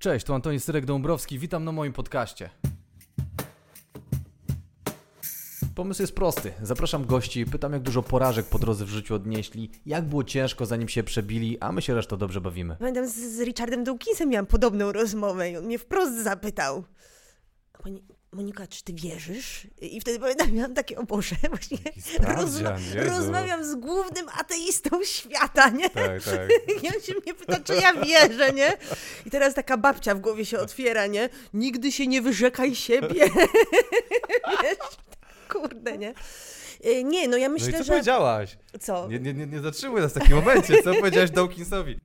Cześć, tu Antoni Syrek-Dąbrowski, witam na moim podcaście. Pomysł jest prosty. Zapraszam gości, pytam jak dużo porażek po drodze w życiu odnieśli, jak było ciężko zanim się przebili, a my się resztą dobrze bawimy. Pamiętam z, z Richardem Dawkinsem miałam podobną rozmowę i on mnie wprost zapytał. Monika, czy ty wierzysz? I wtedy pamiętam, miałam takie, o Boże, właśnie Jezu. rozmawiam z głównym ateistą świata, nie? Tak, tak. I on się mnie pyta, czy ja wierzę, nie? I teraz taka babcia w głowie się otwiera, nie? Nigdy się nie wyrzekaj siebie. Wiesz? Kurde, nie? Y, Nie, no ja No myślę, i co że... powiedziałaś? Co? Nie, nie, nie, nie zatrzymuj nas w takim momencie. Co powiedziałeś Dawkinsowi?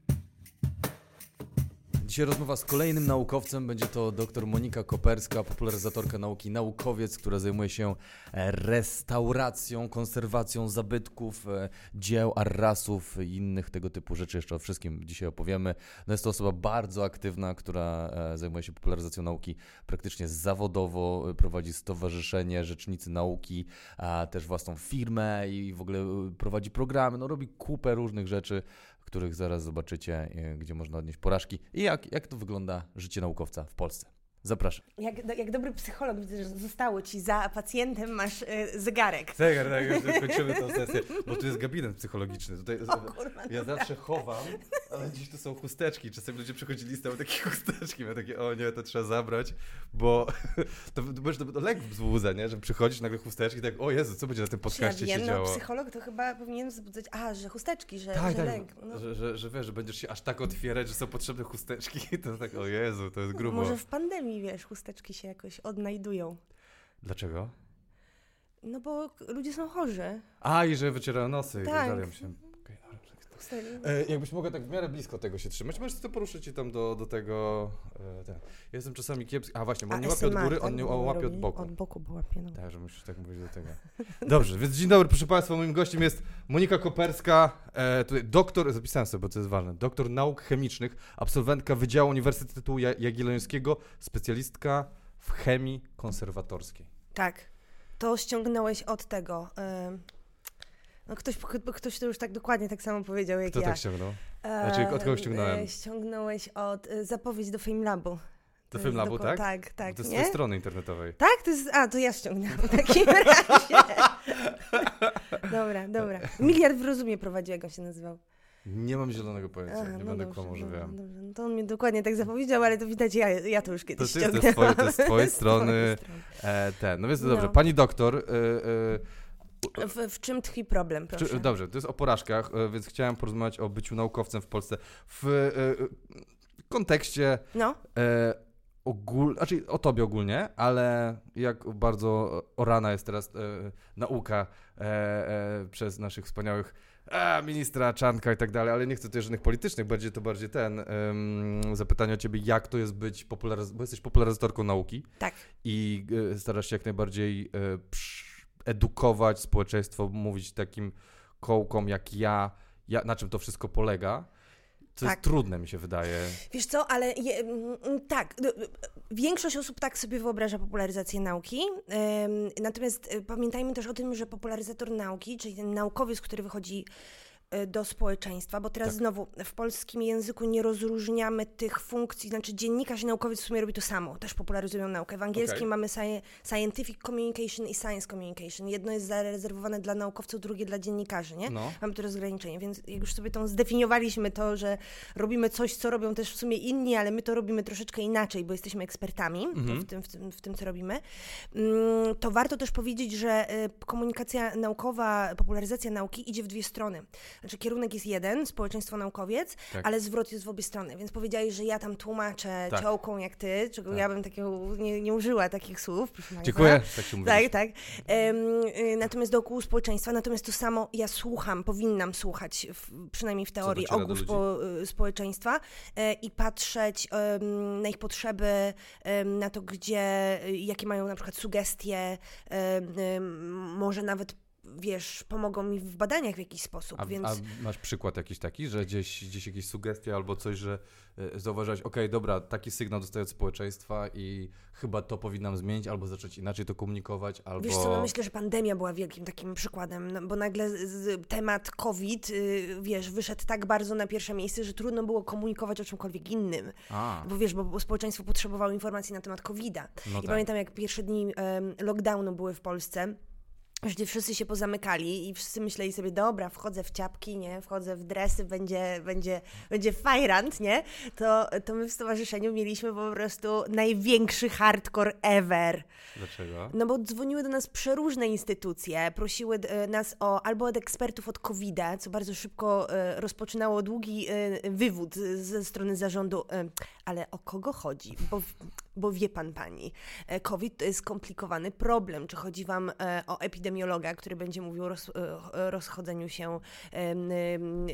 Dzisiaj rozmowa z kolejnym naukowcem. Będzie to dr Monika Koperska, popularyzatorka nauki, naukowiec, która zajmuje się e, restauracją, konserwacją zabytków, e, dzieł, arrasów i innych tego typu rzeczy. Jeszcze o wszystkim dzisiaj opowiemy. No jest to osoba bardzo aktywna, która e, zajmuje się popularyzacją nauki praktycznie zawodowo, prowadzi stowarzyszenie Rzecznicy Nauki, a też własną firmę i w ogóle prowadzi programy, no robi kupę różnych rzeczy, których zaraz zobaczycie, e, gdzie można odnieść porażki i jak, jak to wygląda życie naukowca w Polsce. Zapraszam. Jak, jak dobry psycholog widzę, że zostało ci za pacjentem masz y, zegarek. Tak, tak, już kończymy tę sesję, bo tu jest gabinet psychologiczny. Tutaj, O kurwa, ja zawsze chowam, ale dziś to są chusteczki. Czasem ludzie przychodzili z tam takie chusteczki, ja takie, o nie, to trzeba zabrać, bo to, to, to, to lek wzbudza, nie? Że przychodzisz nagle chusteczki, tak, o Jezu, co będzie na tym Czy ja podcaście się wiem, działo? no psycholog to chyba powinien wzbudzać, a, że chusteczki, że, Tak, że tak, lęk. No, że, że, że wiesz, że będziesz się aż tak otwierać, że są potrzebne chusteczki, to tak, o Jezu, to jest grubo. może w pandemii, wiesz, chusteczki się jakoś odnajdują. Dlaczego? No bo ludzie są chorzy. A, i że wycierają nosy i tak Tak. dalej. Ja myślałem, okej, dobra, tak. Chusteczki. E, jakbyś mogła tak w miarę blisko tego się trzymać, możesz to poruszyć i tam do, do tego. E, ten. Ja jestem czasami kiepski. A właśnie, bo on nie łapie od góry, on nie łapie od boku. Od boku bo łapie, no. Tak, że musisz tak mówić do tego. Dobrze, więc dzień dobry, proszę Państwa. Moim gościem jest Monika Koperska, e, tutaj doktor, zapisałem sobie, bo to jest ważne, doktor nauk chemicznych, absolwentka Wydziału Uniwersytetu Ja- Jagiellońskiego, specjalistka w chemii konserwatorskiej. Tak. To ściągnąłeś od tego. No ktoś, ktoś to już tak dokładnie tak samo powiedział jak Kto ja. tak ściągnął? Znaczy, od kogo Em, ściągnąłem? e, ściągnąłeś od y, zapowiedź do FameLabu. Do To jest FameLabu, tak? Tak, tak. to jest z twojej strony internetowej. Tak? To jest, a, to ja ściągnęłam w takim razie. dobra, dobra. Miliard w rozumie prowadzi, jak on się nazywał. Nie mam zielonego pojęcia, Aha, nie no będę dobrze, kłamał, że dobra, wiem. dobrze. No to on mnie dokładnie tak zapowiedział, ale to widać, ja, ja to już To, kiedyś ty, to, jest twoje, to jest z twojej strony strony. e, ten. No więc to No. dobrze. Pani doktor, e, e, W, w czym tkwi problem, proszę? Czy, dobrze, to jest o porażkach, e, więc chciałem porozmawiać o byciu naukowcem w Polsce w e, kontekście No, e, ogól, znaczy o tobie ogólnie, ale jak bardzo orana jest teraz e, nauka e, przez naszych wspaniałych a, ministra Czanka i tak dalej, ale nie chcę tutaj żadnych politycznych, bardziej to bardziej ten em, zapytanie o ciebie, jak to jest być popularyz- bo jesteś popularyzatorką nauki tak. i starasz się jak najbardziej e, psz- edukować społeczeństwo, mówić takim kołkom jak ja, ja, na czym to wszystko polega. Co Tak. jest trudne, mi się wydaje. Wiesz co, ale je, tak, d- większość osób tak sobie wyobraża popularyzację nauki, natomiast e, pamiętajmy też o tym, że popularyzator nauki, czyli ten naukowiec, który wychodzi do społeczeństwa, bo teraz Tak. znowu w polskim języku nie rozróżniamy tych funkcji, znaczy dziennikarz i naukowiec w sumie robi to samo, też popularyzują naukę. W angielskim Okej. mamy sci- scientific communication i science communication. Jedno jest zarezerwowane dla naukowców, drugie dla dziennikarzy, nie? No. Mamy to rozgraniczenie, więc jak już sobie tą zdefiniowaliśmy to, że robimy coś, co robią też w sumie inni, ale my to robimy troszeczkę inaczej, bo jesteśmy ekspertami Mhm. w, tym, w, tym, w tym, co robimy, mm, to warto też powiedzieć, że y, komunikacja naukowa, popularyzacja nauki idzie w dwie strony. Znaczy kierunek jest jeden, społeczeństwo naukowiec, Tak. ale zwrot jest w obie strony, więc powiedziałeś, że ja tam tłumaczę Tak. ciołką jak ty, czego Tak. ja bym takiego nie, nie użyła takich słów. Dziękuję. Tak się mówi. Tak, tak. Y, natomiast dookoła społeczeństwa, natomiast to samo ja słucham, powinnam słuchać, w, przynajmniej w teorii, dociera do ogół ludzi? spo, y, społeczeństwa e, i patrzeć em, na ich potrzeby, em, na to, gdzie, y, jakie mają na przykład sugestie, może nawet wiesz, pomogą mi w badaniach w jakiś sposób, A, więc... a masz przykład jakiś taki, że gdzieś, gdzieś jakieś sugestie albo coś, że y, zauważyłeś, okej, dobra, taki sygnał dostaję od społeczeństwa i chyba to powinnam zmienić, albo zacząć inaczej to komunikować, albo... Wiesz co, no myślę, że pandemia była wielkim takim przykładem, no, bo nagle z, z, temat COVID, y, wiesz, wyszedł tak bardzo na pierwsze miejsce, że trudno było komunikować o czymkolwiek innym. A, Bo wiesz, bo, społeczeństwo potrzebowało informacji na temat COVID-a. no I tak. pamiętam, jak pierwsze dni em, lockdownu były w Polsce, gdzie wszyscy się pozamykali i wszyscy myśleli sobie, dobra, wchodzę w ciapki, nie, wchodzę w dresy, będzie, będzie, będzie fajrant, nie, to, to my w stowarzyszeniu mieliśmy po prostu największy hardcore ever. Dlaczego? No bo dzwoniły do nas przeróżne instytucje, prosiły e, nas o albo od ekspertów od covid co bardzo szybko e, rozpoczynało długi e, wywód ze strony zarządu, ale o kogo chodzi? Bo, bo wie pan pani, e, COVID to jest skomplikowany problem. Czy chodzi wam e, o epidemiologa, który będzie mówił o roz, e, rozchodzeniu się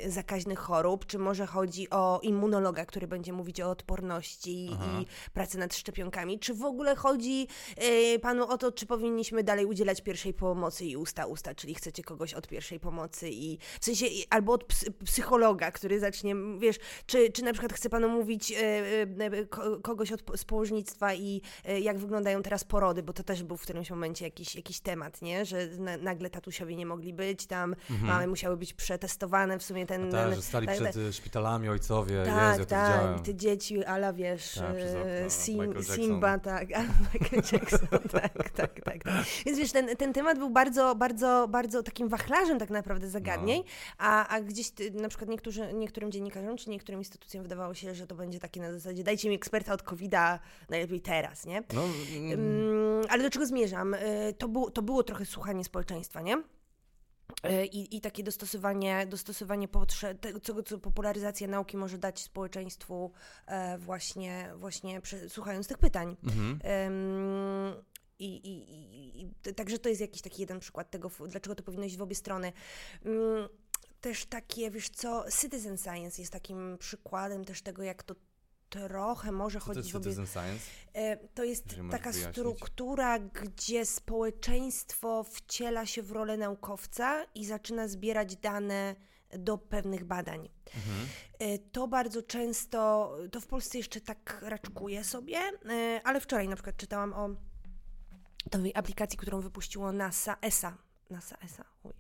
zakaźnych chorób, czy może chodzi o immunologa, który będzie mówić o odporności Aha. i pracy nad szczepionkami, czy w ogóle chodzi panu o to, czy powinniśmy dalej udzielać pierwszej pomocy i usta-usta, czyli chcecie kogoś od pierwszej pomocy i w sensie, albo od ps- psychologa, który zacznie, wiesz, czy, czy na przykład chce panu mówić ko, kogoś od z i e, jak wyglądają teraz porody, bo to też był w którymś momencie jakiś, jakiś temat, nie, że na, nagle tatusiowie nie mogli być tam, mamy musiały być przetestowane, w sumie ten... Tak, ten- że stali tak, przed y, szpitalami ojcowie, Jezu, tak, ja to tak, widziałem. te dzieci, ala wiesz, Tak, okno, e, Sim. Simba, tak, Michael Jackson, tak, tak, tak, tak. Więc wiesz, ten, ten temat był bardzo, bardzo, bardzo takim wachlarzem tak naprawdę zagadnień, No. a, a gdzieś ty, na przykład niektórzy, niektórym dziennikarzom czy niektórym instytucjom wydawało się, że to będzie takie na zasadzie dajcie mi eksperta od COVID-a najlepiej teraz, nie? No, mm, ale do czego zmierzam? Y, To, było to było trochę słuchanie społeczeństwa, nie? Y, I, I takie dostosowanie, dostosowanie potrzeb, tego, co, co popularyzacja nauki może dać społeczeństwu, e, właśnie, właśnie przy, słuchając tych pytań. mhm. Ym, I, i, i, i także to jest jakiś taki jeden przykład tego, dlaczego to powinno iść w obie strony. Ym, też takie, wiesz co, citizen science jest takim przykładem też tego, jak to trochę może Co to jest chodzić w obie citizen science? E, To jest taka wyjaśnić. struktura, gdzie społeczeństwo wciela się w rolę naukowca i zaczyna zbierać dane do pewnych badań. Mhm. E, To bardzo często, to w Polsce jeszcze tak raczkuje sobie, e, ale wczoraj na przykład czytałam o nowej aplikacji, którą wypuściło NASA, ESA. NASA, ESA, uj.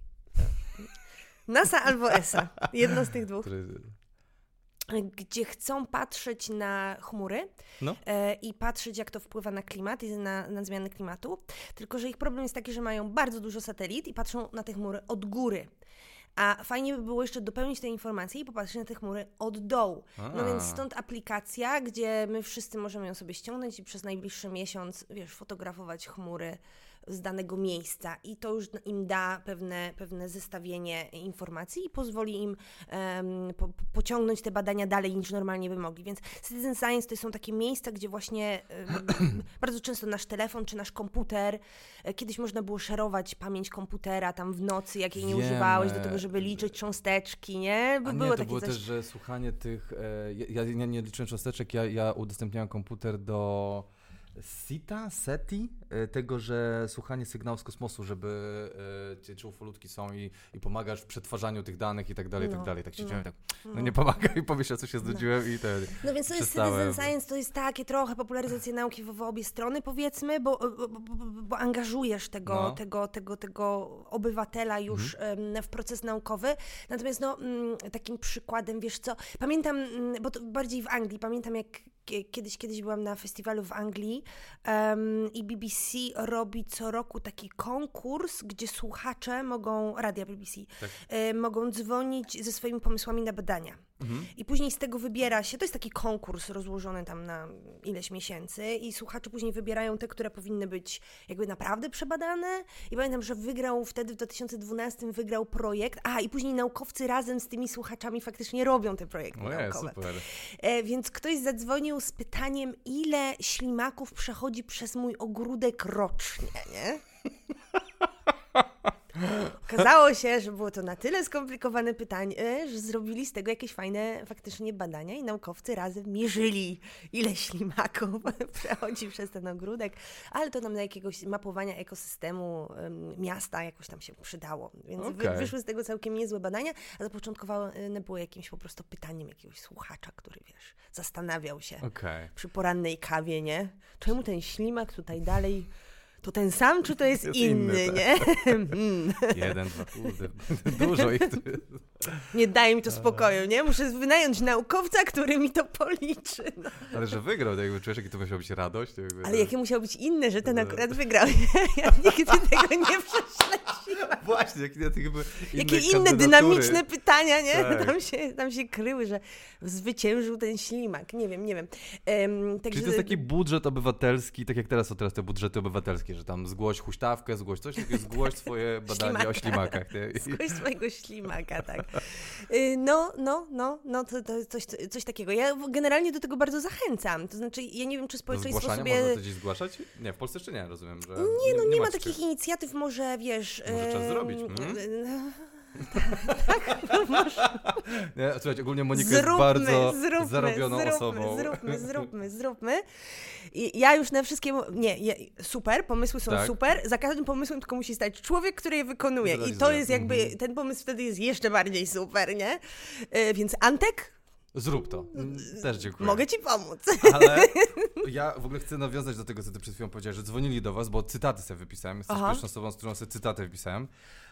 NASA albo ESA, jedno z tych dwóch Który... gdzie chcą patrzeć na chmury No. e, i patrzeć, jak to wpływa na klimat i na, na zmiany klimatu. Tylko, że ich problem jest taki, że mają bardzo dużo satelit i patrzą na te chmury od góry. A fajnie by było jeszcze dopełnić te informacje i popatrzeć na te chmury od dołu. No A. więc stąd aplikacja, gdzie my wszyscy możemy ją sobie ściągnąć i przez najbliższy miesiąc, wiesz, fotografować chmury z danego miejsca i to już im da pewne, pewne zestawienie informacji i pozwoli im em, po, pociągnąć te badania dalej niż normalnie by mogli. Więc Citizen Science to są takie miejsca, gdzie właśnie em, bardzo często nasz telefon czy nasz komputer, e, kiedyś można było szerować pamięć komputera tam w nocy, jak jej nie używałeś, do tego, żeby liczyć cząsteczki, nie? By nie, było to takie było coś. też, że słuchanie tych. E, ja, ja nie, liczyłem cząsteczek, ja, ja udostępniałem komputer do SITA, SETI, tego, że słuchanie sygnałów z kosmosu, żeby e, czy, ufolutki są i, i pomagasz w przetwarzaniu tych danych i tak dalej, i tak No, dalej. Tak siedziałem no, tak, no nie pomaga i powiesz, co się No. znudziłem i ten. No więc to jest. Citizen Science, to jest takie trochę popularyzacja nauki w, w obie strony, powiedzmy, bo, bo, bo, bo angażujesz tego, No. tego, tego, tego obywatela już em, w proces naukowy. Natomiast no, mm, takim przykładem, wiesz co, pamiętam, mm, bo to bardziej w Anglii, pamiętam jak kie- kiedyś, kiedyś byłam na festiwalu w Anglii em, i BBC robi co roku taki konkurs, gdzie słuchacze mogą, radia BBC, Tak. e, mogą dzwonić ze swoimi pomysłami na badania. Mhm. I później z tego wybiera się, to jest taki konkurs rozłożony tam na ileś miesięcy i słuchacze później wybierają te, które powinny być jakby naprawdę przebadane. I pamiętam, że wygrał wtedy w 2012 wygrał projekt, a i później naukowcy razem z tymi słuchaczami faktycznie robią te projekty Ojej, naukowe. super. E, więc ktoś zadzwonił z pytaniem, ile ślimaków przechodzi przez mój ogródek rocznie, nie? Okazało się, że było to na tyle skomplikowane pytanie, że zrobili z tego jakieś fajne faktycznie badania i naukowcy razem mierzyli, ile ślimaków przechodzi przez ten ogródek, ale to nam na jakiegoś mapowania ekosystemu em, miasta jakoś tam się przydało. Więc Okej. wyszły z tego całkiem niezłe badania, a zapoczątkowane było jakimś po prostu pytaniem jakiegoś słuchacza, który wiesz, zastanawiał się Okej. przy porannej kawie, nie? Czemu ten ślimak tutaj dalej to ten sam, czy to jest, Jest inny, inny, tak. nie? Mm. Jeden, dwa, kurde, dużo ich. Nie daje mi to spokoju, nie? Muszę wynająć naukowca, który mi to policzy. No. Ale że wygrał, to jakby czujesz, jakie to musiała być radość. Jakby, Ale jakie musiało być inne, że ten No. akurat wygrał. Ja nigdy tego nie prześledziłam. Właśnie, jakie jakby inne Jakie inne dynamiczne pytania, nie? Tak. Tam, się, tam się kryły, że zwyciężył ten ślimak. Nie wiem, nie wiem. Um, także... Czyli to jest taki budżet obywatelski, tak jak teraz są teraz te budżety obywatelskie, że tam zgłoś huśtawkę, zgłoś coś, takiego zgłoś swoje badanie o Ślimaka. ślimakach. Nie? Zgłoś swojego ślimaka, tak. Y, No, no, no, no to, to coś, coś takiego. Ja generalnie do tego bardzo zachęcam. To znaczy, ja nie wiem, czy Do społeczeństwo zgłaszania sobie... można to gdzieś zgłaszać? Nie, w Polsce jeszcze nie, rozumiem, że... Nie, no nie, ma macie takich inicjatyw, może wiesz... Może zrobić, mhm. e, Nie, słuchajcie, ogólnie Monika zróbmy, jest bardzo zróbmy, zarobioną zróbmy, osobą. Zróbmy, zróbmy, zróbmy. I ja już na wszystkie... Nie, super, pomysły są Tak. super. Za każdym pomysłem tylko musi stać człowiek, który je wykonuje. I to jest jakby... Mhm. Ten pomysł wtedy jest jeszcze bardziej super, nie? E, Więc Antek, Zrób to. Też dziękuję. mogę ci pomóc. Ale ja w ogóle chcę nawiązać do tego, co ty przed chwilą powiedziałeś, że dzwonili do was, bo cytaty sobie wypisałem. Jesteś Aha. pierwszą osobą, z którą sobie cytaty wypisałem.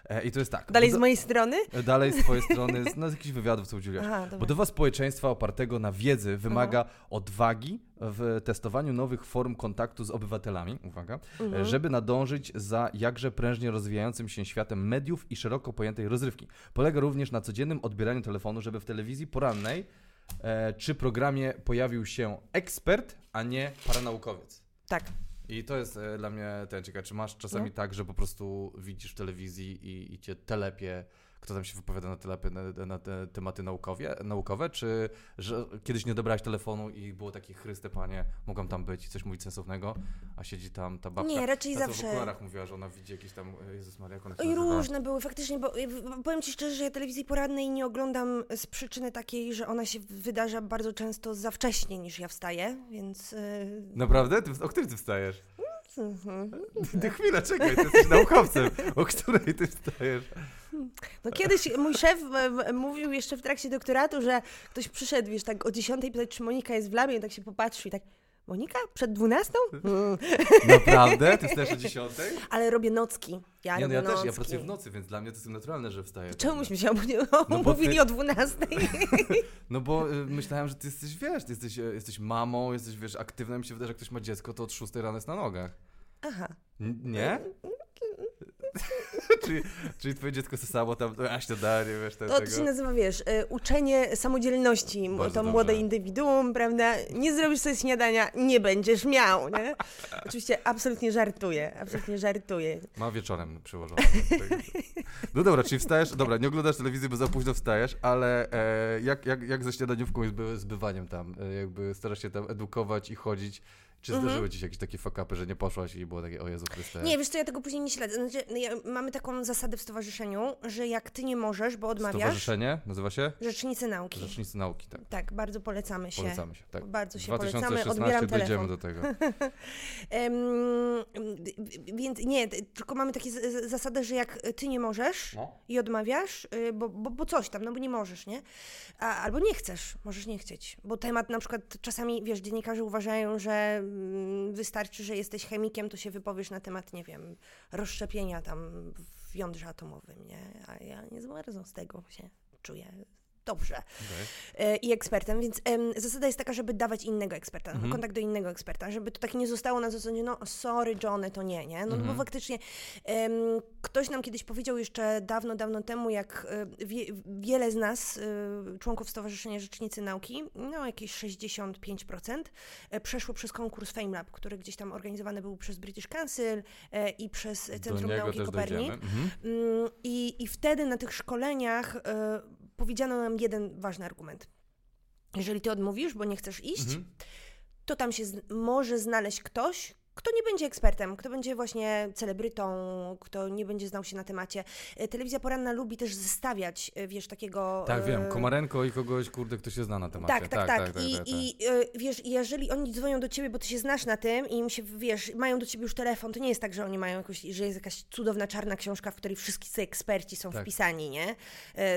E, I to jest tak. Dalej z mojej strony? e, Dalej z twojej strony, z, no, z jakichś wywiadów, co udzieliłaś. Aha. Budowa społeczeństwa opartego na wiedzy wymaga odwagi w testowaniu nowych form kontaktu z obywatelami, uwaga, Mhm. żeby nadążyć za jakże prężnie rozwijającym się światem mediów i szeroko pojętej rozrywki. Polega również na codziennym odbieraniu telefonu, żeby w telewizji porannej e, czy programie pojawił się ekspert, a nie paranaukowiec. Tak. I to jest e, dla mnie ten ciekawe, czy masz czasami No. tak, że po prostu widzisz w telewizji i, i cię telepie, kto tam się wypowiada na na, na te tematy naukowie, naukowe, czy że kiedyś nie odebrałeś telefonu i było takie chryste panie, mogą tam być, coś mówić sensownego, a siedzi tam ta babka. Nie, raczej ta, zawsze. w okularach mówiła, że ona widzi jakieś tam, e, Jezus Maria, I nazywa? różne były faktycznie, bo bo powiem Ci szczerze, że ja telewizji porannej nie oglądam z przyczyny takiej, że ona się wydarza bardzo często za wcześnie niż ja wstaję, więc... Yy, Naprawdę? Ty, o której ty wstajesz? Mhm. Ty chwilę, czekaj, ty jesteś naukowcem. O której ty wstajesz? No kiedyś mój szef e, mówił jeszcze w trakcie doktoratu, że ktoś przyszedł, wiesz, tak o 10 pytać, czy Monika jest w labie i tak się popatrzył i tak, Monika? Przed 12? Mm. Naprawdę? Ty wstajesz o 10? Ale robię nocki. Ja Nie, no ja też, ja pracuję w nocy, więc dla mnie to jest naturalne, że wstaję. Czemu myśmy się No bo omówili ty- o 12? No bo y, myślałem, że ty jesteś, wiesz, ty jesteś, y, jesteś mamą, jesteś, wiesz, aktywna, mi się wydaje, że jak ktoś ma dziecko, to od 6 rano jest na nogach. Aha. N- nie? czyli, czyli twoje dziecko samo tam, a śniadanie, wiesz, te, To, to tego. się nazywa, wiesz, e, uczenie samodzielności, Bardzo to dobrze. młode indywiduum, prawda? Nie zrobisz sobie śniadania, nie będziesz miał, nie? Oczywiście absolutnie żartuję, absolutnie żartuję. Ma wieczorem przyłożone. No dobra, czyli wstajesz, dobra, nie oglądasz telewizji, bo za późno wstajesz, ale e, jak, jak, jak ze śniadaniówką i z zbywaniem tam? E, jakby starasz się tam edukować i chodzić. Czy Mhm. zdarzyły ci się jakieś takie fakapy, że nie poszłaś i było takie, o Jezu Chryste. Nie, wiesz co, ja tego później nie śledzę. Znaczy, ja, mamy taką zasadę w stowarzyszeniu, że jak ty nie możesz, bo odmawiasz, Stowarzyszenie nazywa się? rzecznicy nauki. Rzecznicy Nauki, tak. Tak, bardzo polecamy się. Polecamy się, tak. Bardzo się polecamy, 2016 odbieram dojdziemy telefon. do tego. Em, więc nie, tylko mamy takie zasadę, że jak ty nie możesz No. i odmawiasz, y, bo, bo, bo coś tam, no bo nie możesz, nie? A, albo nie chcesz, możesz nie chcieć. Bo temat na przykład czasami, wiesz, dziennikarze uważają, że wystarczy, że jesteś chemikiem, to się wypowiesz na temat, nie wiem, rozszczepienia tam w jądrze atomowym, nie? A ja nie za bardzo z tego się czuję dobrze Okej. e, i ekspertem, więc em, zasada jest taka, żeby dawać innego eksperta, Mhm. kontakt do innego eksperta, żeby to tak nie zostało na zasadzie, no sorry Johnny, to nie, nie? No Mhm. bo faktycznie em, ktoś nam kiedyś powiedział jeszcze dawno, dawno temu, jak e, wie, wiele z nas, e, członków Stowarzyszenia Rzecznicy Nauki, no jakieś 65%, e, przeszło przez konkurs FameLab, który gdzieś tam organizowany był przez British Council e, i przez Centrum Nauki Kopernik. Mhm. Mm, I, I wtedy na tych szkoleniach y, powiedziano nam jeden ważny argument. Jeżeli ty odmówisz, bo nie chcesz iść, Mhm. to tam się z, może znaleźć ktoś, kto nie będzie ekspertem, kto będzie właśnie celebrytą, kto nie będzie znał się na temacie. E, Telewizja poranna lubi też zestawiać, e, wiesz, takiego... Tak, wiem, e, Komarenko i kogoś, kurde, kto się zna na temacie. tak, tak, tak. I, i e, wiesz, jeżeli oni dzwonią do ciebie, bo ty się znasz na tym i im się, wiesz, mają do ciebie już telefon, to nie jest tak, że oni mają jakoś, że jest jakaś cudowna czarna książka, w której wszyscy eksperci są Tak. wpisani, nie?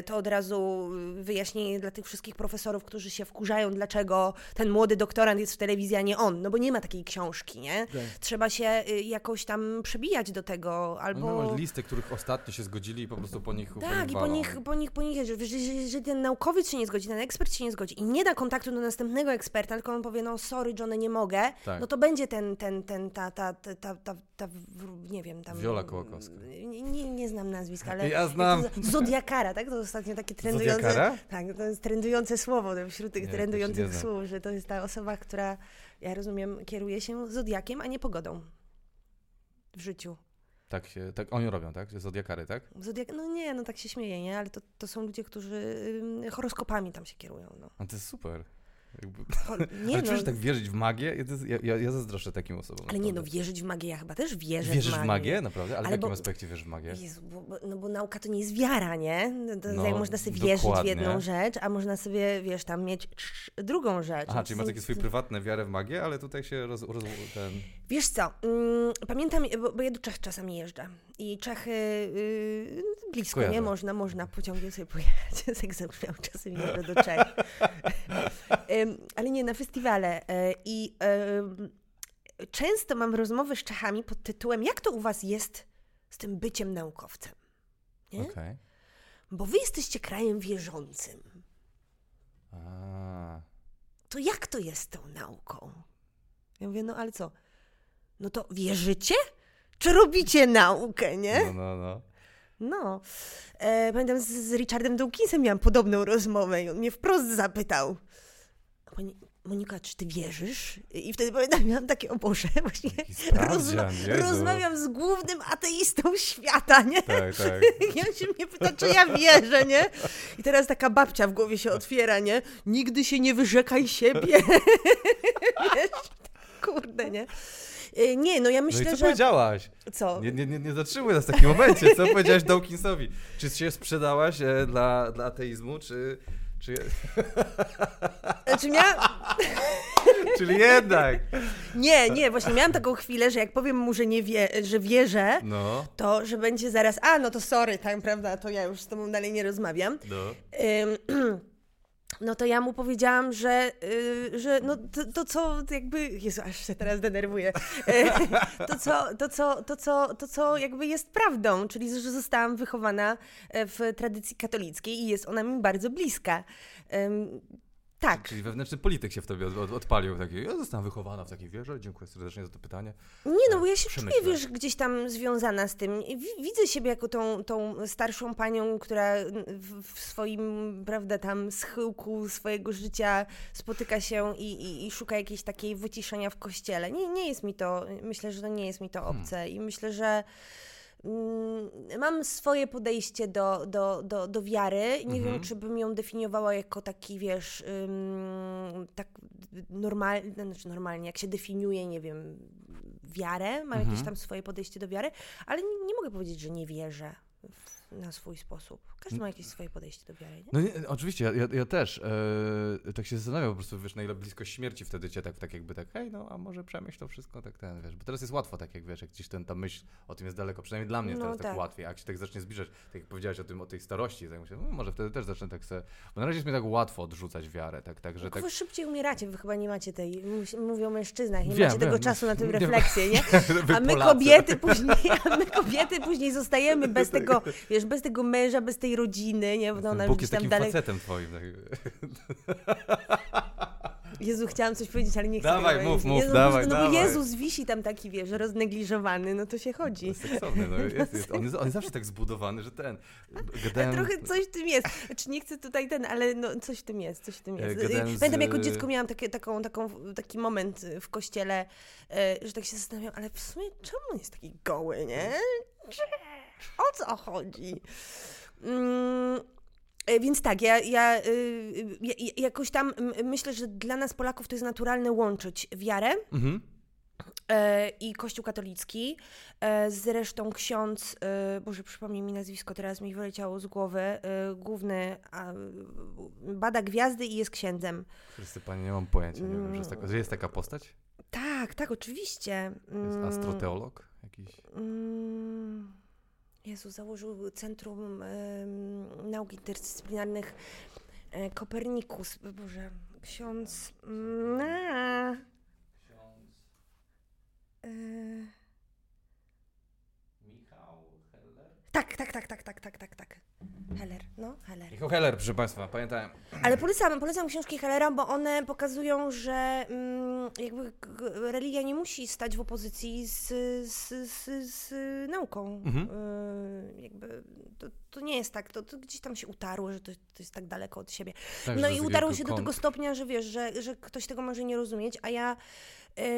To od razu wyjaśnienie dla tych wszystkich profesorów, którzy się wkurzają, dlaczego ten młody doktorant jest w telewizji, a nie on. No bo nie ma takiej książki, nie? Trzeba się y, jakoś tam przebijać do tego, albo... No, listy, których ostatnio się zgodzili i po prostu po nich Tak, i po nich, po nich, po nich że, że ten naukowiec się nie zgodzi, ten ekspert się nie zgodzi i nie da kontaktu do następnego eksperta, tylko on powie, no sorry Johnny, nie mogę, Tak. no to będzie ten, ten, ten, ta, ta, ta, ta, ta, ta nie wiem, tam... Wiola Kołakowska. Nie, nie, nie znam nazwiska, ale... Ja znam. Zodiakara, tak? To ostatnio takie trendujące... Zodiakara? Tak, to jest trendujące słowo wśród tych Nie, trendujących słów, że to jest ta osoba, która, ja rozumiem, kieruje się zodiakiem, a nie pogodą w życiu. Tak się, tak oni robią, tak? Zodiakary, tak? Zodiak, no nie, no tak się śmieje, nie? Ale to, to są ludzie, którzy horoskopami tam się kierują, no. A to jest super. Jakby... Nie, ale no, czujesz tak wierzyć w magię? Ja, ja, ja, zazdroszczę takim osobom. ale nie no, naprawdę. wierzyć w magię, ja chyba też wierzę Wierzysz w w magię. magię? Naprawdę? Ale, Ale w jakim bo- aspekcie wierzysz w magię? Jezu, bo, no bo nauka to nie jest wiara, nie? No, To, No, można sobie wierzyć w dokładnie. jedną rzecz, a można sobie, wiesz, tam mieć drugą rzecz. Aha, No czyli masz są- takie swoje prywatne wiarę w magię, ale tutaj się roz, roz, ten... Wiesz co, mm, pamiętam, bo, bo ja do Czech czasami jeżdżę i Czechy y, blisko, Kojarzę. nie? Można, można pociągiem sobie pojechać. Jak zabrzmiał czasem jeżdżę do Czech. Ale nie, na festiwale. y, I często mam rozmowy z Czechami pod tytułem jak to u was jest z tym byciem naukowcem? Nie? Okej. Bo wy jesteście krajem wierzącym. A, To jak to jest z tą nauką? Ja mówię, no ale co? No to wierzycie? Czy robicie naukę, nie? No, no, no. No. E, pamiętam z, z Richardem Dawkinsem miałam podobną rozmowę i on mnie wprost zapytał. Pani, Monika, czy ty wierzysz? I wtedy pamiętam, miałam takie, o Boże, właśnie Jezu. rozmawiam z głównym ateistą świata, nie? Tak, tak. I on się mnie pyta, czy ja wierzę, nie? I teraz taka babcia w głowie się otwiera, nie? Nigdy się nie wyrzekaj siebie. Wiesz? Kurde, nie? Y, Nie, no ja No myślę, i co że... powiedziałaś? Co? Nie, nie, nie, nie zatrzymuj nas w takim momencie. Co powiedziałaś Dawkinsowi? Czy się sprzedałaś e, dla, dla ateizmu, czy... czy Znaczy miałam... czyli jednak. Nie, nie, właśnie miałam taką chwilę, że jak powiem mu, że nie wie, że wierzę, No, to że będzie zaraz, a no to sorry, tak, prawda, to ja już z tobą dalej nie rozmawiam. no. Ym, no to ja mu powiedziałam, że, y, że no to, to co jakby, Jezu, aż się teraz denerwuję, Y, to co, to, co, to, co, to co jakby jest prawdą, czyli że zostałam wychowana e, w tradycji katolickiej i jest ona mi bardzo bliska. Ym, tak. Czyli wewnętrzny polityk się w tobie od, od, odpalił. Taki, ja zostałam wychowana w takiej wierze. Dziękuję serdecznie za to pytanie. Nie no, bo ja się czuję, Przemyślę. wiesz, gdzieś tam związana z tym. Widzę siebie jako tą, tą starszą panią, która w, swoim, prawda, tam schyłku swojego życia spotyka się i, i, i szuka jakiejś takiej wyciszenia w kościele. Nie, nie jest mi to, myślę, że to nie jest mi to obce i myślę, że mam swoje podejście do, do, do, do wiary. Nie Mhm. wiem, czy bym ją definiowała jako taki, wiesz, ym, tak normalnie, znaczy normalnie, jak się definiuje, nie wiem, wiarę, mam jakieś Mhm. tam swoje podejście do wiary, ale nie, nie mogę powiedzieć, że nie wierzę w, na swój sposób. Każdy ma jakieś swoje podejście do wiary, nie? No nie, oczywiście, ja, ja, też e, tak się zastanawiam po prostu, wiesz, na ile blisko śmierci wtedy cię tak, tak jakby tak, hej, no a może przemyśl to wszystko, tak ten, wiesz, bo teraz jest łatwo, tak jak wiesz, jak gdzieś ten, ta myśl o tym jest daleko, przynajmniej dla mnie jest No teraz tak, tak. łatwiej, a jak się tak zacznie zbliżać, tak jak powiedziałeś o tym, o tej starości, tak myślę, no, może wtedy też zacznę tak se, bo na razie jest mi tak łatwo odrzucać wiarę, tak, tak, że Tylko tak... wy szybciej umieracie, wy chyba nie macie tej, mówią o mężczyznach, nie Wiem, macie tego wiem. czasu na tę refleksję, nie? A my Polacy. kobiety później, a my kobiety później zostajemy bez tego, wiesz, bez tego męża, bez tej rodziny, nie? Bo ona Bóg jest takim dalej... facetem twoim. Tak. Jezu, chciałam coś powiedzieć, ale nie chcę Dawaj, tego mów, mów, Jezu, dawaj, no, bo dawaj. Jezus wisi tam taki, wiesz, roznegliżowany, no to się chodzi. Seksowny, no, jest, jest. On, jest, on jest zawsze tak zbudowany, że ten... Gadałem, Trochę coś w tym jest. Znaczy nie chcę tutaj ten, ale no, coś w tym jest, coś w tym E, jest. gadałem z- Pamiętam jako dziecko miałam takie, taką, taką, taki moment w kościele, e, że tak się zastanawiam, ale w sumie czemu on jest taki goły, nie? O co chodzi? Mm, e, Więc tak, ja, ja, y, ja, ja jakoś tam myślę, że dla nas Polaków to jest naturalne łączyć wiarę Mhm. E, i Kościół katolicki. E, zresztą ksiądz, Boże, przypomnij mi nazwisko, teraz mi wyleciało z głowy, główny bada gwiazdy i jest księdzem. Wszyscy Panie, nie mam pojęcia, nie wiem, że jest taka, że jest taka postać? Tak, tak, oczywiście. Jest mm. astroteolog jakiś? Mm. Jezu, założył Centrum Nauk Interdyscyplinarnych Kopernikus. Boże, ksiądz... Mm, Yy... Michał Heller? Tak, tak, tak, tak, tak, tak, tak, tak. Heller, no, Heller. Michał Heller, proszę Państwa, pamiętałem. Ale polecam, polecam książki Hellera, bo one pokazują, że mm, jakby religia nie musi stać w opozycji z, z, z, z nauką. Mhm. Y, jakby to, to, nie jest tak, to, to, gdzieś tam się utarło, że to, to jest tak daleko od siebie. Tak, no i utarło się kąt. do tego stopnia, że wiesz, że, że ktoś tego może nie rozumieć, a ja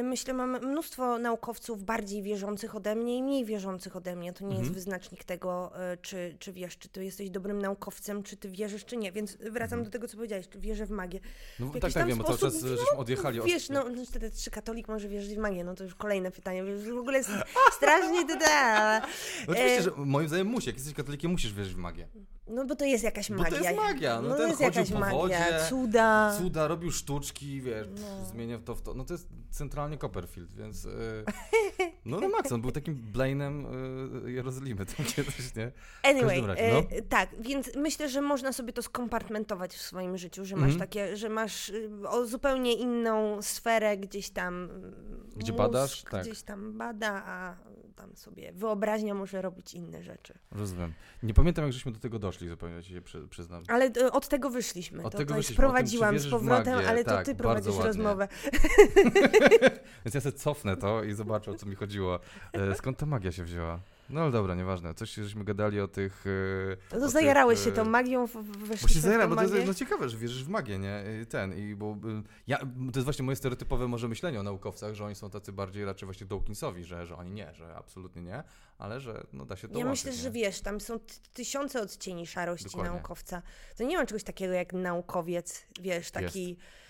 myślę, mam mnóstwo naukowców bardziej wierzących ode mnie i mniej wierzących ode mnie. To nie mhm. jest wyznacznik tego, y, czy, czy wiesz, czy ty jesteś dobrym naukowcem, czy ty wierzysz, czy nie. Więc wracam mhm. do tego, co powiedziałeś, czy wierzę w magię. No tak, tak, wiem, bo cały czas żeśmy no, odjechali od... Wiesz, no, wtedy czy katolik może wierzyć w magię? No to już kolejne pytanie. Wiesz, w ogóle jest strasznie... Da, no, oczywiście, e... że moim zdaniem musi. Jak jesteś katolikiem, musisz wierzyć w magię. No bo to jest jakaś magia. Bo to jest magia. No, no ten jest jakaś po magia, wodzie, cuda. Cuda, robił sztuczki, wiesz, no. zmienia to w to. No to jest centralnie Copperfield, więc yy, no na maksa, on był takim Blainem yy, Jerozolimy tam kiedyś, nie? Anyway, razie, no. yy, tak, więc myślę, że można sobie to skompartmentować w swoim życiu, że masz mm -hmm. takie, że masz y, o zupełnie inną sferę gdzieś tam Gdzie mózg, badasz? Tak. Gdzieś tam bada, a tam sobie wyobraźnia może robić inne rzeczy. Rozumiem. Nie pamiętam, jak żeśmy do tego doszli, zupełnie ci się przyznam. Ale e, od tego wyszliśmy. Od to, tego to wyszliśmy. Prowadziłam z powrotem, ale tak, to ty prowadzisz rozmowę. Więc ja sobie cofnę to i zobaczę, o co mi chodziło. E, skąd ta magia się wzięła? No ale dobra, nieważne. Coś żeśmy gadali o tych... No to zajarałeś tych, się tą magią, weszliśmy się zajarałem, bo to jest no, ciekawe, że wierzysz w magię, nie? Ten, i bo ja, to jest właśnie moje stereotypowe może myślenie o naukowcach, że oni są tacy bardziej raczej właśnie Dawkinsowi, że, że oni nie, że absolutnie nie, ale że no, da się to Ja myślę, nie? że wiesz, tam są tysiące odcieni szarości Dokładnie. naukowca. To nie ma czegoś takiego jak naukowiec, wiesz, taki... Jest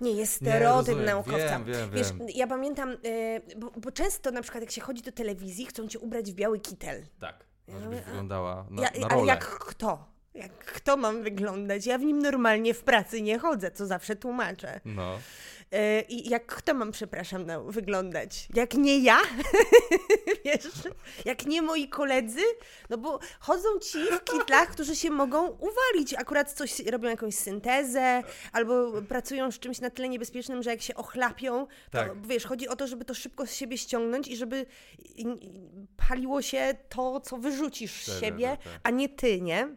nie jest stereotyp nie, naukowca. Wiem, wiem, Wiesz, wiem. ja pamiętam, yy, bo, bo, często na przykład jak się chodzi do telewizji, chcą cię ubrać w biały kitel. Tak, no, żebyś wyglądała na, ja, na rolę. Ale jak kto? Jak kto mam wyglądać? Ja w nim normalnie w pracy nie chodzę, co zawsze tłumaczę. No. E, I jak kto mam, przepraszam, no, wyglądać? Jak nie ja? Wiesz? Jak nie moi koledzy? No bo chodzą ci w kitlach, którzy się mogą uwalić. Akurat coś robią jakąś syntezę, albo pracują z czymś na tyle niebezpiecznym, że jak się ochlapią, tak. to wiesz, chodzi o to, żeby to szybko z siebie ściągnąć i żeby paliło się to, co wyrzucisz z tak, siebie, tak, tak. a nie ty, nie?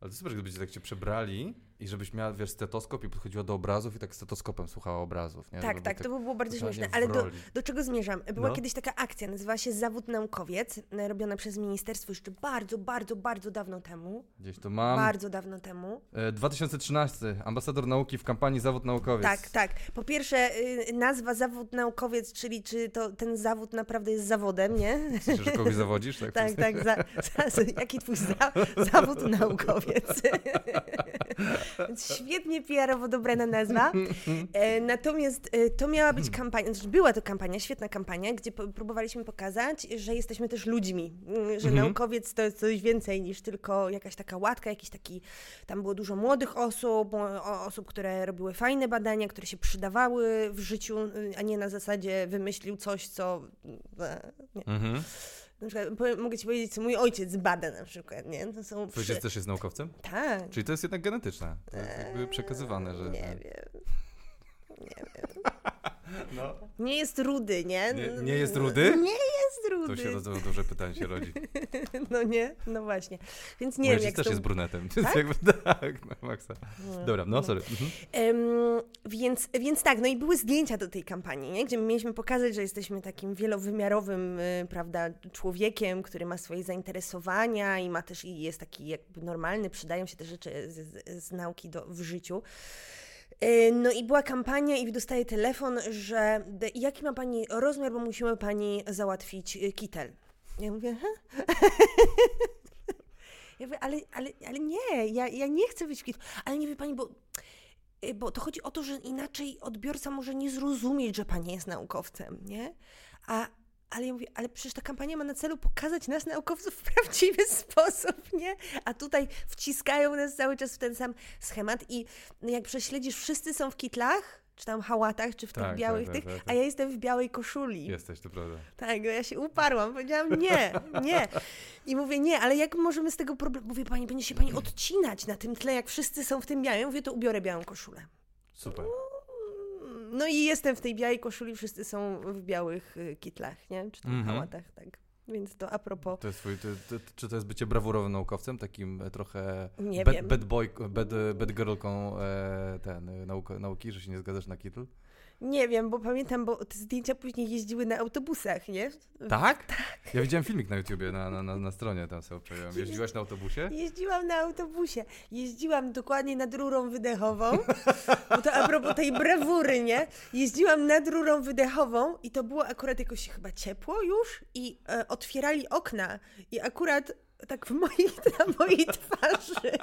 Ale to super, gdybyście tak cię przebrali i żebyś miała, wiesz, stetoskop i podchodziła do obrazów i tak stetoskopem słuchała obrazów, nie? Tak, tak, tak, to by było bardzo śmieszne. Ale do, do, czego zmierzam? Była no. kiedyś taka akcja, nazywała się Zawód Naukowiec, e, robiona przez ministerstwo jeszcze bardzo, bardzo, bardzo dawno temu. Gdzieś to mam. Bardzo dawno temu. 2013, e, ambasador nauki w kampanii Zawód Naukowiec. Tak, tak. Po pierwsze, y, nazwa Zawód Naukowiec, czyli czy to ten zawód naprawdę jest zawodem, nie? Myślisz, że kogoś zawodzisz? Tak, tak. tak za, za, jaki twój za, zawód naukowiec? Więc świetnie PR-owo dobrana nazwa. E, natomiast e, to miała być kampania, znaczy była to kampania, świetna kampania, gdzie próbowaliśmy pokazać, że jesteśmy też ludźmi, mm, że mhm. naukowiec to jest coś więcej niż tylko jakaś taka łatka, jakiś taki, tam było dużo młodych osób, osób, które robiły fajne badania, które się przydawały w życiu, a nie na zasadzie wymyślił coś, co... E, nie. Mhm. Na przykład, mogę ci powiedzieć, co mój ojciec bada na przykład, nie? To są Twój ojciec też jest naukowcem? Tak. Czyli to jest jednak genetyczne. To jest jakby przekazywane, że... Nie wiem. Nie wiem. No. Nie jest rudy, nie? nie? Nie jest rudy? Nie jest rudy. To się rodzą duże pytanie się rodzi. No nie? No właśnie. Więc nie Mój wiem, jak też to... jest brunetem. Tak? Jakby, tak, no, maksa. No, Dobra, no, no. sorry. Mhm. Um, więc, więc tak, no i były zdjęcia do tej kampanii, nie? gdzie mieliśmy pokazać, że jesteśmy takim wielowymiarowym, y, prawda, człowiekiem, który ma swoje zainteresowania i ma też i jest taki jakby normalny, przydają się te rzeczy z, z, z nauki do, w życiu. E, no i była kampania i dostaje telefon, że jaki ma pani rozmiar, bo musimy pani załatwić e, kitel. Ja mówię, ha? Ja mówię, ale, ale, ale nie, ja, ja nie chcę być kitel. Ale nie wie pani, bo y, bo to chodzi o to, że inaczej odbiorca może nie zrozumieć, że pani jest naukowcem, nie? A, ale ja mówię, ale przecież ta kampania ma na celu pokazać nas naukowców w prawdziwy sposób, nie? A tutaj wciskają nas cały czas w ten sam schemat i jak prześledzisz, wszyscy są w kitlach, czy tam hałatach, czy w tych Tak, tak, białych tak, tych, tak, tak. a ja jestem w białej koszuli. Jesteś, to prawda. Tak, no ja się uparłam, powiedziałam nie, nie. I mówię, nie, ale jak możemy z tego problemu, mówię, pani, będzie się pani odcinać na tym tle, jak wszyscy są w tym białym, mówię, to ubiorę białą koszulę. Super. No i jestem w tej białej koszuli, wszyscy są w białych y, kitlach, nie? Czy tam Mhm. hałatach, tak. Więc to a propos, To jest twój, to, to, czy to jest bycie brawurowym naukowcem, takim e, trochę Nie bad, wiem. bad boy, bad, bad girlką e, ten, e, nauko, nauki, że się nie zgadzasz na kitl? Nie wiem, bo pamiętam, bo te zdjęcia później jeździły na autobusach, nie? Tak? Ja widziałem filmik na YouTubie, na, na, na, na stronie tam sobie obczaiłem. Jeździłaś na autobusie? Jeździłam na autobusie. Jeździłam dokładnie nad rurą wydechową. Bo to a propos tej brawury, nie? Jeździłam nad rurą wydechową i to było akurat jakoś chyba ciepło już i e, otwierali okna i akurat tak w mojej, na mojej twarzy.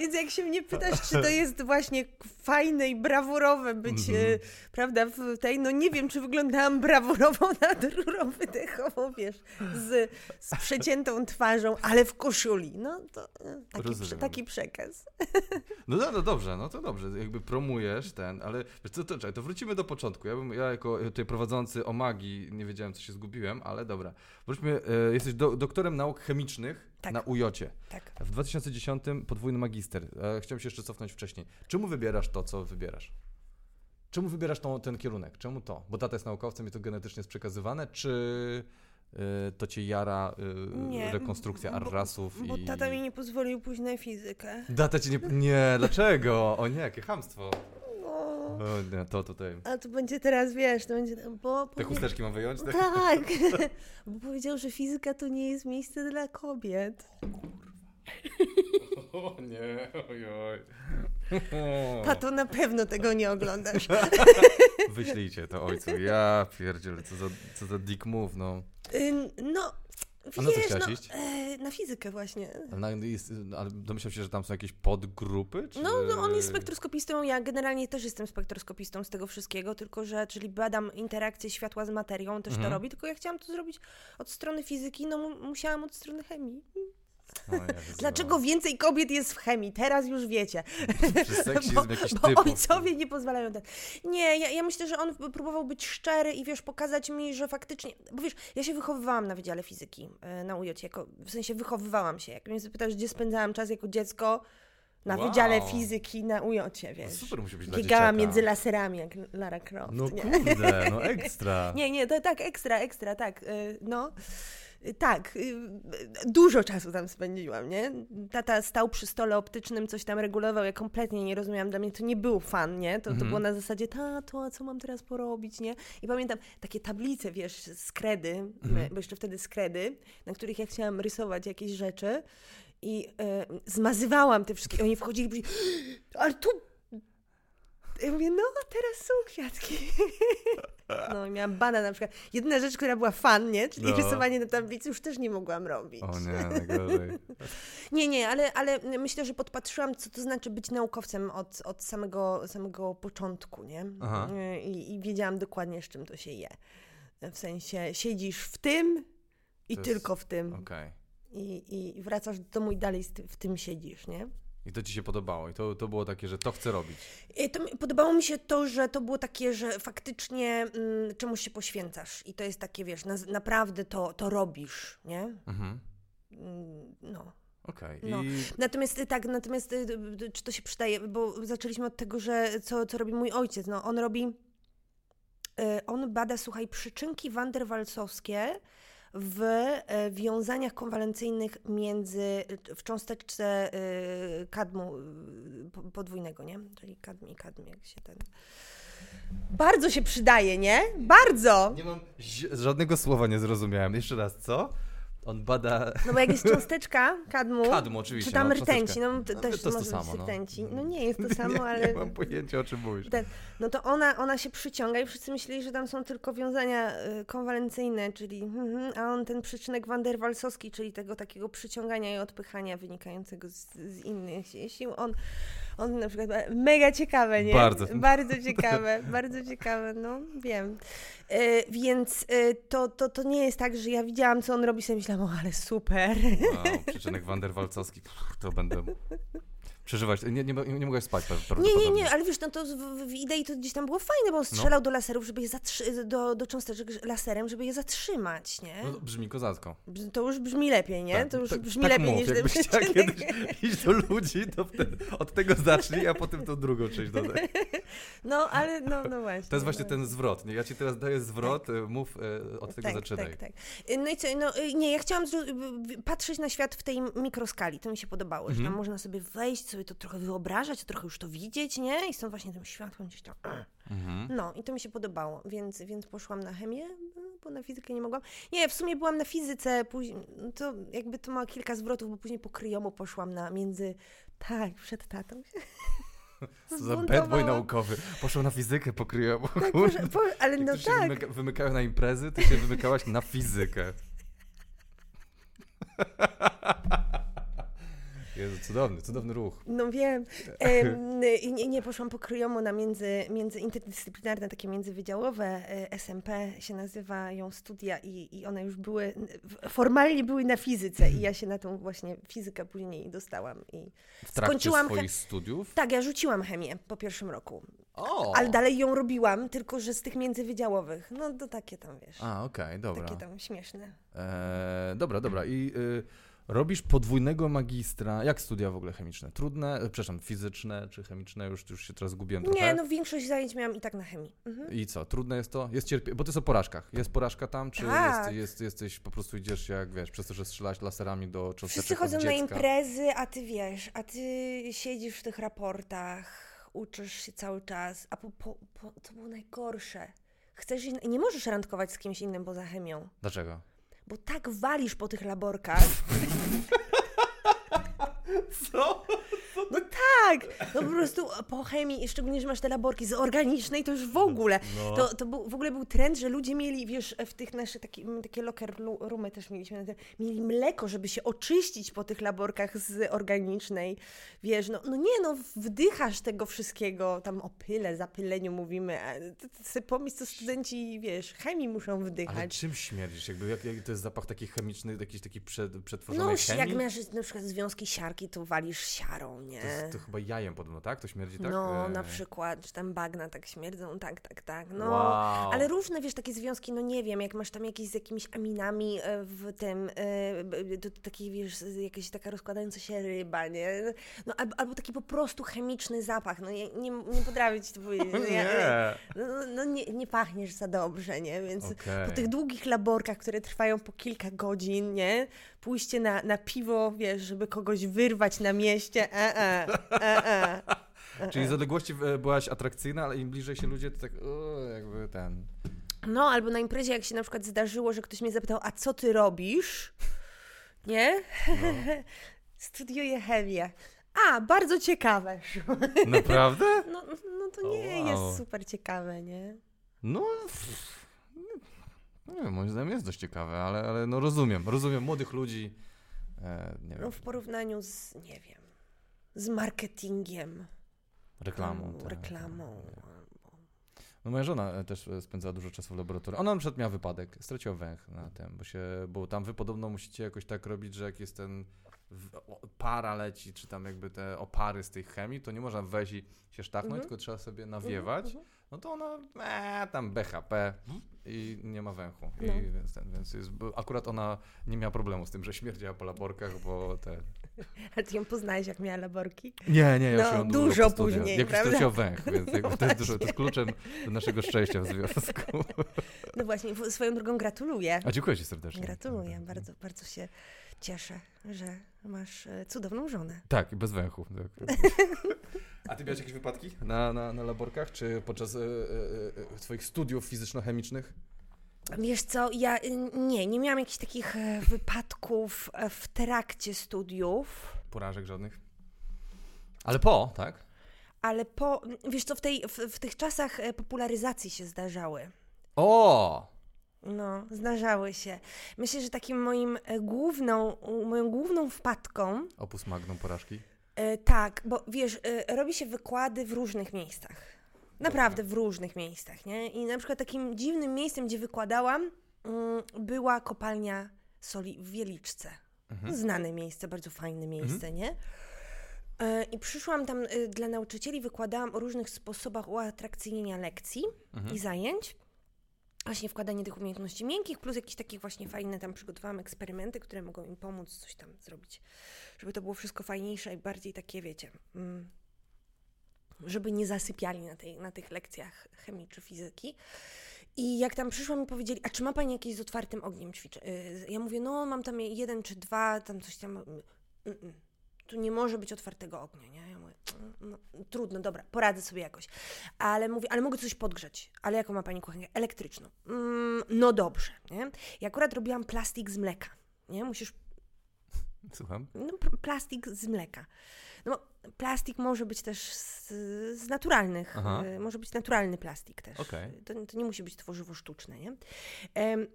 Więc jak się mnie pytasz, czy to jest właśnie fajne i brawurowe być, Mhm. e, prawda, w tej, no nie wiem, czy wyglądałam brawurowo nad rurą wydechową, wiesz, z, z przeciętą twarzą, ale w koszuli. No to e, taki, taki przekaz. No, no, no dobrze, no to dobrze, jakby promujesz ten, ale wiesz co, to, czekaj, to wrócimy do początku. Ja, bym, ja jako tutaj prowadzący o magii nie wiedziałem, co się zgubiłem, ale dobra. Wróćmy, e, jesteś do, doktorem nauk chemicznych Tak. na UJOcie. Tak. W 2010 podwójny magister. E, chciałem się jeszcze cofnąć wcześniej. Czemu wybierasz to, co wybierasz? Czemu wybierasz tą, ten kierunek? Czemu to? Bo tata jest naukowcem i to genetycznie jest przekazywane, czy y, to cię jara y, Nie, rekonstrukcja bo- arrasów Bo i... tata mi nie pozwolił pójść na fizykę. Data ci nie... Nie, dlaczego? O nie, jakie chamstwo. No, O nie, to tutaj... a to będzie teraz, wiesz, to będzie, bo... Te powie- chusteczki mam wyjąć? Tak? Tak, bo powiedział, że fizyka to nie jest miejsce dla kobiet. O nie, ojoj. Tato, na pewno tego nie oglądasz. Wyślijcie to ojcu. Ja pierdzielę, co za, co za dick move, no. No, A na co chciałaś no, iść? e, na fizykę właśnie. Ale, na- jest, ale domyślam się, że tam są jakieś podgrupy? Czy... No, no, on jest spektroskopistą, ja generalnie też jestem spektroskopistą z tego wszystkiego, tylko że, czyli badam interakcję światła z materią, on też Mhm. to robi, tylko ja chciałam to zrobić od strony fizyki, no mu- musiałam od strony chemii. O, ja wyzywam. Dlaczego więcej kobiet jest w chemii? Teraz już wiecie. Bo, bo typów. ojcowie nie pozwalają tak. Nie, ja, ja myślę, że on próbował być szczery i wiesz, pokazać mi, że faktycznie. Bo wiesz, ja się wychowywałam na Wydziale Fizyki e, na UJ, jako, w sensie wychowywałam się. Jak mnie zapytasz, gdzie spędzałam czas jako dziecko, na Wow. Wydziale Fizyki na UJ, No wiesz. super musi być dla dzieciaka. między laserami, jak Lara Croft. No nie? kurde, no ekstra. Nie, nie, to tak, ekstra, ekstra, tak. y, No. Tak, y, dużo czasu tam spędziłam, nie? Tata stał przy stole optycznym, coś tam regulował, ja kompletnie nie rozumiałam, dla mnie to nie był fan, nie? To, to Mhm. było na zasadzie, tato, a co mam teraz porobić, nie? I pamiętam takie tablice, wiesz, z kredy, Mhm. bo jeszcze wtedy z kredy, na których ja chciałam rysować jakieś rzeczy i y, zmazywałam te wszystkie, oni wchodzili i mówili, ale tu... Ja mówię, no, teraz są kwiatki. No i miałam bana na przykład. Jedyna rzecz, która była fan, nie? Czyli No. rysowanie na tablicy już też nie mogłam robić. O nie, najgorzej. Nie, nie, ale, ale myślę, że podpatrzyłam, co to znaczy być naukowcem od, od samego, samego początku, nie? Aha. I, I wiedziałam dokładnie, z czym to się je. W sensie siedzisz w tym i To jest- tylko w tym. Okej. I, I wracasz do domu i dalej w tym siedzisz, nie? I to ci się podobało i to, to było takie, że to chcę robić. To, podobało mi się to, że to było takie, że faktycznie mm, czemuś się poświęcasz i to jest takie, wiesz, na, naprawdę to, to robisz, nie? Mhm. Mm, No. Okej. No. I Natomiast y, tak, natomiast y, y, czy to się przydaje, bo zaczęliśmy od tego, że co, co robi mój ojciec. No, on robi, on bada, słuchaj, przyczynki wanderwalsowskie w y, wiązaniach konwalencyjnych między, w cząsteczce y, kadmu y, po- podwójnego, nie? Czyli kadm i kadm, jak się ten... Bardzo się przydaje, nie? Bardzo! nie mam żadnego słowa nie zrozumiałem. Jeszcze raz, co? On bada... No bo jak jest cząsteczka kadmu, Kadmu, oczywiście. czy tam no, rtęci, no to, No, też to jest to może samo, być no. rtęci. No nie jest to samo, nie, ale... Nie mam pojęcia, o czym mówisz. Ten, no to ona, ona się przyciąga i wszyscy myśleli, że tam są tylko wiązania y, konwalencyjne, czyli mhm, a on ten przyczynek van der Walsowski, czyli tego takiego przyciągania i odpychania wynikającego z, z innych si- sił, on, on na przykład mega ciekawe, nie? Bardzo. Bardzo ciekawe, bardzo ciekawe, no wiem. Y, więc y, to, to, to nie jest tak, że ja widziałam, co on robi, sobie myślałam, o ale super. Wow, przyczynek Wanderwalcowski, to będę przeżywać. Nie, nie, nie mogę spać Nie, nie, nie, ale wiesz, no to w, w idei to gdzieś tam było fajne, bo on strzelał do laserów, żeby je zatrzy- do, do cząsteczek laserem, żeby je zatrzymać, nie? No, brzmi kozacko. To już brzmi lepiej, nie? Tak, to już tak- brzmi tak lepiej mów, niż jakbyś chciała kiedyś iść do ludzi, to wtedy od tego zacznij, a potem tą drugą część dodaj. No, ale no, no właśnie. To jest właśnie no. ten zwrot. Nie? Ja ci teraz daję zwrot, y, mów y, od tego tak, zaczynaj. Tak, tak. No i co, no y, nie, ja chciałam patrzeć na świat w tej mikroskali, to mi się podobało, że Mhm. tam można sobie wejść, sobie to trochę wyobrażać, trochę już to widzieć, nie? I stąd właśnie tym światłem gdzieś tam... Mhm. No i to mi się podobało, więc, więc poszłam na chemię, no, bo na fizykę nie mogłam. Nie, w sumie byłam na fizyce, później, no to jakby to ma kilka zwrotów, bo później po kryjomu poszłam na między... Tak, przed tatą za bad boy naukowy. Poszło na fizykę, pokryją. Tak, Kurde. może, po, ale Jak no tak. wymyka, wymykają na imprezy, ty się wymykałaś na fizykę. Jezu, cudowny, cudowny ruch. No wiem. Em, i nie, nie poszłam po kryjomu na między, między interdyscyplinarne, takie międzywydziałowe. e, SMP się nazywają studia i, i one już były, formalnie były na fizyce i ja się na tą właśnie fizykę później dostałam. I W trakcie Skończyłam swoich studiów? tak, ja rzuciłam chemię po pierwszym roku, O! ale dalej ją robiłam, tylko że z tych międzywydziałowych. No to takie tam, wiesz, A, okej, dobra. takie tam śmieszne. Eee, dobra, dobra. I y, robisz podwójnego magistra. Jak studia w ogóle chemiczne? Trudne? E, Przepraszam, fizyczne czy chemiczne? Już, już się teraz gubiłem trochę. Nie, no większość zajęć miałam i tak na chemii. Mhm. I co? Trudne jest to? Jest cierpie... Bo ty jest o porażkach. Jest porażka tam, czy Tak. jest, jest, jesteś, po prostu idziesz jak, wiesz, przez to, że strzelasz laserami do cząsteczek Wszyscy od chodzą na imprezy, a ty wiesz, a ty siedzisz w tych raportach, uczysz się cały czas, a po, po, po, to było najgorsze. Chcesz nie możesz randkować z kimś innym poza chemią, Dlaczego? Bo tak walisz po tych laborkach. Co? No tak, no po prostu po chemii, szczególnie, że masz te laborki z organicznej, to już w ogóle. No. To, to był, w ogóle był trend, że ludzie mieli, wiesz, w tych naszych, taki, takie locker roomy też mieliśmy, na tym, mieli mleko, żeby się oczyścić po tych laborkach z organicznej. Wiesz, no, no nie, no wdychasz tego wszystkiego, tam o pyle, zapyleniu mówimy, a ty, pomyśl, co studenci, wiesz, chemii muszą Ale wdychać. czym śmierdzisz? Jakby, jak, jak to jest zapach taki chemiczny, jakiś taki przed, przetworzonej No, chemii? jak masz na przykład związki siarki, to walisz siarą, nie? To, to chyba jajem podobno, tak? To śmierdzi tak? No, E, na przykład, czy tam bagna tak śmierdzą, tak, tak, tak. No, Wow. ale różne, wiesz, takie związki, no nie wiem, jak masz tam jakieś z jakimiś aminami e, w tym, e, to, to taki, wiesz, jakaś taka rozkładająca się ryba, nie? No, albo, albo taki po prostu chemiczny zapach, no ja nie, nie potrafię ci to powiedzieć. no, ja- Nie. no, no nie, nie pachniesz za dobrze, nie? Więc Okej. po tych długich laborkach, które trwają po kilka godzin, nie? Pójście na, na piwo, wiesz, żeby kogoś wyrwać na mieście, e, e, e, e. Czyli z odległości e, byłaś atrakcyjna, ale im bliżej się ludzie, to tak o, jakby ten... No, albo na imprezie, jak się na przykład zdarzyło, że ktoś mnie zapytał, a co ty robisz? Nie? Studiuję chemię. A, bardzo ciekawe. Naprawdę? No, no to O, nie wow. jest super ciekawe, nie? No... pff, Nie wiem, moim zdaniem jest dość ciekawe, ale, ale no rozumiem, rozumiem młodych ludzi, e, nie wiem, No w porównaniu z, nie wiem, z marketingiem, reklamą. tam, tak. reklamą. No moja żona e, też spędzała dużo czasu w laboratorium. Ona na przykład miała wypadek, straciła węch na tym, bo się, bo tam wy podobno musicie jakoś tak robić, że jak jest ten para leci, czy tam jakby te opary z tej chemii, to nie można wejść i się sztachnąć, Mhm. tylko trzeba sobie nawiewać. Mhm, No to ona, e, tam BHP i nie ma węchu. I No. więc ten, więc jest, akurat ona nie miała problemu z tym, że śmierdziała po laborkach, bo te... A ty ją poznałeś, jak miała laborki? Nie, nie, ja No, ją dużo studiach. później, Jak prawda? straciła węch, więc jakby to, jest dużo, to jest kluczem do naszego szczęścia w związku. No właśnie, swoją drogą gratuluję. A dziękuję Ci serdecznie. Gratuluję, Tak, bardzo, bardzo się cieszę, że masz e, cudowną żonę. Tak, i bez węchu. Tak. A ty miałeś jakieś wypadki na, na, na laborkach, czy podczas e, e, e, twoich studiów fizyczno-chemicznych? Wiesz co, ja y, nie, nie miałam jakichś takich e, wypadków e, w trakcie studiów, Porażek żadnych? Ale po, tak? ale po, wiesz co, w, tej, w, w tych czasach popularyzacji się zdarzały. O! No, zdarzały się. Myślę, że takim moim główną, moją główną wpadką, Opus magnum porażki. E, tak, bo wiesz, e, robi się wykłady w różnych miejscach. Naprawdę w różnych miejscach, nie? I na przykład takim dziwnym miejscem, gdzie wykładałam, mm, była kopalnia soli w Wieliczce. Znane miejsce, bardzo fajne miejsce, nie? E, I przyszłam tam dla nauczycieli, wykładałam o różnych sposobach uatrakcyjnienia lekcji i zajęć. Właśnie wkładanie tych umiejętności miękkich, plus jakieś takie właśnie fajne, tam przygotowałam eksperymenty, które mogą im pomóc coś tam zrobić, żeby to było wszystko fajniejsze i bardziej takie, wiecie, mm, żeby nie zasypiali na, tej, na tych lekcjach chemii czy fizyki. I jak tam przyszłam i powiedzieli, a czy ma Pani jakieś z otwartym ogniem ćwicze? y, Ja mówię, no mam tam jeden czy dwa, tam coś tam. Mm, mm. Tu nie może być otwartego ognia, nie? Ja mówię, "Mm, no, trudno, dobra, poradzę sobie jakoś. Ale mówię, ale mogę coś podgrzać. Ale jaką ma Pani kuchenkę? Elektryczną. Mm, no dobrze, nie? I akurat robiłam plastik z mleka, nie? Musisz Słucham. no, plastik z mleka. No, plastik może być też z, z naturalnych, y, może być naturalny plastik też. Okej. To, to nie musi być tworzywo sztuczne, nie? Mm,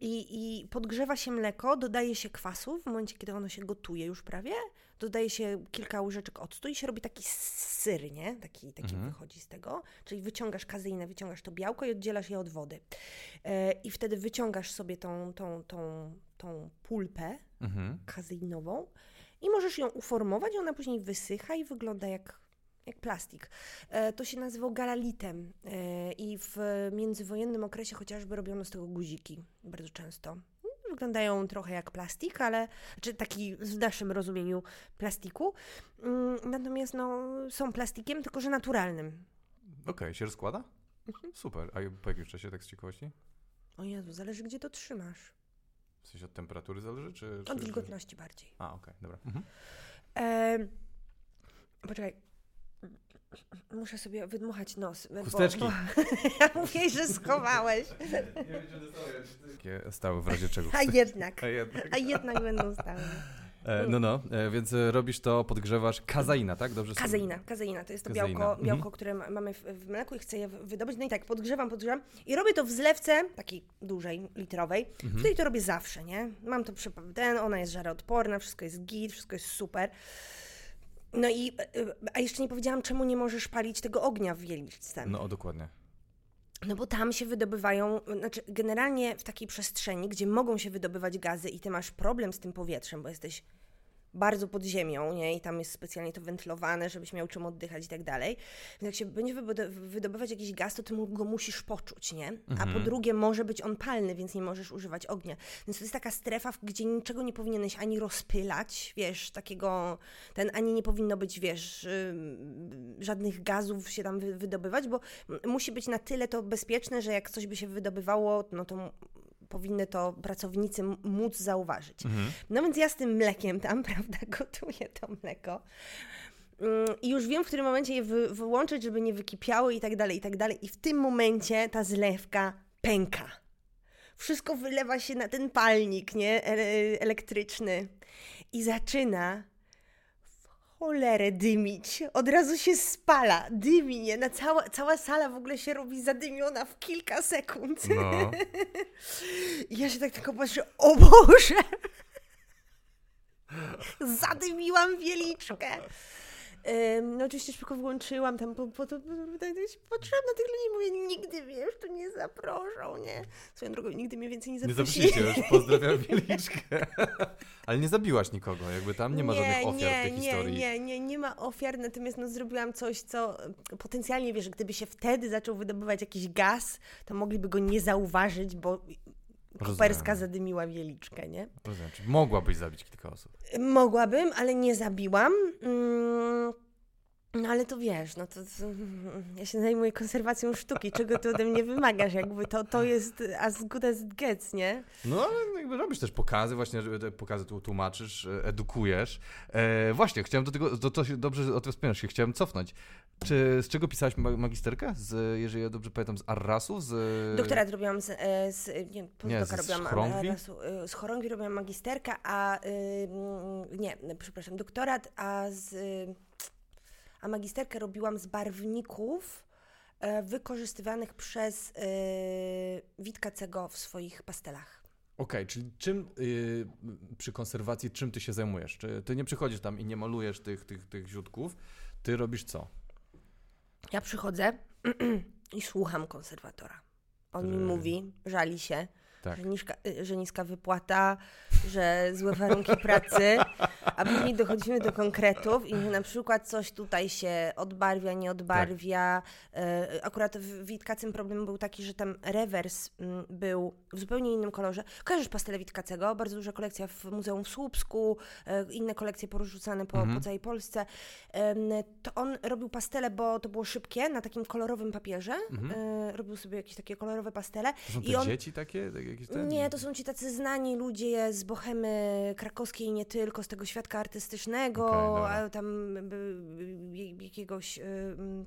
i, I podgrzewa się mleko, dodaje się kwasu w momencie, kiedy ono się gotuje już prawie, dodaje się kilka łyżeczek octu i się robi taki syr, nie? Taki, taki Mhm. wychodzi z tego. Czyli wyciągasz kazeinę, wyciągasz to białko i oddzielasz je od wody. E, I wtedy wyciągasz sobie tą, tą, tą, tą pulpę, Mhm. kazeinową i możesz ją uformować, ona później wysycha i wygląda jak, jak plastik. E, to się nazywa galalitem e, i w międzywojennym okresie chociażby robiono z tego guziki bardzo często. Wyglądają trochę jak plastik, ale czy taki w naszym rozumieniu plastiku. Mm, Natomiast no, są plastikiem, tylko że naturalnym. Okej, się rozkłada? Mhm. Super. A po jakim czasie, tak z ciekawości? O Jezu, zależy gdzie to trzymasz. W sensie od temperatury zależy, czy... czy Od czy- wilgotności bardziej. A, okej, dobra. Mhm. E, poczekaj. Muszę sobie wydmuchać nos. bo- Chusteczki. Bo, ja mówię, że schowałeś. Takie stały w razie czego. A jednak. A jednak. A jednak będą stałe. E, no, no, e, więc e, robisz to, podgrzewasz kazeina, tak? Dobrze sobie- Kazeina, kazeina to jest to Kazeina, białko, mhm. białko które ma- mamy w, w mleku i chcę je wy- wydobyć. No i tak, podgrzewam, podgrzewam i robię to w zlewce, takiej dużej, litrowej. Mhm. Tutaj to robię zawsze, nie? Mam to ten, ona jest żaroodporna, wszystko jest git, wszystko jest super. No i, y, y, a jeszcze nie powiedziałam, czemu nie możesz palić tego ognia w wieliczce. No, dokładnie. No bo tam się wydobywają, znaczy generalnie w takiej przestrzeni, gdzie mogą się wydobywać gazy i ty masz problem z tym powietrzem, bo jesteś bardzo pod ziemią, nie? I tam jest specjalnie to wentylowane, żebyś miał czym oddychać i tak dalej. Więc jak się będzie wydobywać jakiś gaz, to ty go musisz poczuć, nie? A po drugie może być on palny, więc nie możesz używać ognia. Więc to jest taka strefa, gdzie niczego nie powinieneś ani rozpylać, wiesz, takiego, ten, ani nie powinno być, wiesz, żadnych gazów się tam wy- wydobywać, bo musi być na tyle to bezpieczne, że jak coś by się wydobywało, no to powinny to pracownicy móc zauważyć. Mhm. No więc ja z tym mlekiem tam, prawda, gotuję to mleko. Mm, I już wiem, w którym momencie je wy, wyłączyć, żeby nie wykipiały i tak dalej, i tak dalej. I w tym momencie ta zlewka pęka. Wszystko wylewa się na ten palnik, nie? E- elektryczny. I zaczyna cholerę dymić. Od razu się spala, dymi, nie? Na cała, cała sala w ogóle się robi zadymiona w kilka sekund. No. I ja się tak tylko patrzę, o Boże! Zadymiłam wieliczkę. No oczywiście szybko wyłączyłam tam, po, po, to, po, patrzyłam na tych ludzi mówię, nigdy wiesz, to nie zaproszą, nie? Swoją drogą, nigdy mnie więcej nie Nie zaprosili. zaprosiliście już, pozdrawiam Wieliczkę. Ale nie zabiłaś nikogo, jakby tam nie ma żadnych ofiar nie, w tej nie, historii. Nie, nie, nie ma ofiar, natomiast no, zrobiłam coś, co potencjalnie, wiesz, gdyby się wtedy zaczął wydobywać jakiś gaz, to mogliby go nie zauważyć, bo Koperska zadymiła wieliczkę, nie? Rozumiem, czyli mogłabyś zabić kilka osób. Mogłabym, ale nie zabiłam. Mm, No ale to wiesz, no to, to, ja się zajmuję konserwacją sztuki, czego ty ode mnie wymagasz, jakby to, to jest as good as it gets, nie? No ale jakby robisz też pokazy, właśnie żeby te pokazy tu tłumaczysz, e, edukujesz. E, właśnie, chciałem do tego, to, to się dobrze o tym wspomniałeś, się chciałem cofnąć. Czy, z czego pisałaś magisterkę? Z, jeżeli ja dobrze pamiętam, z Arrasu? Z... Doktorat robiłam z, e, z nie, nie z, robiłam z chorągwi? Arrasu, e, z chorągwi robiłam magisterkę, a nie, przepraszam, doktorat, a z a magisterkę robiłam z barwników e, wykorzystywanych przez e, Witka Cego w swoich pastelach. Okej, okay, czyli czym yy, przy konserwacji, czym ty się zajmujesz? Czy ty nie przychodzisz tam i nie malujesz tych, tych, tych ziutków, ty robisz co? Ja przychodzę i słucham konserwatora. On mi mówi, żali się, tak. że, niska, y, że niska wypłata, że złe warunki pracy, a później dochodzimy do konkretów i na przykład coś tutaj się odbarwia, nie odbarwia. Tak. Akurat w Witkacym problem był taki, że tam rewers mm, był w zupełnie innym kolorze. Kojarzysz pastelę Witkacego? Bardzo duża kolekcja w Muzeum w Słupsku, e, inne kolekcje porzucane po, mhm. po całej Polsce. To on robił pastele, bo to było szybkie, na takim kolorowym papierze. Mhm. E, robił sobie jakieś takie kolorowe pastele. To są te I on... dzieci takie? Jakieś ten... Nie, to są ci tacy znani ludzie z bohemy krakowskiej nie tylko, z tego świadka artystycznego, okay, a tam jakiegoś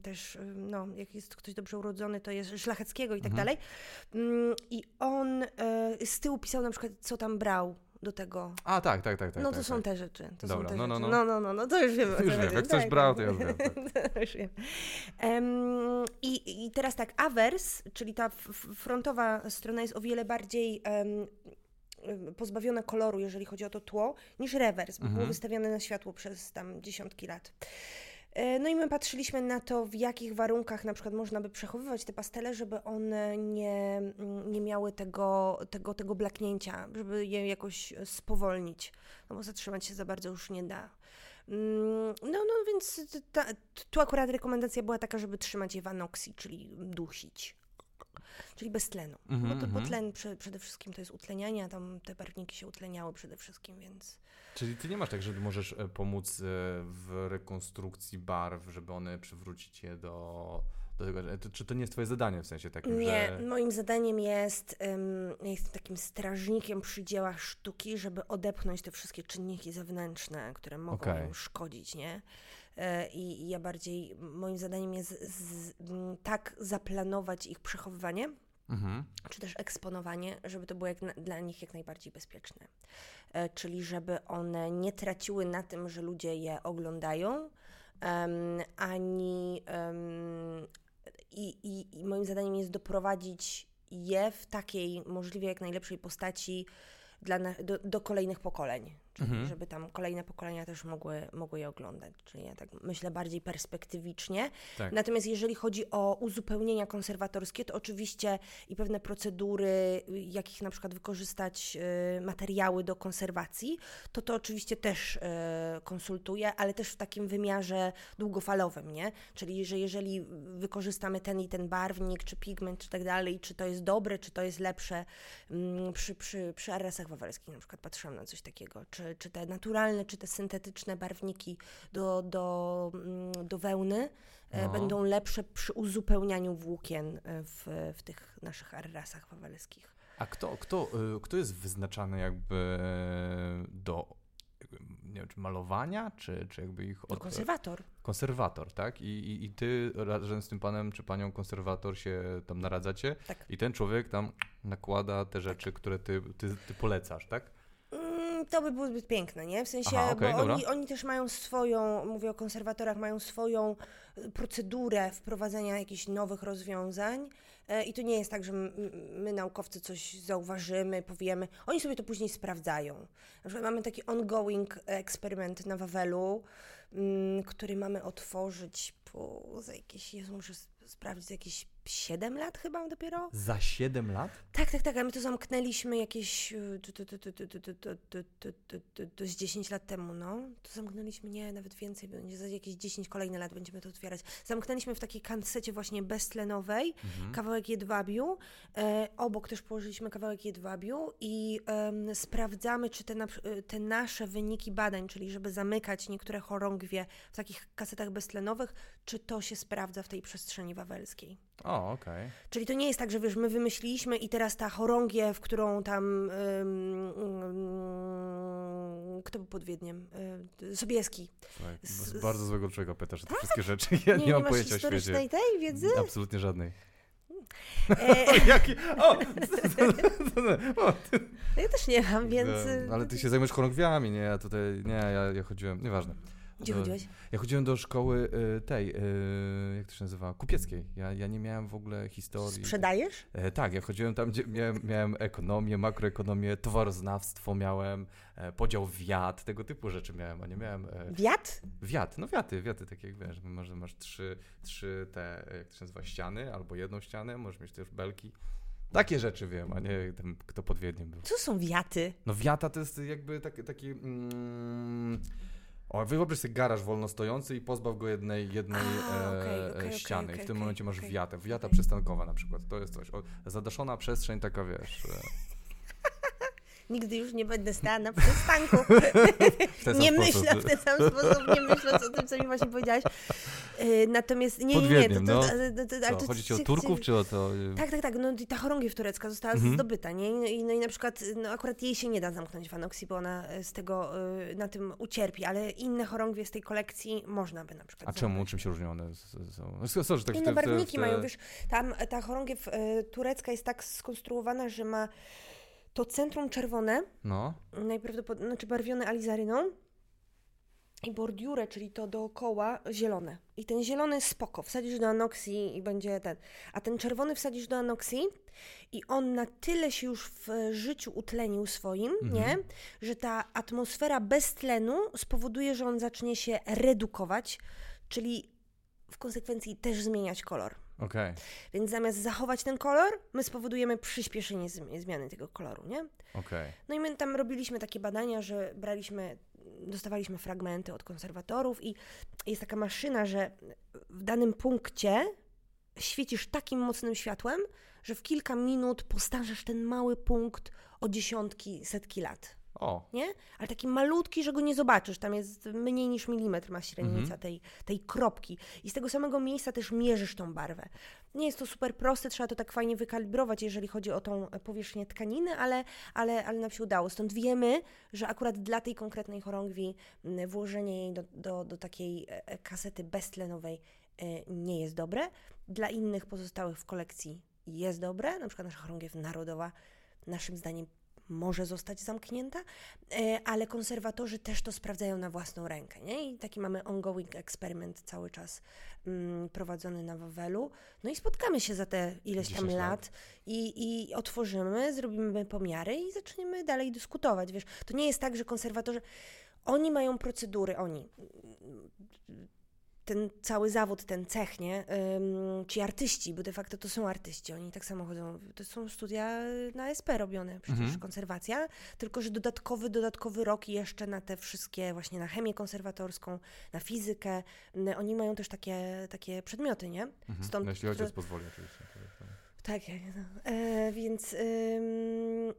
też, no, jak jest ktoś dobrze urodzony, to jest szlacheckiego i tak mhm. dalej. Mm, I on e, z tyłu pisał na przykład, co tam brał do tego. A, tak, tak, tak. tak no to tak, są tak. te rzeczy. To Dobra, są te no, no, no, no. No, no, no, to już wiemy. Już wiem, jak ktoś tak, brał, to ja już wiem. Tak. już wiem. Um, i, I teraz tak, awers, czyli ta frontowa strona jest o wiele bardziej um, pozbawiona koloru, jeżeli chodzi o to tło, niż rewers, bo mhm. było wystawiane na światło przez tam dziesiątki lat. E, no i my patrzyliśmy na to, w jakich warunkach na przykład można by przechowywać te pastele, żeby one nie, nie miały tego, tego, tego blaknięcia, żeby je jakoś spowolnić, no bo zatrzymać się za bardzo już nie da. Mm, no, no więc ta, tu akurat rekomendacja była taka, żeby trzymać je w anoksji, czyli dusić czyli bez tlenu. Mm -hmm, bo, to, bo mhm. tlen prze, przede wszystkim to jest utlenianie, a tam te barwniki się utleniały przede wszystkim, więc... Czyli ty nie masz tak, że możesz e, pomóc e, w rekonstrukcji barw, żeby one przywrócić je do, do tego, czy to nie jest twoje zadanie w sensie takim, Nie, że... moim zadaniem jest, um, ja jestem takim strażnikiem przy dziełach sztuki, żeby odepchnąć te wszystkie czynniki zewnętrzne, które mogą okay. szkodzić, nie? E, I, ja bardziej, moim zadaniem jest z, tak zaplanować ich przechowywanie, mhm. czy też eksponowanie, żeby to było jak na, dla nich jak najbardziej bezpieczne. E, czyli żeby one nie traciły na tym, że ludzie je oglądają, um, ani um, i, i, i moim zadaniem jest doprowadzić je w takiej możliwie jak najlepszej postaci dla, do, do kolejnych pokoleń czyli mhm. żeby tam kolejne pokolenia też mogły, mogły je oglądać. Czyli ja tak myślę bardziej perspektywicznie. Tak. Natomiast jeżeli chodzi o uzupełnienia konserwatorskie, to oczywiście i pewne procedury, jakich na przykład wykorzystać y, materiały do konserwacji, to to oczywiście też y, konsultuję, ale też w takim wymiarze długofalowym, nie? Czyli, że jeżeli wykorzystamy ten i ten barwnik, czy pigment, czy tak dalej, czy to jest dobre, czy to jest lepsze, mm, przy, przy, przy arresach wawelskich na przykład patrzyłam na coś takiego, czy czy, te naturalne, czy te syntetyczne barwniki do, do, mm, do wełny e, no. będą lepsze przy uzupełnianiu włókien e, w, w tych naszych arrasach wawelskich. A kto, kto, e, kto jest wyznaczany jakby do nie wiem, czy malowania, czy, czy jakby ich... Od... konserwator. Konserwator, tak? I, i, I ty razem z tym panem czy panią konserwator się tam naradzacie tak. i ten człowiek tam nakłada te rzeczy, tak. które ty, ty, ty polecasz, tak? To by było zbyt piękne, nie? W sensie, Aha, okay, bo oni, oni też mają swoją, mówię o konserwatorach, mają swoją y, procedurę wprowadzenia jakichś nowych rozwiązań. E, I to nie jest tak, że my, naukowcy coś zauważymy, powiemy. Oni sobie to później sprawdzają. Na mamy taki ongoing eksperyment na Wawelu, mm, który mamy otworzyć po za jakieś, Jezu, muszę sprawdzić, jakieś 7 lat chyba dopiero. Za 7 lat? Tak, tak, tak, a my to zamknęliśmy jakieś z 10 lat temu, no. To zamknęliśmy, nie, nawet więcej, będzie za jakieś 10 kolejne lat będziemy to otwierać. Zamknęliśmy w takiej kansecie właśnie beztlenowej, mhm. kawałek jedwabiu, e, obok też położyliśmy kawałek jedwabiu i e, sprawdzamy, czy te, na, te nasze wyniki badań, czyli żeby zamykać niektóre chorągwie w takich kasetach beztlenowych, czy to się sprawdza w tej przestrzeni wawelskiej. O, okej. Czyli to nie jest tak, że wiesz, my wymyśliliśmy i teraz ta chorągiew, którą tam. ym, ym, kto był pod Wiedniem? Y, Sobieski. Słuchaj, Z- bardzo złego człowieka pytasz o te wszystkie rzeczy. Ja nie, nie, mam masz pojęcia o świecie. tej wiedzy? Absolutnie żadnej. E, Jaki? O! o ty, ja też nie mam, więc. y, ale ty się zajmujesz chorągwiami, nie? Ja tutaj, nie, ja, ja chodziłem, nieważne. Gdzie To- chodziłeś? Ja chodziłem do szkoły y, tej, y, jak to się nazywa, kupieckiej. Ja, ja nie miałem w ogóle historii. Sprzedajesz? E, tak, ja chodziłem tam, gdzie miałem, miałem ekonomię, makroekonomię, towaroznawstwo miałem, e, podział wiat, tego typu rzeczy miałem, a nie miałem e, Wiat? wiat, no wiaty, wiaty takie jak wiesz, może masz trzy, trzy te, e, jak to się nazywa, ściany, albo jedną ścianę, możesz mieć też belki. Takie rzeczy wiem, a nie tam, kto pod Wiedniem był. Co są wiaty? No wiata to jest jakby taki, taki mm, o, wyobraź sobie garaż wolno stojący i pozbaw go jednej, jednej A, e, okej, e, ściany. okej, I w tym momencie masz wiatę. Wiata przystankowa na przykład. To jest coś. O, zadaszona przestrzeń taka, wiesz... Nigdy już nie będę stała na przystanku. nie sposób. myślę w ten sam sposób, nie myśląc o tym, co mi właśnie powiedziałeś. E, Natomiast nie, Pod nie, nie. No. ale to, ale Co, to- chodzi ci o Turków, czy- o to... e, Tak, tak, tak. No i ta chorągiew turecka została Mhm. zdobyta, nie? No i, no i na przykład, no akurat jej się nie da zamknąć w anoksji, bo ona e, z tego, y, na tym ucierpi, ale inne chorągwie z tej kolekcji można by na przykład A czemu? Czym się różnią one? Są... No, sorry, tak, Inne barwniki mają, wiesz, tam ta chorągiew turecka jest tak skonstruowana, że ma to centrum czerwone, No, najprawdopodobniej, znaczy barwione alizaryną i bordiurę, czyli to dookoła, zielone. I ten zielony spoko, wsadzisz do anoksji i będzie ten. A ten czerwony wsadzisz do anoksji i on na tyle się już w życiu utlenił swoim, Mhm. nie? Że ta atmosfera bez tlenu spowoduje, że on zacznie się redukować, czyli w konsekwencji też zmieniać kolor. Okej, Więc zamiast zachować ten kolor, my spowodujemy przyspieszenie zmi- zmiany tego koloru, nie? okej. No i my tam robiliśmy takie badania, że braliśmy, dostawaliśmy fragmenty od konserwatorów i jest taka maszyna, że w danym punkcie świecisz takim mocnym światłem, że w kilka minut postarzasz ten mały punkt o dziesiątki, setki lat. O, Nie? Ale taki malutki, że go nie zobaczysz. Tam jest mniej niż milimetr ma średnica Mhm. tej, tej kropki. I z tego samego miejsca też mierzysz tą barwę. Nie jest to super proste, trzeba to tak fajnie wykalibrować, jeżeli chodzi o tą powierzchnię tkaniny, ale, ale, ale nam się udało. Stąd wiemy, że akurat dla tej konkretnej chorągwi włożenie jej do, do, do takiej e, e, kasety beztlenowej e, nie jest dobre. Dla innych pozostałych w kolekcji jest dobre. Na przykład nasza chorągiew narodowa naszym zdaniem może zostać zamknięta, e, ale konserwatorzy też to sprawdzają na własną rękę. Nie? I taki mamy ongoing eksperyment cały czas mm, prowadzony na Wawelu. No i spotkamy się za te ileś tam 10 lat. lat i, i otworzymy, zrobimy pomiary i zaczniemy dalej dyskutować. Wiesz, to nie jest tak, że konserwatorzy, oni mają procedury, oni ten cały zawód, ten cech, nie? Ci artyści, bo de facto to są artyści, oni tak samo chodzą, to są studia na SP robione, przecież Mhm. konserwacja, tylko że dodatkowy, dodatkowy rok jeszcze na te wszystkie, właśnie na chemię konserwatorską, na fizykę, oni mają też takie, takie przedmioty, nie? mhm. Stąd- no, jeśli ojciec to- pozwoli oczywiście. Tak, jak no. e, więc, ym,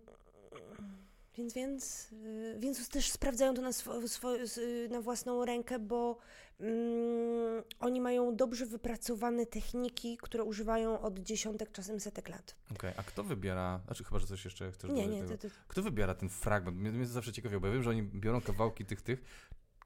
więc, więc, y, więc też sprawdzają to na, swo, swo, s- y, na własną rękę, bo ym, oni mają dobrze wypracowane techniki, które używają od dziesiątek, czasem setek lat. Okej, a kto wybiera, znaczy chyba, że coś jeszcze chcesz Nie, nie, to, to, Kto wybiera ten fragment? Mnie, mnie to zawsze ciekawiło, bo ja wiem, że oni biorą kawałki tych, tych,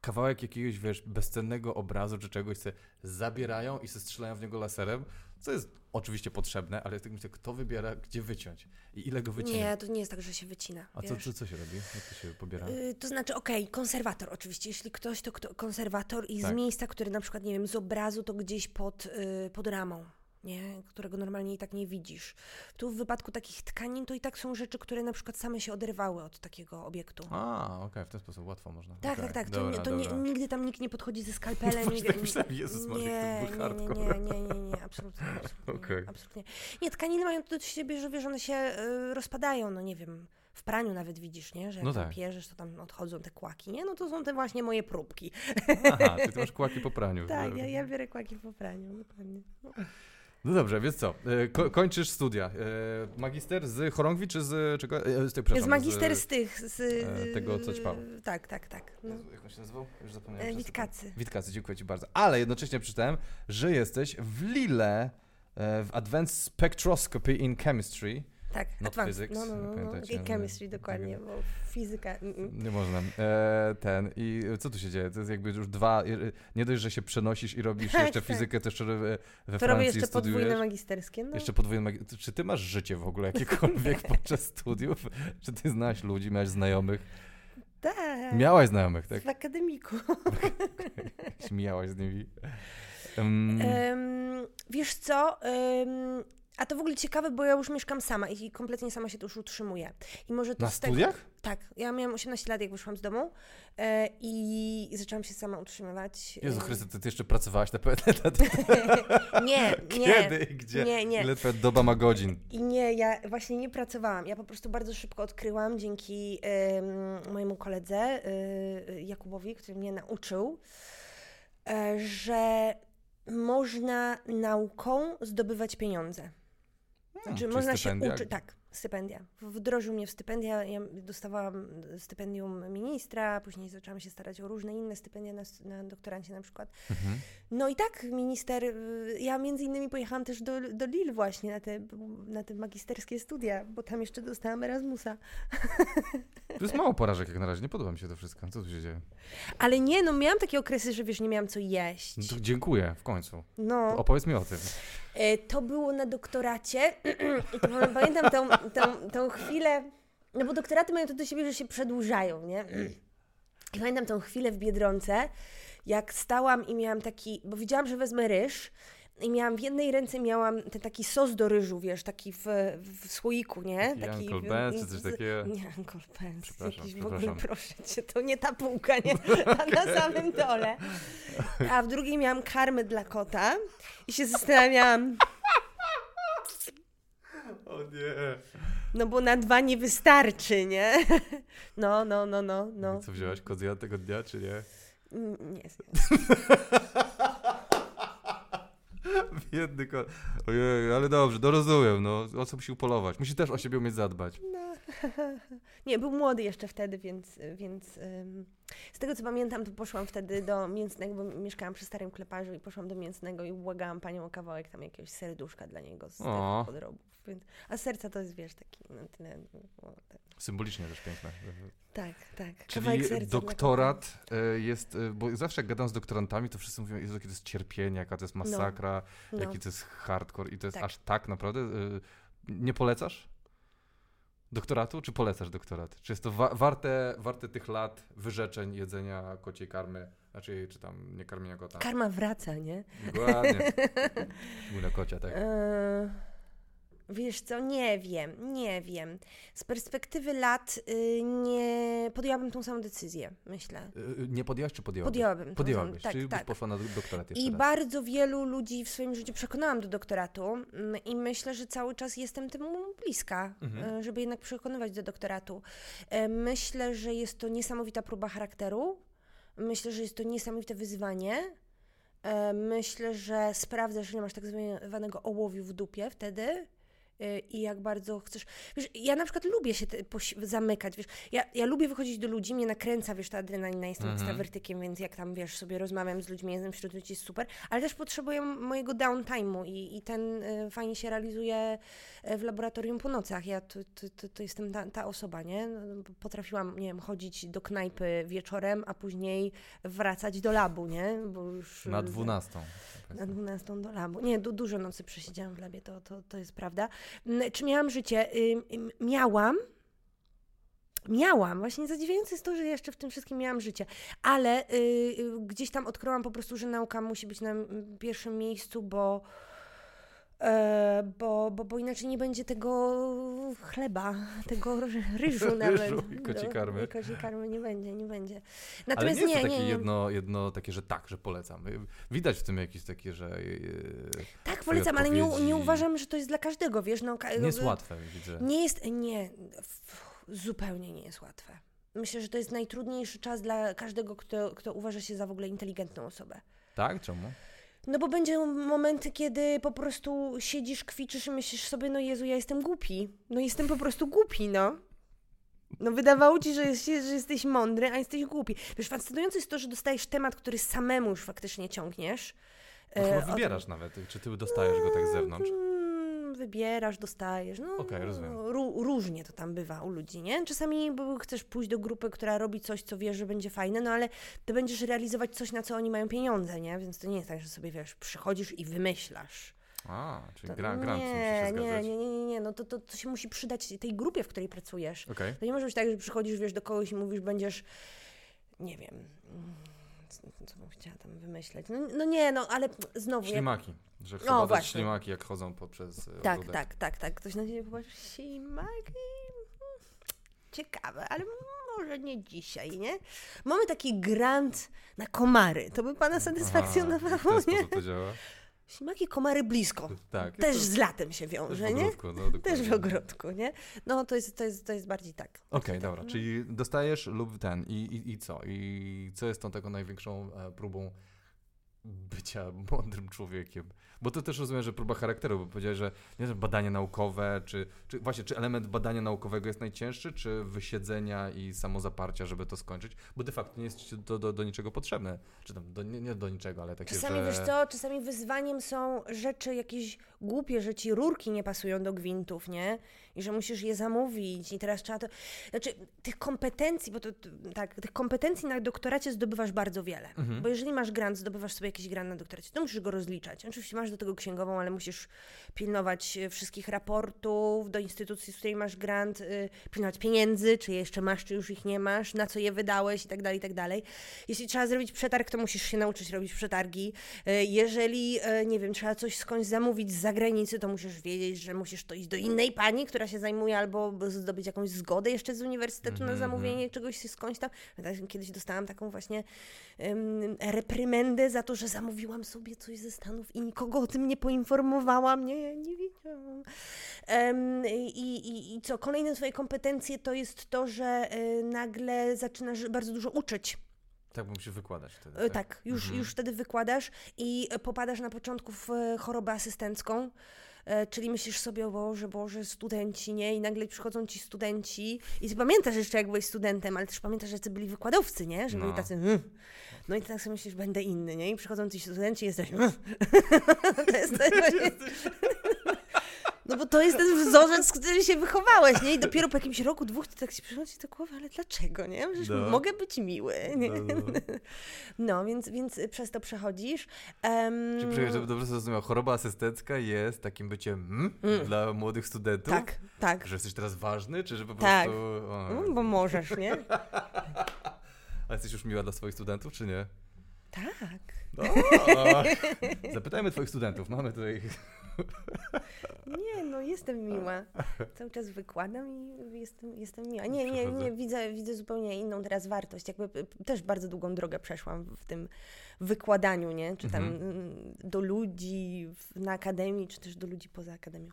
kawałek jakiegoś, wiesz, bezcennego obrazu czy czegoś, se zabierają i se strzelają w niego laserem, co jest oczywiście potrzebne, ale tak myślę, kto wybiera, gdzie wyciąć i ile go wyciąć? nie, to nie jest tak, że się wycina. A co, co, co się robi? Jak to się pobiera? Y, To znaczy, okej, konserwator oczywiście. Jeśli ktoś, to kto, konserwator i Tak. z miejsca, które na przykład, nie wiem, z obrazu, to gdzieś pod, y, pod ramą. Nie? którego normalnie i tak nie widzisz. Tu w wypadku takich tkanin to i tak są rzeczy, które na przykład same się oderwały od takiego obiektu. A, okej, w ten sposób łatwo można. Tak, Okej, tak, tak. To, dobra, nie, to nie, nigdy tam nikt nie podchodzi ze skalpelem. Nie, tak myślałem, Jezus Maria, nie, to nie, nie, nie, nie, nie, nie, absolutnie. Absolutnie, Okej. absolutnie. Nie, tkaniny mają to do siebie, że wiesz, one się y, rozpadają, no nie wiem. W praniu nawet widzisz, nie? Że jak No tak. pierzesz, to tam odchodzą te kłaki, nie? No to są te właśnie moje próbki. Aha, ty masz kłaki po praniu. Tak, ja, ja biorę kłaki po praniu, dokładnie. No. No dobrze, więc co? E, Ko kończysz studia. E, Magister z chorągwi czy z czego? E, z, tej, Jest przepraszam, magister z, z tych... Z, tego, co ćpał. Tak, tak, tak. No. Jezu, Jak on się nazywał? Już zapomniałem. Witkacy. Witkacy, dziękuję Ci bardzo. Ale jednocześnie przeczytałem, że jesteś w Lille w Advanced Spectroscopy in Chemistry. Tak, Not advanced. physics, No, no, no, no. I chemistry, dokładnie, bo fizyka... mm, mm. Nie można. E, ten. I co tu się dzieje? To jest jakby już dwa. Nie dość, że się przenosisz i robisz Tak, jeszcze tak. fizykę, to jeszcze we, we To Francji robię jeszcze studiujesz. podwójne magisterskie. No. Jeszcze podwójne magi- Czy ty masz życie w ogóle jakiekolwiek podczas studiów? Czy ty znasz ludzi, miałeś znajomych? Tak. Miałaś znajomych, tak? W akademiku. Śmiałaś z nimi. Um, Em, wiesz co? em, a to w ogóle ciekawe, bo ja już mieszkam sama i kompletnie sama się tu już utrzymuję. I może to na z tego- studiach? Tak, ja miałam 18 lat, jak wyszłam z domu e, i zaczęłam się sama utrzymywać. Jezu Chryste, ty, ty jeszcze pracowałaś na pewno nie, nie. Kiedy i gdzie? Nie, nie. Ile twoja doba ma godzin? I nie, ja właśnie nie pracowałam. Ja po prostu bardzo szybko odkryłam dzięki em, mojemu koledze y, Jakubowi, który mnie nauczył, e, że można nauką zdobywać pieniądze. Hmm, Znaczy, czyli można stypendia? się uczyć. Tak, stypendia. Wdrożył mnie w stypendia. Ja dostawałam stypendium ministra, później zaczęłam się starać o różne inne stypendia na, na doktorancie na przykład. Mhm. No i tak, minister, y, ja między innymi pojechałam też do, do Lille właśnie na te, na te magisterskie studia, bo tam jeszcze dostałam Erasmusa. To jest mało porażek jak na razie, nie podoba mi się to wszystko. Co tu się dzieje? Ale nie, no miałam takie okresy, że wiesz, nie miałam co jeść. No dziękuję, w końcu. No, Opowiedz mi o tym. e, to było na doktoracie i to pamiętam tą, tą, tą chwilę, no bo doktoraty mają to do siebie, że się przedłużają, nie? I pamiętam tą chwilę w Biedronce, jak stałam i miałam taki, bo widziałam, że wezmę ryż i miałam w jednej ręce miałam ten taki sos do ryżu, wiesz, taki w, w słoiku, nie? Taki Uncle Ben's czy coś takiego? Nie, Uncle Przepraszam, jakiś w ogóle, proszę Cię, to nie ta półka, nie? A na samym dole. A w drugiej miałam karmę dla kota i się zastanawiałam, O nie. no bo na dwa nie wystarczy, nie? No, no, no, no, no. Co wziąłaś kot zjadł tego dnia, czy nie? Mm, Nie, Biedny kot. Ojej, ale dobrze, no rozumiem, no. O co musi upolować? Musi też o siebie umieć zadbać. No. Nie, był młody jeszcze wtedy, więc, więc ym, z tego co pamiętam, to poszłam wtedy do mięsnego, bo mieszkałam przy starym kleparzu i poszłam do mięsnego i błagałam panią o kawałek tam jakiegoś serduszka dla niego z O. tych podrobów. Więc, a serca to jest, wiesz, taki na tyle... No, tak, Symbolicznie też piękne. Tak, tak. Kawałek Czyli doktorat e, jest, e, bo zawsze jak gadam z doktorantami, to wszyscy mówią, Jezu, jakie to jest cierpienie, jaka to jest masakra, kota. No. jaki to jest hardcore i to jest Tak. aż tak naprawdę. e, Nie polecasz doktoratu, czy polecasz doktorat? Czy jest to wa- warte, warte tych lat wyrzeczeń jedzenia kociej karmy, znaczy, czy tam nie karmienia kota? Karma wraca, nie? Dokładnie. Szczególnie kocia, tak. Wiesz co, nie wiem, nie wiem. Z perspektywy lat y, nie podjęłabym tą samą decyzję, myślę. E, Nie podjęłaś, czy podjęłabyś? Podjęłabym. Podjęłabyś, tak, czyli byś tak. poszła na do- doktorat jeszcze I raz. bardzo wielu ludzi w swoim życiu przekonałam do doktoratu mm, i myślę, że cały czas jestem temu bliska, Mhm. żeby jednak przekonywać do doktoratu. Myślę, że jest to niesamowita próba charakteru. Myślę, że jest to niesamowite wyzwanie. Myślę, że sprawdzasz, że nie masz tak zwanego ołowiu w dupie wtedy. E, I jak bardzo chcesz. Wiesz, ja na przykład lubię się zamykać, wiesz. Ja, ja lubię wychodzić do ludzi, mnie nakręca, wiesz, ta adrenalina, jestem Mhm. ekstrawertykiem, więc jak tam, wiesz, sobie rozmawiam z ludźmi, jestem wśród ludzi, jest super, ale też potrzebuję mojego downtime'u i, i ten y, fajnie się realizuje e, w laboratorium po nocach. Ja to, to, to, to jestem ta, ta osoba, nie? No, Potrafiłam, nie wiem, chodzić do knajpy wieczorem, a później wracać do labu, nie? Bo już... Na y, 12. na 12 do labu. Nie, du, dużo nocy przesiedziałam w labie, to, to, to jest prawda. Mm, Czy miałam życie? Miałam. Miałam. Właśnie zadziwiające jest to, że jeszcze w tym wszystkim miałam życie. Ale y, y, gdzieś tam odkryłam po prostu, że nauka musi być na pierwszym miejscu, bo bo, bo, bo inaczej nie będzie tego chleba, tego ryżu nawet. Ryżu i kociej No, karmy. I kociej karmy nie będzie, nie będzie. Ale Natomiast nie jest to nie, takie nie. Jedno, jedno takie, że tak, że polecam. Widać w tym jakieś takie, że yy, Tak, polecam, ale nie, nie uważam, że to jest dla każdego, wiesz. No, nie jest łatwe, widzę. Nie jest, nie, zupełnie nie jest łatwe. Myślę, że to jest najtrudniejszy czas dla każdego, kto, kto uważa się za w ogóle inteligentną osobę. Tak? Czemu? No bo będzie momenty, kiedy po prostu siedzisz, kwiczysz i myślisz sobie, no Jezu, ja jestem głupi. No jestem po prostu głupi, no. No wydawało ci, że, jest, że jesteś mądry, a jesteś głupi. Wiesz, fascynujące jest to, że dostajesz temat, który samemu już faktycznie ciągniesz. No, E, chyba o- wybierasz nawet, czy ty dostajesz go tak z zewnątrz. Wybierasz, dostajesz. No, ró- różnie to tam bywa u ludzi, nie? Czasami chcesz pójść do grupy, która robi coś, co wiesz, że będzie fajne, no ale ty będziesz realizować coś, na co oni mają pieniądze, nie? Więc to nie jest tak, że sobie, wiesz, przychodzisz i wymyślasz. A, czyli gra, grant musi się nie, zgadzać. nie, nie, nie, nie, no to, to, to się musi przydać tej grupie, w której pracujesz. Okej. To nie może być tak, że przychodzisz, wiesz, do kogoś i mówisz, będziesz, nie wiem, co, bym chciała tam wymyśleć. No, no nie, no ale znowu... jak- Ślimaki. Że O, badać właśnie. ślimaki, jak chodzą poprzez e, Tak, ogródek. tak, tak, tak. Ktoś na ciebie popatrzy, ślimaki. Ciekawe, ale może nie dzisiaj, nie? Mamy taki grant na komary. To by pana satysfakcjonowało, Aha, nie? to działa? Ślimaki, komary blisko. Tak. Też to- z latem się wiąże, nie? ogródku, no. Też w ogródku, nie? No to jest, to jest, to jest bardziej tak. Okej, dobra, no. czyli dostajesz lub ten i, i, i co? I co jest tą taką największą e, próbą bycia mądrym człowiekiem? Bo to też rozumiem, że próba charakteru, bo powiedziałeś, że nie wiem, badanie naukowe, czy, czy właśnie, czy element badania naukowego jest najcięższy, czy wysiedzenia i samozaparcia, żeby to skończyć? Bo de facto nie jest ci do, do, do niczego potrzebne. Czy tam, do, nie, nie do niczego, ale takie, Czasami, że... wiesz co, czasami wyzwaniem są rzeczy jakieś głupie, że ci rurki nie pasują do gwintów, nie? I że musisz je zamówić i teraz trzeba to... Znaczy, tych kompetencji, bo to, tak, tych kompetencji na doktoracie zdobywasz bardzo wiele. Mhm. Bo jeżeli masz grant, zdobywasz sobie jakiś grant na doktoracie, to musisz go rozliczać. Oczywiście masz do tego księgową, ale musisz pilnować e, wszystkich raportów do instytucji, z której masz grant, y, pilnować pieniędzy, czy je jeszcze masz, czy już ich nie masz, na co je wydałeś i tak dalej, i tak dalej. Jeśli trzeba zrobić przetarg, to musisz się nauczyć robić przetargi. E, Jeżeli, e, nie wiem, trzeba coś skądś zamówić z zagranicy, to musisz wiedzieć, że musisz to iść do innej pani, która się zajmuje, albo zdobyć jakąś zgodę jeszcze z uniwersytetu na Mhm, zamówienie czegoś skądś tam. Pamiętam, Kiedyś dostałam taką właśnie em, reprymendę za to, że zamówiłam sobie coś ze Stanów i nikogo o tym nie poinformowałam. Nie, nie wiedziałam. Em, i, i, I co, kolejne twoje kompetencje to jest to, że y, nagle zaczynasz bardzo dużo uczyć. Tak bym się wykładać wtedy. E, Tak, już, Mhm. już wtedy wykładasz i e, popadasz na początku w e, chorobę asystencką. E, Czyli myślisz sobie, o Boże, Boże, studenci, nie? I nagle przychodzą ci studenci i ty pamiętasz jeszcze, jak byłeś studentem, ale też pamiętasz, że ty byli wykładowcy, nie? Że byli No. tacy, mm. no i ty tak sobie myślisz, będę inny, nie? I przychodzą ci studenci i jesteś, mm. to jest to. No bo to jest ten wzorzec, z którym się wychowałeś, nie? I dopiero po jakimś roku, dwóch, ty tak się przychodzi do głowy, ale dlaczego, nie? Przecież No. mogę być miły, nie? No, no. No, więc, więc przez to przechodzisz. Um, Czyli przecież, żeby dobrze zrozumiał, choroba asystencka jest takim byciem mm, Mm. dla młodych studentów? Tak, tak. Że jesteś teraz ważny, czy że po Tak. prostu... O, No, bo możesz, nie? A jesteś już miła dla swoich studentów, czy nie? Tak. O, zapytajmy twoich studentów, mamy tutaj... Nie, no jestem miła. Cały czas wykładam i jestem, jestem miła. Nie, nie, nie, widzę, widzę zupełnie inną teraz wartość. Jakby p- też bardzo długą drogę przeszłam w tym wykładaniu, nie? Czy tam Mhm. mm, do ludzi na akademii, czy też do ludzi poza akademią.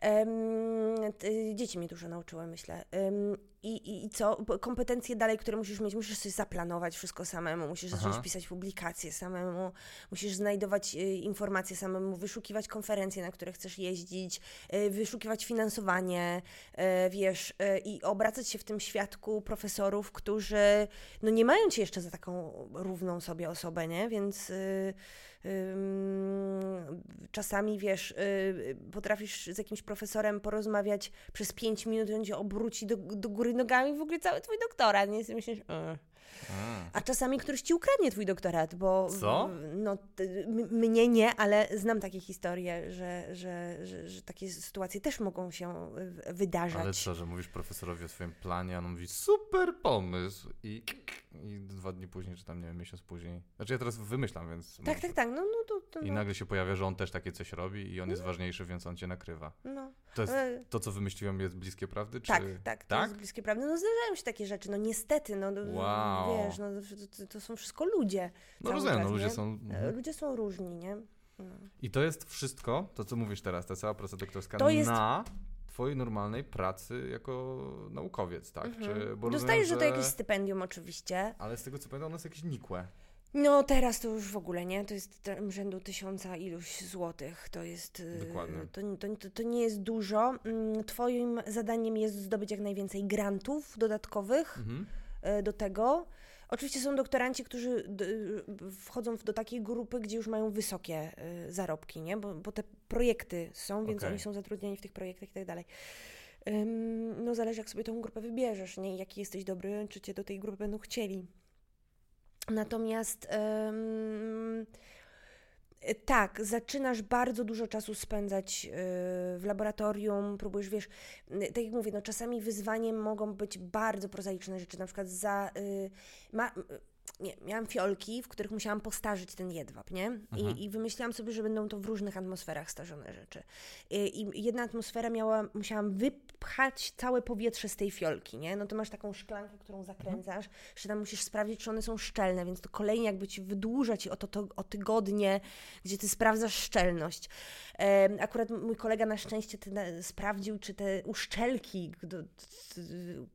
Em, t- dzieci mnie dużo nauczyły, myślę. Em, i, i, co? Kompetencje dalej, które musisz mieć, musisz sobie zaplanować wszystko samemu, musisz zacząć Aha. pisać publikacje samemu, musisz znajdować y, informacje samemu, wyszukiwać konferencje, na które chcesz jeździć, y, wyszukiwać finansowanie, y, wiesz, y, i obracać się w tym świadku profesorów, którzy no nie mają cię jeszcze za taką równą sobie osobę, nie? Więc y, ym, czasami, wiesz, y, potrafisz z jakimś profesorem porozmawiać przez pięć minut, on cię obróci do, do góry nogami w ogóle cały twój doktorat, nie? I myślisz, e. A. Czasami któryś ci ukradnie twój doktorat, bo. Co? No, mnie nie, ale znam takie historie, że, że, że, że takie sytuacje też mogą się y, wydarzać. Ale co, że mówisz profesorowi o swoim planie, a on mówi super pomysł i, i dwa dni później, czy tam, nie wiem, miesiąc później. Znaczy ja teraz wymyślam, więc... Tak, może- tak, tak. No, no to. to I no, nagle się pojawia, że on też takie coś robi i on jest ważniejszy, więc on cię nakrywa. no. To jest, to, co wymyśliłem, jest bliskie prawdy? Czy... Tak, tak, to tak? jest bliskie prawdy. No zdarzają się takie rzeczy, no niestety, no no, Wow. wiesz, no to, to są wszystko ludzie. No rozumiem, czas, no ludzie nie? są... E, Mhm. Ludzie są różni, nie? No. I to jest wszystko, to co mówisz teraz, ta cała praca doktorska To jest- na twojej normalnej pracy jako naukowiec, tak? Czy, Mhm. bo Dostajesz rozumiem, to jakieś stypendium oczywiście. Ale z tego co pamiętam, ono jest jakieś nikłe. No teraz to już w ogóle, nie? To jest rzędu tysiąca iluś złotych. To jest... y, Dokładnie. To, to, to, to nie jest dużo. Mm, Twoim zadaniem jest zdobyć jak najwięcej grantów dodatkowych. Mhm. E, do tego. Oczywiście są doktoranci, którzy wchodzą do takiej grupy, gdzie już mają wysokie e, zarobki, nie? Bo, bo te projekty są, więc Okej. oni są zatrudnieni w tych projektach i tak dalej. No zależy, jak sobie tą grupę wybierzesz, nie? Jaki jesteś dobry, czy cię do tej grupy będą chcieli. Natomiast e, tak, zaczynasz bardzo dużo czasu spędzać y, w laboratorium, próbujesz, wiesz, tak jak mówię, no czasami wyzwaniem mogą być bardzo prozaiczne rzeczy, na przykład za... Y, ma, nie, miałam fiolki, w których musiałam postarzyć ten jedwab, nie? Mhm. I, I wymyśliłam sobie, że będą to w różnych atmosferach starzone rzeczy. I, I jedna atmosfera miała, musiałam wypchać całe powietrze z tej fiolki, nie? No to masz taką szklankę, którą zakręcasz, że tam musisz sprawdzić, czy one są szczelne, więc to kolejnie jakby ci wydłuża ci o, to, to, o tygodnie, gdzie ty sprawdzasz szczelność. Akurat mój kolega na szczęście sprawdził, czy te uszczelki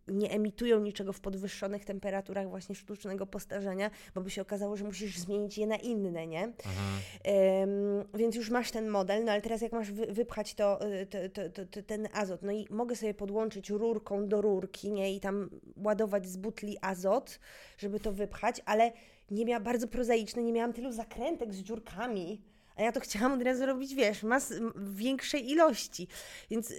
nie emitują niczego w podwyższonych temperaturach właśnie sztucznego postarzenia, bo by się okazało, że musisz zmienić je na inne, nie? Mhm. Więc już masz ten model, no ale teraz jak masz wy, wypchać to, y, to, to, to, to, ten azot, no i mogę sobie podłączyć rurką do rurki, nie, i tam ładować z butli azot, żeby to wypchać, ale nie miała bardzo prozaiczne, nie miałam tylu zakrętek z dziurkami. A ja to chciałam od razu robić, wiesz, mas, większej ilości. Więc,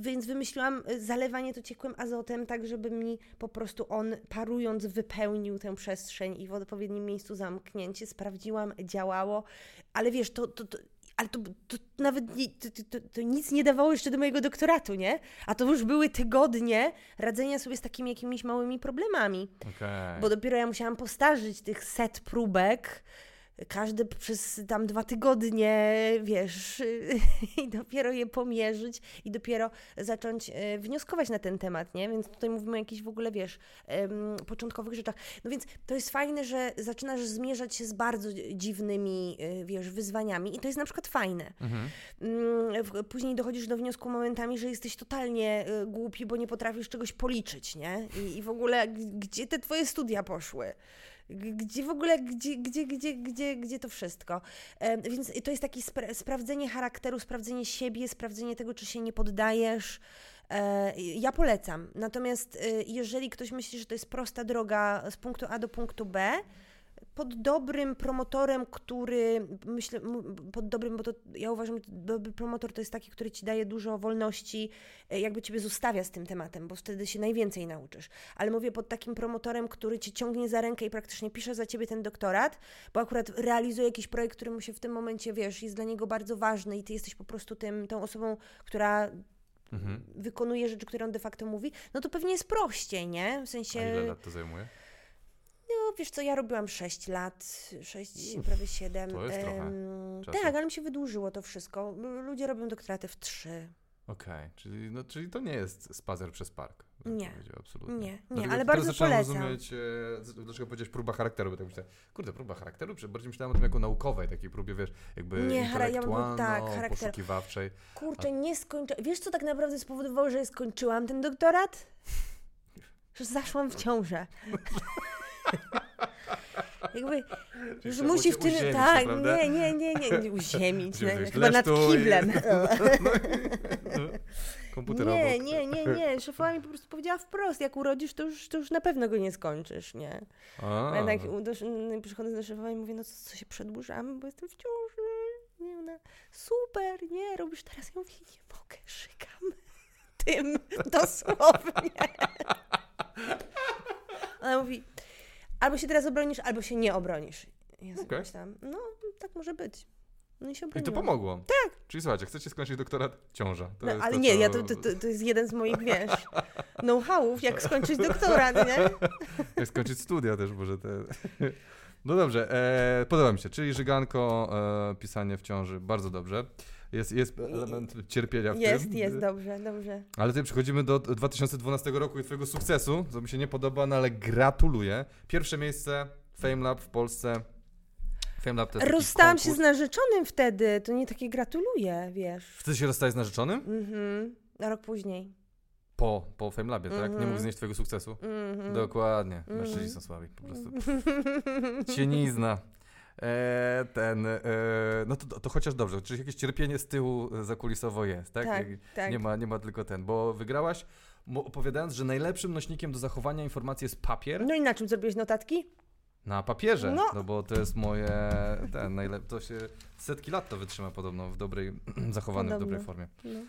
więc wymyśliłam y, zalewanie to ciekłym azotem, tak żeby mi po prostu on parując wypełnił tę przestrzeń i w odpowiednim miejscu zamknięcie. Sprawdziłam, działało, ale wiesz, to, to, to ale to, to nawet nie, to, to, to, nic nie dawało jeszcze do mojego doktoratu, nie? A to już były tygodnie radzenia sobie z takimi jakimiś małymi problemami. Okej. Bo dopiero ja musiałam postarzyć tych set próbek, każdy przez tam dwa tygodnie, wiesz, i dopiero je pomierzyć i dopiero zacząć e, wnioskować na ten temat, nie? Więc tutaj mówimy o jakichś w ogóle, wiesz, początkowych rzeczach. No więc to jest fajne, że zaczynasz zmierzać się z bardzo dziwnymi, e, wiesz, wyzwaniami i to jest na przykład fajne. Mhm. Mm, Później dochodzisz do wniosku momentami, że jesteś totalnie y, głupi, bo nie potrafisz czegoś policzyć, nie? I, i w ogóle gdzie te twoje studia poszły? Gdzie w ogóle, gdzie, gdzie, gdzie, gdzie, gdzie to wszystko? Więc to jest takie spra- sprawdzenie charakteru, sprawdzenie siebie, sprawdzenie tego, czy się nie poddajesz. E, Ja polecam. Natomiast y, jeżeli ktoś myśli, że to jest prosta droga z punktu A do punktu B, pod dobrym promotorem, który myślę, pod dobrym, bo to ja uważam, że dobry promotor to jest taki, który ci daje dużo wolności, e, jakby ciebie zostawia z tym tematem, bo wtedy się najwięcej nauczysz. Ale mówię pod takim promotorem, który cię ciągnie za rękę i praktycznie pisze za ciebie ten doktorat, bo akurat realizuje jakiś projekt, który mu się w tym momencie, wiesz, jest dla niego bardzo ważny i ty jesteś po prostu tym, tą osobą, która Mhm. wykonuje rzeczy, które on de facto mówi, no to pewnie jest prościej, nie? W A sensie... ile lat to zajmuje? No, wiesz co, ja robiłam 6 lat, 6, prawie 7. to jest trochę czasu. tak, ale mi się wydłużyło to wszystko. Ludzie robią doktoraty w 3. Okej, czyli, no, czyli to nie jest spacer przez park. Nie. absolutnie. Nie, nie, Dlatego ale bardzo polecam. rozumieć, e, dlaczego powiedziałeś próba charakteru, bo tak myślę, kurde, próba charakteru, bardziej myślałem o tym jako naukowej, takiej próbie, wiesz, jakby Nie, chara- ja bym- intelektualno, tak, charakter- poszukiwawczej. Kurczę, nie skończyłam. Wiesz, co tak naprawdę spowodowało, że skończyłam ten doktorat? Że zaszłam w ciążę. Jakby, Czyli trzeba musi w tym. uziemić, tak, nie, nie, nie, nie, nie uziemić. Gdzie nie, wiesz, chyba nad kiblem. Komputer Nie, obok. nie, nie, nie. Szefowa mi po prostu powiedziała wprost, jak urodzisz, to już, to już na pewno go nie skończysz, nie? A, A ja tak do, przychodzę do szefowa i mówię, no co, co się przedłużamy, bo jestem w ciąży. Nie, ona, super, nie, robisz teraz. Ja mówię, nie mogę, szykam tym dosłownie. Ona mówi, albo się teraz obronisz, albo się nie obronisz. Ja sobie Okej. myślałam, no tak może być. No i się I to pomogło. Tak. Czyli słuchajcie, chcecie skończyć doktorat? Ciąża. To No, ale to, nie, co- ja to, to, to, to jest jeden z moich, wiesz, know-howów, jak skończyć doktorat, nie? Jak skończyć studia też może te... No dobrze, e, podoba mi się, czyli żyganko, e, pisanie w ciąży, bardzo dobrze. Jest, jest element cierpienia w Jest, tym. jest, dobrze, dobrze. Ale tutaj przechodzimy do 2012 roku i twojego sukcesu, co mi się nie podoba, no ale gratuluję. Pierwsze miejsce FameLab w Polsce. FameLab to jest Rozstałam się z narzeczonym wtedy, to nie takie gratuluję, wiesz. Wtedy się rozstałeś z narzeczonym? Mhm, na rok później. Po, po FameLabie, tak? Nie Mhm. mógł znieść twojego sukcesu? Mhm. Dokładnie. Mężczyźni Mhm. są słabi, po prostu. Cienizna. E, ten, e, no to, to chociaż dobrze, czyli jakieś cierpienie z tyłu e, zakulisowo jest, tak? Tak, tak. Nie, ma, nie ma tylko ten, bo wygrałaś opowiadając, że najlepszym nośnikiem do zachowania informacji jest papier No i na czym zrobiłeś notatki? na papierze, no. No. bo to jest moje, ten, najlep- to się setki lat to wytrzyma podobno w dobrej, zachowanym w Podobno. dobrej formie. No.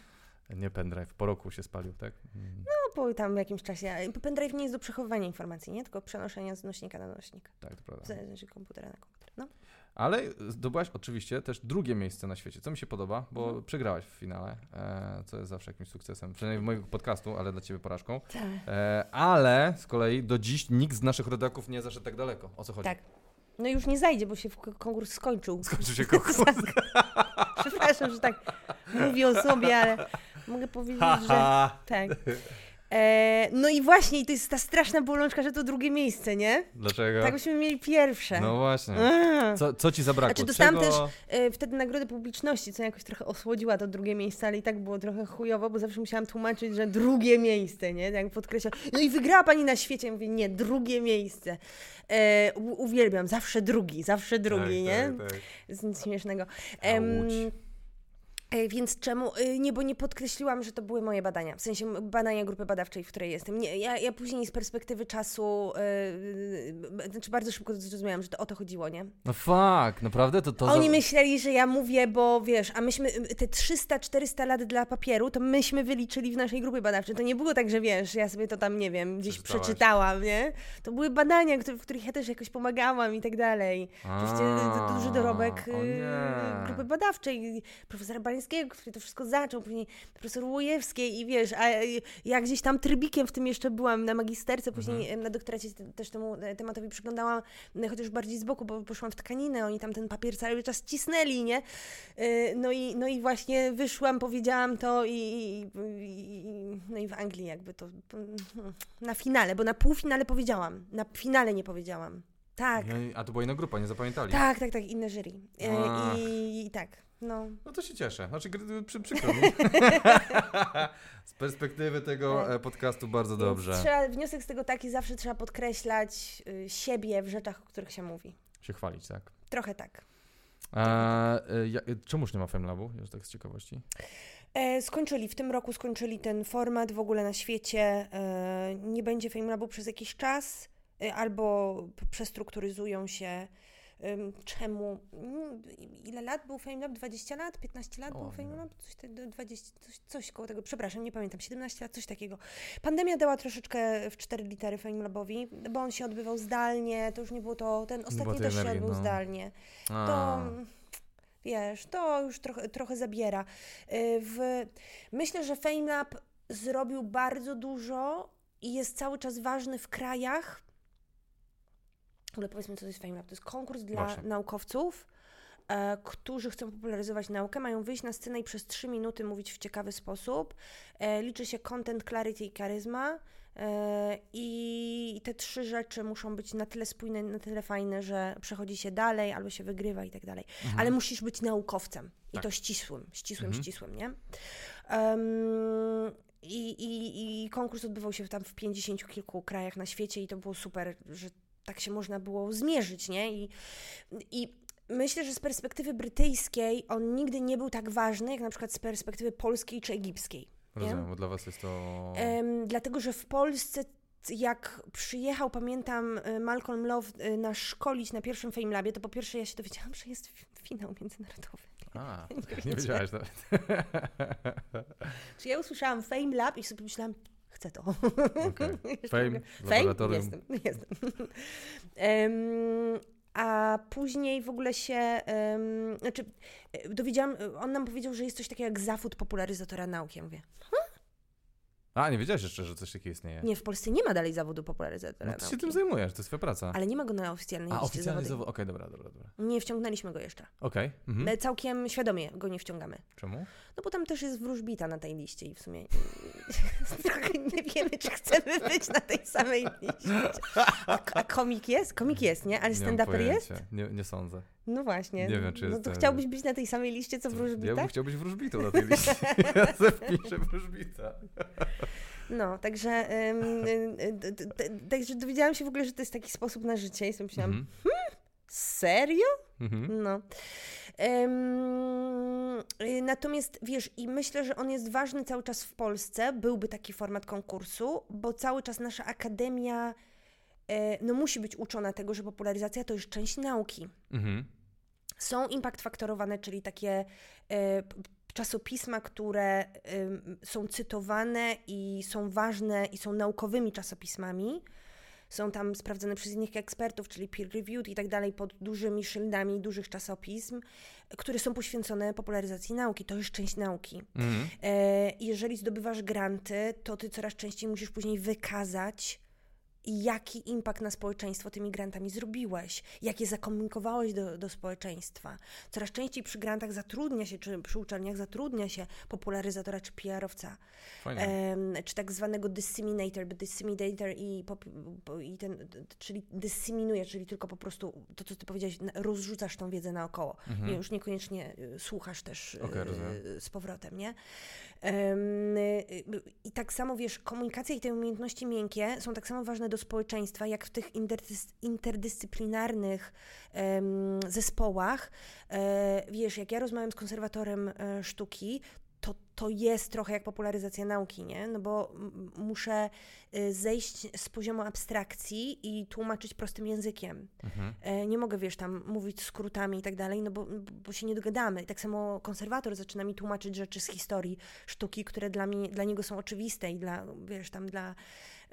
Nie pendrive, po roku się spalił, tak? Mm. No, po tam w jakimś czasie. Pendrive nie jest do przechowywania informacji, nie? Tylko przenoszenia z nośnika na nośnik. Tak, to prawda. W zależności od komputera na komputer. No. Ale zdobyłaś oczywiście też drugie miejsce na świecie, co mi się podoba, bo Mhm. przegrałaś w finale, e, co jest zawsze jakimś sukcesem, przynajmniej w mojego podcastu, ale dla ciebie porażką. Tak. E, ale z kolei do dziś nikt z naszych rodaków nie zaszedł tak daleko. O co chodzi? Tak. No już nie zajdzie, bo się konkurs skończył. Skończył się konkurs. Przepraszam, że tak mówię o sobie, ale mogę powiedzieć, że Haha. tak. E, no i właśnie, i to jest ta straszna bolączka, że to drugie miejsce, nie? Dlaczego? Tak byśmy mieli pierwsze. No właśnie. Co, co ci zabrakło? Znaczy, dostałam Czego... E, wtedy nagrodę publiczności, co jakoś trochę osłodziła to drugie miejsce, ale i tak było trochę chujowo, bo zawsze musiałam tłumaczyć, że drugie miejsce, nie? Tak podkreślam. No i wygrała pani na świecie. Ja mówię, nie, drugie miejsce. E, u- uwielbiam, zawsze drugi, zawsze drugi, tak, nie? Tak, tak. Nic śmiesznego. A Łódź. E, Więc czemu? e, Nie, bo nie podkreśliłam, że to były moje badania. W sensie badania grupy badawczej, w której jestem. Nie, ja, ja później z perspektywy czasu, e, znaczy bardzo szybko zrozumiałam, że to o to chodziło, nie? No fuck, naprawdę? To, to Oni za- myśleli, że ja mówię, bo wiesz, a myśmy te 300-400 lat dla papieru, to myśmy wyliczyli w naszej grupie badawczej. To nie było tak, że wiesz, ja sobie to tam, nie wiem, gdzieś Przeczytałaś. przeczytałam, nie? To były badania, które, w których ja też jakoś pomagałam i tak dalej. Oczywiście duży dorobek y, grupy badawczej, profesora Balińskiego, który to wszystko zaczął, później profesor Łojewskiej i wiesz, a y, ja gdzieś tam trybikiem w tym jeszcze byłam na magisterce, później Mhm. y, na doktoracie te- też temu tematowi przyglądałam, y, chociaż bardziej z boku, bo poszłam w tkaninę, oni tam ten papier cały czas cisnęli, nie? Y, No i, no i właśnie wyszłam, powiedziałam to i, i, i, no i w Anglii jakby to na finale, bo na półfinale powiedziałam, na finale nie powiedziałam. Tak. I- A to była inna grupa, nie zapamiętali. Tak, tak, tak, inne jury. Ach. I, I tak, no. No to się cieszę. Znaczy, przy, przykro mi. Z perspektywy tego Tak. e, podcastu bardzo dobrze. Trzeba, wniosek z tego taki, zawsze trzeba podkreślać y, siebie w rzeczach, o których się mówi. Się chwalić, tak. Trochę tak. A, e, ja, e, czemuż nie ma FameLabu? Już tak z ciekawości. E, skończyli, w tym roku skończyli ten format w ogóle na świecie. E, nie będzie FameLabu przez jakiś czas, e, albo przestrukturyzują się. Czemu? Mm, Ile lat był FameLab? 20 lat? 15 lat O, był nie. FameLab? Coś, te- do 20, coś, coś koło tego, przepraszam, nie pamiętam, 17 lat, coś takiego. Pandemia dała troszeczkę w 4 litery FameLabowi, bo on się odbywał zdalnie, to już nie było to, ten ostatni też się odbył no. zdalnie to A, wiesz, to już trochę, trochę zabiera. Y, W, myślę, że FameLab zrobił bardzo dużo i jest cały czas ważny w krajach. W ogóle powiedzmy, co to jest FameLab. To jest konkurs dla Właśnie. naukowców, e, którzy chcą popularyzować naukę. Mają wyjść na scenę i przez 3 minuty mówić w ciekawy sposób. E, liczy się content, clarity i charyzma. E, I te trzy rzeczy muszą być na tyle spójne, na tyle fajne, że przechodzi się dalej albo się wygrywa i tak dalej. mhm. Ale musisz być naukowcem i Tak. to ścisłym, ścisłym, Mhm. ścisłym, nie? Em, i, i, I konkurs odbywał się tam w 50 kilku krajach na świecie i to było super, że tak się można było zmierzyć, nie? I, i myślę, że z perspektywy brytyjskiej on nigdy nie był tak ważny, jak na przykład z perspektywy polskiej czy egipskiej. Rozumiem, bo dla was jest to... Dlatego, że w Polsce, jak przyjechał, pamiętam, y, Malcolm Love y, nas szkolić na pierwszym Fame Labie, to po pierwsze ja się dowiedziałam, że jest fi- finał międzynarodowy. A, nie nie wiedziałaś nawet. Czy ja usłyszałam Fame Lab i sobie pomyślałam, chcę to. Okay. Fame, laboratorium. Jestem, jestem. Em, a później w ogóle się, em, znaczy e, dowiedziałam, on nam powiedział, że jest coś takiego jak zawód popularyzatora nauki. Ja mówię, A, nie wiedziałeś jeszcze, że coś takiego istnieje. nie, w Polsce nie ma dalej zawodu popularyzatora no ty się nauki. tym zajmujesz, to jest twoja praca. Ale nie ma go na oficjalnej A, liście zawodowej. zawód. Okej, dobra, dobra, dobra. Nie wciągnęliśmy go jeszcze. Okej. Mhm. Ale Całkiem świadomie go nie wciągamy. Czemu? No bo tam też jest wróżbita na tej liście i w sumie trochę nie wiemy, czy chcemy być na tej samej liście. A, komik jest? Komik jest, nie? Ale stand-uper jest? Nie, nie sądzę. No właśnie. Nie wiem, czy No to ten- chciałbyś być na tej samej liście, co Ja wróżbita? bym chciał być wróżbitą na tej liście. ja sobie wpiszę wróżbita. No, także, także dowiedziałam się w ogóle, że to jest taki sposób na życie i sobie myślałam, Mhm. serio? Mhm. No. Y, natomiast wiesz, i myślę, że on jest ważny cały czas w Polsce, byłby taki format konkursu, bo cały czas nasza akademia no, musi być uczona tego, że popularyzacja to jest część nauki. Mhm. Są impact faktorowane, czyli takie e, czasopisma, które są cytowane i są ważne i są naukowymi czasopismami. Są tam sprawdzone przez innych ekspertów, czyli peer-reviewed i tak dalej, pod dużymi szyldami dużych czasopism, które są poświęcone popularyzacji nauki. To jest część nauki. Mhm. E, jeżeli zdobywasz granty, to ty coraz częściej musisz później wykazać, jaki impact na społeczeństwo tymi grantami zrobiłeś, jakie zakomunikowałeś do, do społeczeństwa. Coraz częściej przy grantach zatrudnia się, czy przy uczelniach zatrudnia się popularyzatora czy PR-owca, em, czy tak zwanego disseminator, bo disseminator i, pop, po- i ten, czyli disseminuje, czyli tylko po prostu to, co ty powiedziałeś, rozrzucasz tą wiedzę naokoło. Mhm. Już niekoniecznie y, słuchasz też y, rozumiem. z powrotem, nie? Y, I tak samo, wiesz, komunikacja i te umiejętności miękkie są tak samo ważne do społeczeństwa, jak w tych interdys- interdyscyplinarnych zespołach. E, wiesz, jak ja rozmawiam z konserwatorem e, sztuki, to, to jest trochę jak popularyzacja nauki, nie? No bo muszę y, zejść z poziomu abstrakcji i tłumaczyć prostym językiem. Mhm. E, Nie mogę, wiesz, tam mówić skrótami i tak dalej, no bo, bo się nie dogadamy. Tak samo konserwator zaczyna mi tłumaczyć rzeczy z historii sztuki, które dla, mnie, dla niego są oczywiste i dla, wiesz, tam dla,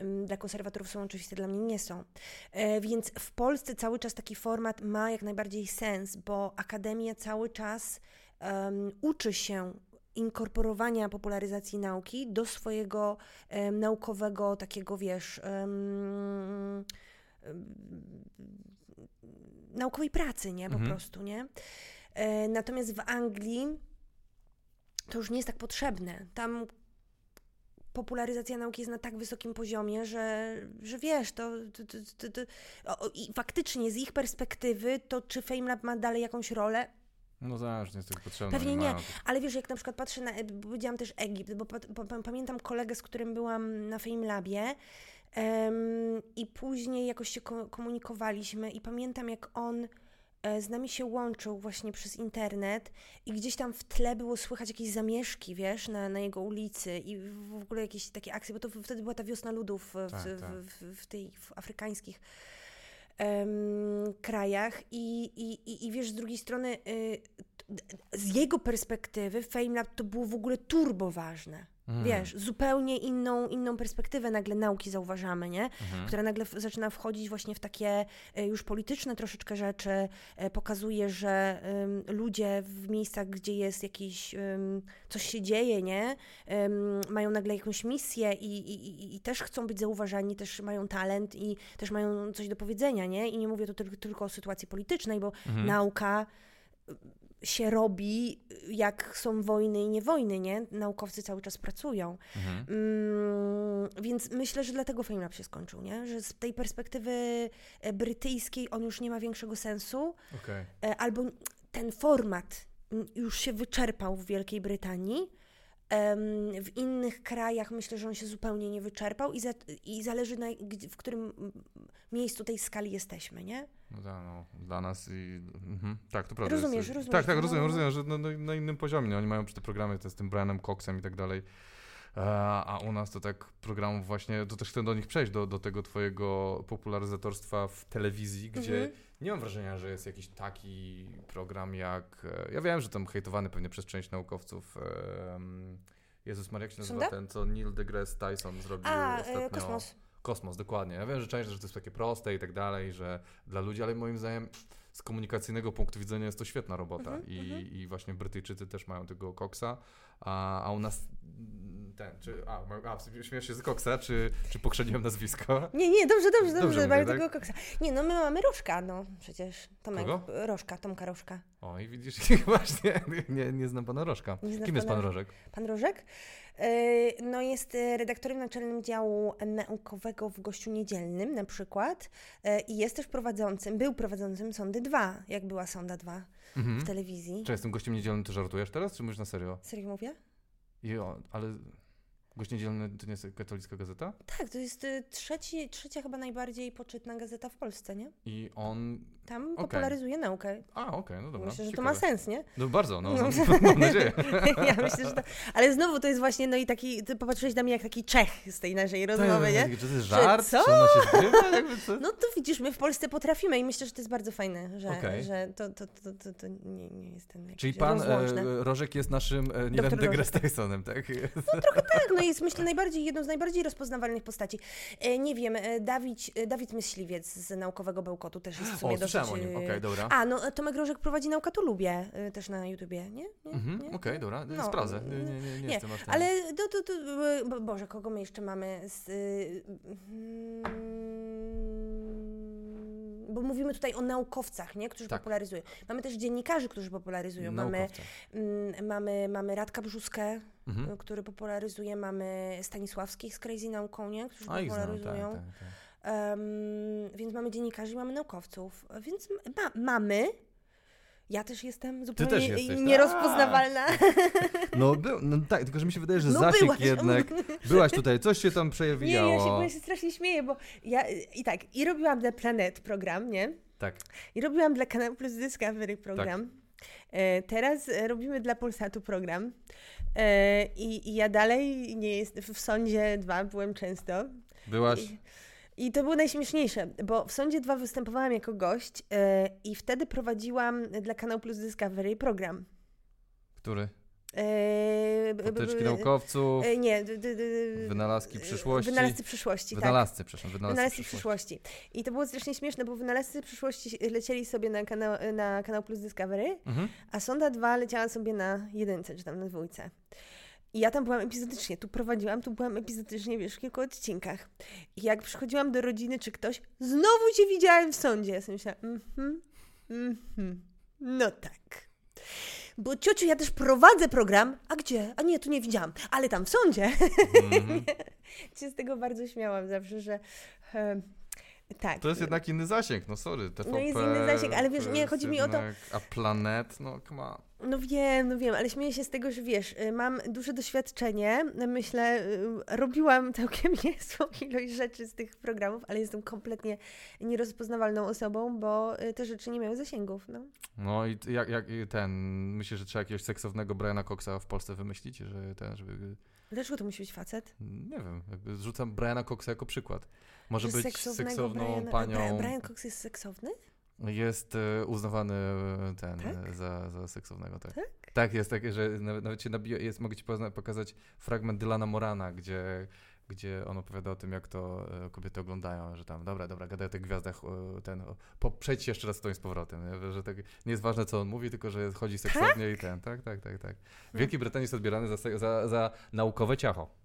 ym, dla konserwatorów są oczywiste, dla mnie nie są. E, Więc w Polsce cały czas taki format ma jak najbardziej sens, bo akademia cały czas em, uczy się inkorporowania popularyzacji nauki do swojego naukowego takiego, wiesz, em, naukowej pracy, nie? Po Mhm. prostu, nie? E, natomiast w Anglii to już nie jest tak potrzebne. Tam popularyzacja nauki jest na tak wysokim poziomie, że, że wiesz, to, to, to, to, o, i faktycznie z ich perspektywy, to czy FameLab ma dalej jakąś rolę? No zależnie jest potrzebne. Pewnie nie, mają ale wiesz, jak na przykład patrzę na, bo powiedziałam też Egipt, bo pa, pa, pamiętam kolegę, z którym byłam na FameLabie em, i później jakoś się ko- komunikowaliśmy i pamiętam, jak on e, z nami się łączył właśnie przez internet i gdzieś tam w tle było słychać jakieś zamieszki, wiesz, na, na jego ulicy i w w ogóle jakieś takie akcje, bo to w- wtedy była ta wiosna ludów w, Tak, w, tak. w, w tej w afrykańskich em, krajach i, i, i, i wiesz, z drugiej strony y, z jego perspektywy FameLab to było w ogóle turbo ważne. Mhm. Wiesz, zupełnie inną, inną perspektywę nagle nauki zauważamy, nie? Mhm. Która nagle w, zaczyna wchodzić właśnie w takie e, już polityczne troszeczkę rzeczy, e, pokazuje, że ludzie w miejscach, gdzie jest jakiś, coś się dzieje, nie? Mają nagle jakąś misję i, i, i- i też chcą być zauważani, też mają talent i też mają coś do powiedzenia, nie? I nie mówię tu tylko, tylko o sytuacji politycznej, bo Mhm. nauka się robi, jak są wojny i nie wojny, nie? Naukowcy cały czas pracują. Mhm. Mm, więc myślę, że dlatego FameLab się skończył, nie? Że z tej perspektywy e, brytyjskiej on już nie ma większego sensu, Okej. e, albo ten format już się wyczerpał w Wielkiej Brytanii. W innych krajach myślę, że on się zupełnie nie wyczerpał i, za, i zależy na, w którym miejscu tej skali jesteśmy, nie? No tak, no, dla nas i... Mhm. Tak, to prawda. Rozumiesz, jest, rozumiesz, Tak, tak, no, rozumiem, no. rozumiem, że no, no, na innym poziomie. Oni mają te programy te z tym Brianem Coxem i tak dalej. E, A u nas to tak programów właśnie, to też chcę do nich przejść, do, do tego twojego popularyzatorstwa w telewizji, gdzie Mhm. nie mam wrażenia, że jest jakiś taki program jak, e, ja wiem, że tam hejtowany pewnie przez część naukowców, em, Jezus Maria, jak się nazywa Sonda? ten, co Neil deGrasse Tyson zrobił A, ostatnio? kosmos. Kosmos, dokładnie. Ja wiem, że część, że to jest takie proste i tak dalej, że dla ludzi, ale moim zdaniem z komunikacyjnego punktu widzenia jest to świetna robota Mhm, I, i właśnie Brytyjczycy też mają tego koksa, a, a u nas ten, czy, a, a śmiesz się z koksa, czy, czy pokrzeniłem nazwisko? Nie, nie, dobrze, dobrze, Dobrze dobrze, mamy tak? tego koksa. Nie, no my mamy Rożka, no przecież. Tomek, Kogo? Rożka, Tomka Rożka. O i widzisz, właśnie, nie, nie znam pana Rożka. Kim jest pan Rożek? Pan Rożek? Yy, No jest e, redaktorem naczelnym działu naukowego w Gościu Niedzielnym na przykład e, i jest też prowadzącym, był prowadzącym Sondy 2, jak była Sonda 2 Mhm. w telewizji. Czy jestem gościem niedzielnym, to żartujesz teraz, czy mówisz na serio? Serio mówię? Jo, ale gość niedzielny to nie jest katolicka gazeta? Tak, to jest e, trzeci, trzecia chyba najbardziej poczytna gazeta w Polsce, nie? I on... Tam Okej. popularyzuje naukę. A, okej, no dobra. Myślę, że to ciekawe. ma sens, nie? No bardzo, no, No. no. mam nadzieję. ja myślę, że to... Ale znowu to jest właśnie, no i taki, ty popatrzyłeś na mnie jak taki Czech z tej naszej rozmowy, nie? Czy to jest żart? co? No to widzisz, my w Polsce potrafimy i myślę, że to jest bardzo fajne, że, Okej. że to, to, to, to, to nie, nie jest ten Czyli pan rozłączne. e, Rożek jest naszym e, Nilem deGrasse Tysonem, tak? Tak, no jest myślę najbardziej, jedną z najbardziej rozpoznawalnych postaci. E, nie wiem, e, Dawid, e, Dawid Myśliwiec z Naukowego Bełkotu też jest w sumie O, dosyć... o nim, okej, dobra. A, no Tomek Rożek prowadzi Nauka to lubię e, też na YouTubie, nie? nie? Mhm? Okej, dobra, No, sprawdzę. Nie, nie, nie, nie, nie, jestem aż ten. Ale to, e, bo- Boże, kogo my jeszcze mamy z... y, mm, Bo mówimy tutaj o naukowcach, nie? którzy Tak. popularyzują. Mamy też dziennikarzy, którzy popularyzują. Mamy, Naukowca. mm, mamy, mamy Radka Brzuskę, Mhm. y, który popularyzuje, mamy Stanisławskich z Crazy Nauką, nie? którzy A ich znam, tak, popularyzują. tak, tak. Em, więc mamy dziennikarzy mamy naukowców. Więc ma, mamy. Ja też jestem zupełnie też jesteś, tak? nierozpoznawalna. No, był, no tak, tylko że mi się wydaje, że No zasięg byłaś. jednak... Byłaś tutaj, coś się tam Nie, przejawiało. ja się, ja się strasznie śmieję, bo ja i tak, i robiłam dla Planet program, nie? Tak. I robiłam dla Kanału Plus Discovery program. E, teraz e, robimy dla Polsatu program. E, i, I ja dalej nie jest w sądzie 2 byłem często. Byłaś... I, I to było najśmieszniejsze, bo w Sądzie 2 występowałam jako gość e, i wtedy prowadziłam dla Kanał Plus Discovery program. Który? E, Potyczki naukowców, e, nie, wynalazki przyszłości. Wynalazcy przyszłości, tak. Wynalazcy, przepraszam, wynalazcy, Wynalazcy przyszłości. przyszłości. I to było strasznie śmieszne, bo wynalazcy przyszłości lecieli sobie na kanał, na kanał Plus Discovery, Mhm. a Sonda 2 leciała sobie na jedynce, czy tam na dwójce. I ja tam byłam epizodycznie, tu prowadziłam, tu byłam epizodycznie, wiesz, w kilku odcinkach. I jak przychodziłam do rodziny czy ktoś, znowu cię widziałem w sądzie. Ja sobie myślałam, mhm, mhm, no tak. Bo ciociu, ja też prowadzę program, a gdzie? A nie, tu nie widziałam, ale tam w sądzie. Mhm. się z tego bardzo śmiałam zawsze, że e, tak. To jest jednak inny zasięg, no sorry. TVP, No jest inny zasięg, ale wiesz, nie, chodzi mi o to- A Planet, no come on. No wiem, no wiem, ale śmieję się z tego, że wiesz, y, mam duże doświadczenie, myślę, y, robiłam całkiem niezłą ilość rzeczy z tych programów, ale jestem kompletnie nierozpoznawalną osobą, bo y, te rzeczy nie miały zasięgów, no. No i jak, jak ten, myślę, że trzeba jakiegoś seksownego Briana Coxa w Polsce wymyślić, że ten, żeby, Dlaczego to musi być facet? nie wiem, jakby zrzucam Briana Coxa jako przykład. Może Że być seksowną Briana- panią, Brian, Brian Cox jest seksowny? jest e, uznawany e, ten, Tak? za, za seksownego, tak. Tak? Tak, jest takie, że nawet, się nabija, jest, mogę ci pokazać fragment Dylana Morana, gdzie, gdzie on opowiada o tym, jak to e, kobiety oglądają, że tam, dobra, dobra, gadaj o tych gwiazdach, ten, po, przejdź jeszcze raz to z powrotem, nie? że tak, nie jest ważne, co on mówi, tylko, że chodzi seksownie i ten, tak, tak, tak, tak. W Wielkiej Brytanii jest odbierany za, za, za naukowe ciacho.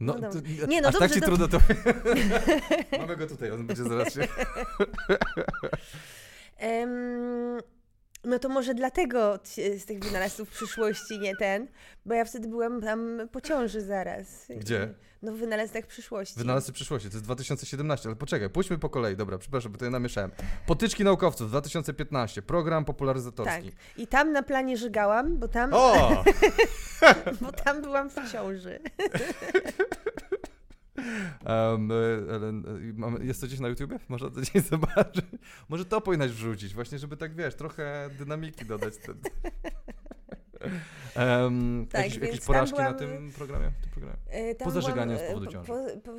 Tak? No, No to, Nie, no aż tak dobrze, ci to- trudno to... Mamy go tutaj, on będzie zaraz się... Em, no to może dlatego z tych wynalazców przyszłości nie ten, bo ja wtedy byłam tam po ciąży zaraz. Gdzie? No w wynalazkach przyszłości. Wynalazcy przyszłości, to jest 2017, ale poczekaj, pójdźmy po kolei, dobra, przepraszam, bo to ja namieszałem. Potyczki naukowców 2015, program popularyzatorski. Tak. I tam na planie żygałam, bo tam, O! bo tam byłam w ciąży. Um, e, e, jest to gdzieś na YouTubie? Można to gdzieś zobaczyć? Może to powinnaś wrzucić, właśnie, żeby tak, wiesz, trochę dynamiki dodać. Um, Tak, jakieś, jakieś porażki na byłam- tym programie? Tym programie? E, Poza byłam, żyganiem z e, powodu po- ciąży. po- po-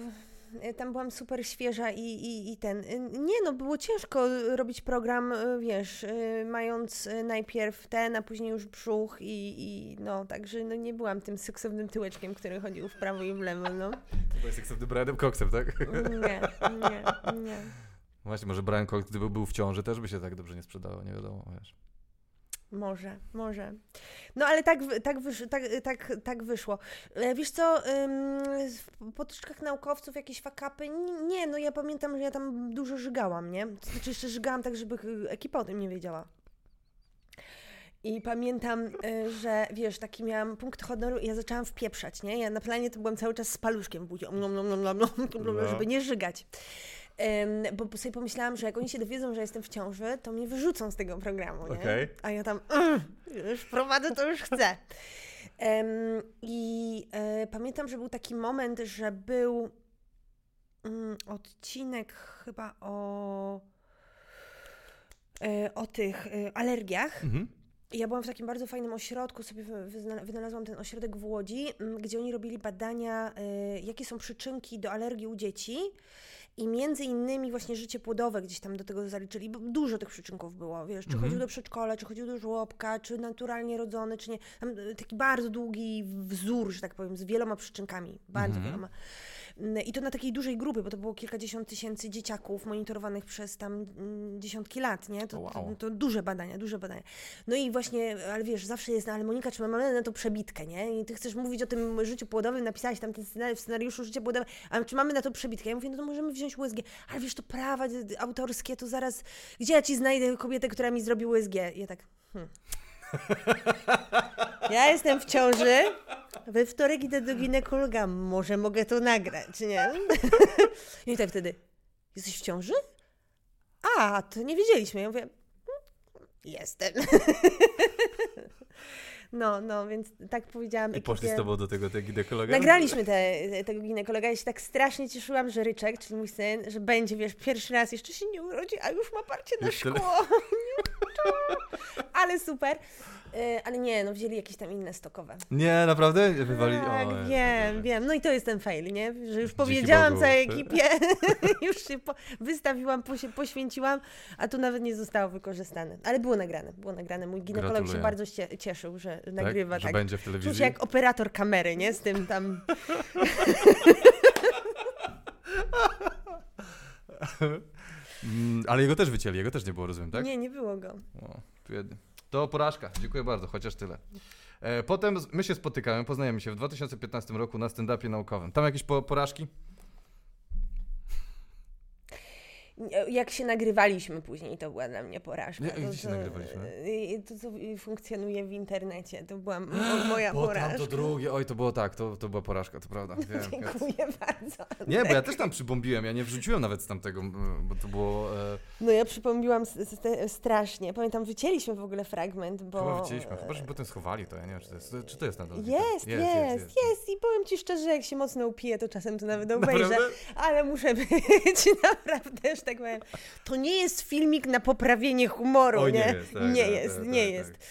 Tam byłam super świeża i, i, i ten. y, Nie, no było ciężko robić program, y, wiesz, y, mając y, najpierw ten, a później już brzuch i, i no, także no, nie byłam tym seksownym tyłeczkiem, który chodził w prawo i w lewo, no. To jest seksowny Brianem Coxem, tak? Nie, nie, nie. Właśnie, może Brian Cox, gdyby był w ciąży, też by się tak dobrze nie sprzedało, nie wiadomo, wiesz. Może, może. No ale tak, tak, wysz, tak, tak, tak wyszło. E, Wiesz co, w potyczkach naukowców jakieś fakapy? Nie, no ja pamiętam, że ja tam dużo żygałam, nie? To znaczy jeszcze żygałam tak, żeby ekipa o tym nie wiedziała. I pamiętam, y, że wiesz, taki miałam punkt honoru i ja zaczęłam wpieprzać, nie? Ja na planie to byłam cały czas z paluszkiem w nom, No. żeby nie żygać. Bo sobie pomyślałam, że jak oni się dowiedzą, że jestem w ciąży, to mnie wyrzucą z tego programu, nie? Okej. A ja tam, "Mm, już prowadzę, to już chcę. I e, pamiętam, że był taki moment, że był mm, odcinek chyba o, e, o tych e, alergiach. Mhm. Ja byłam w takim bardzo fajnym ośrodku, sobie wynalazłam ten ośrodek w Łodzi, m, gdzie oni robili badania, y, jakie są przyczynki do alergii u dzieci. I między innymi właśnie życie płodowe gdzieś tam do tego zaliczyli, bo dużo tych przyczynków było, wiesz, czy Mhm. chodził do przedszkola, czy chodził do żłobka, czy naturalnie rodzony, czy nie. Tam y, taki bardzo długi wzór, że tak powiem, z wieloma przyczynkami, bardzo Mhm. wieloma. Mm, I to na takiej dużej grupie, bo to było kilkadziesiąt tysięcy dzieciaków monitorowanych przez tam mm, dziesiątki lat, nie? To, Wow. to, to duże badania, duże badania. No i właśnie, ale wiesz, zawsze jest, no ale Monika, czy my mamy na to przebitkę, nie? I ty chcesz mówić o tym życiu płodowym, napisałaś tam ten scenariusz, w scenariuszu życie płodowe, ale czy mamy na to przebitkę? Ja mówię, no to możemy wziąć USG, ale wiesz, to prawa autorskie, to zaraz, gdzie ja ci znajdę kobietę, która mi zrobi USG? I ja tak, hmm. Ja jestem w ciąży, we wtorek idę do ginekologa, może mogę to nagrać, nie? I tak wtedy, jesteś w ciąży? A, to nie wiedzieliśmy. Ja mówię, "Mm, jestem. No, no, więc tak powiedziałam. I poszli z tobą do tego, tego ginekologa? Nagraliśmy te, tego ginekologa. Ja się tak strasznie cieszyłam, że Ryczek, czyli mój syn, że będzie, wiesz, pierwszy raz jeszcze się nie urodzi, a już ma parcie na szkło. Ale super. Y, Ale nie, no wzięli jakieś tam inne stokowe. Nie, naprawdę? Wywali... Tak, o, wiem, Boże. wiem. No i to jest ten fail, nie? Że już powiedziałam Bogu. całej ekipie, już się po, wystawiłam, po, poświęciłam, a tu nawet nie zostało wykorzystane. Ale było nagrane, było nagrane. Mój ginekolog Gratuluję. się bardzo cie, cieszył, że Tak? nagrywa Że tak. będzie w Czuł telewizji? się jak operator kamery, nie? Z tym tam... Mm, Ale jego też wycięli, jego też nie było, rozumiem, tak? Nie, nie było go. O, biedny. To porażka. Dziękuję bardzo, chociaż tyle. E, Potem my się spotykamy, poznajemy się w 2015 roku na stand-upie naukowym. Tam jakieś po porażki? Jak się nagrywaliśmy później, to była dla mnie porażka. To, gdzie się co- nagrywaliśmy? y, To, co funkcjonuje w internecie, to była mo- moja Bo porażka. to drugie, oj to było tak, to, to była porażka, to prawda. Wiem. Dziękuję bardzo. Nie, bo ja też tam przybombiłem, ja nie wrzuciłem nawet z tamtego, bo to było... E, No ja s- strasznie. Pamiętam, wycięliśmy w ogóle fragment, bo... chyba wycięliśmy, chyba że potem schowali to, ja nie wiem, czy to jest, czy to jest nadal. Jest, jest, jest, I powiem Ci szczerze, jak się mocno upiję, to czasem to nawet obejrzę. Naprawdę? Ale muszę być naprawdę, że tak powiem. To nie jest filmik na poprawienie humoru, Oj, nie? nie jest, tak, nie tak, jest, tak, nie tak, jest. tak.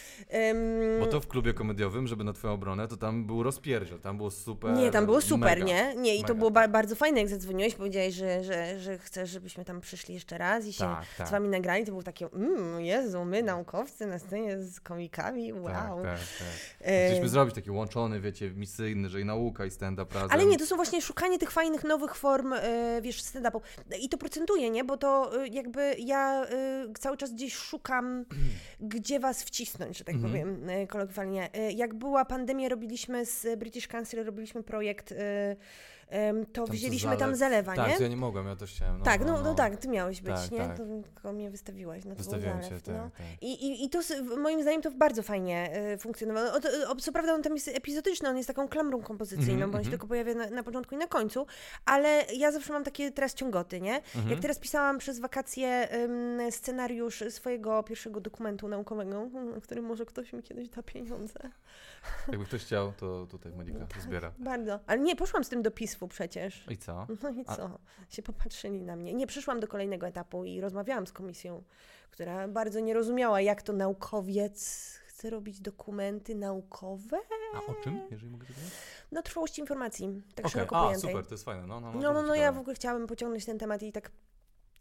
Bo to w klubie komediowym, żeby na twoją obronę, to tam był rozpierdziel, tam było super. Nie, tam było super, mega, nie? Nie, i to mega. było ba- bardzo fajne, jak zadzwoniłeś, powiedziałeś, że, że, że chcesz, żebyśmy tam przyszli jeszcze raz i się Tak, tak. z wami nagrali. To było takie, mmm, Jezu, my naukowcy na scenie z komikami, wow. Tak, tak, tak. Chcieliśmy zrobić taki łączony, wiecie, misyjny, że i nauka, i stand-up razem. Ale nie, to są właśnie szukanie tych fajnych, nowych form, e, wiesz, stand-upu. I to procentuje, nie? Bo to e, jakby ja e, cały czas gdzieś szukam, gdzie was wcisnąć, że tak Mhm. powiem e, kolokwialnie. Jak była pandemia, robiliśmy z British Council, robiliśmy projekt, to Tam wzięliśmy tam zalew. zalewa, Tak, nie? to ja nie mogłem, ja też chciałem. No, tak, no, no, tak, ty miałeś być, Tak, nie? tak. To tylko mnie wystawiłaś na to Wystawiłem zalew, cię, no. tak, tak. I, i, I to moim zdaniem to bardzo fajnie e, funkcjonowało. O, to, o, co prawda on tam jest epizodyczny, on jest taką klamrą kompozycyjną, Mhm, bo on się mhm. tylko pojawia na, na początku i na końcu, ale ja zawsze mam takie teraz ciągoty, nie? Mhm. Jak teraz pisałam przez wakacje scenariusz swojego pierwszego dokumentu naukowego, w którym może ktoś mi kiedyś da pieniądze. Jakby ktoś chciał, to tutaj Monika zbiera. Bardzo. Ale nie, poszłam z tym do PISF-u przecież. I co? No i A- co? Się popatrzyli na mnie. Nie, przyszłam do kolejnego etapu i rozmawiałam z komisją, która bardzo nie rozumiała, jak to naukowiec chce robić dokumenty naukowe A o czym, jeżeli mogę zapytać? na trwałości informacji, tak Okej, szeroko a pojętej. super, to jest fajne. No, no, No, no, no, ja w ogóle chciałabym pociągnąć ten temat i tak.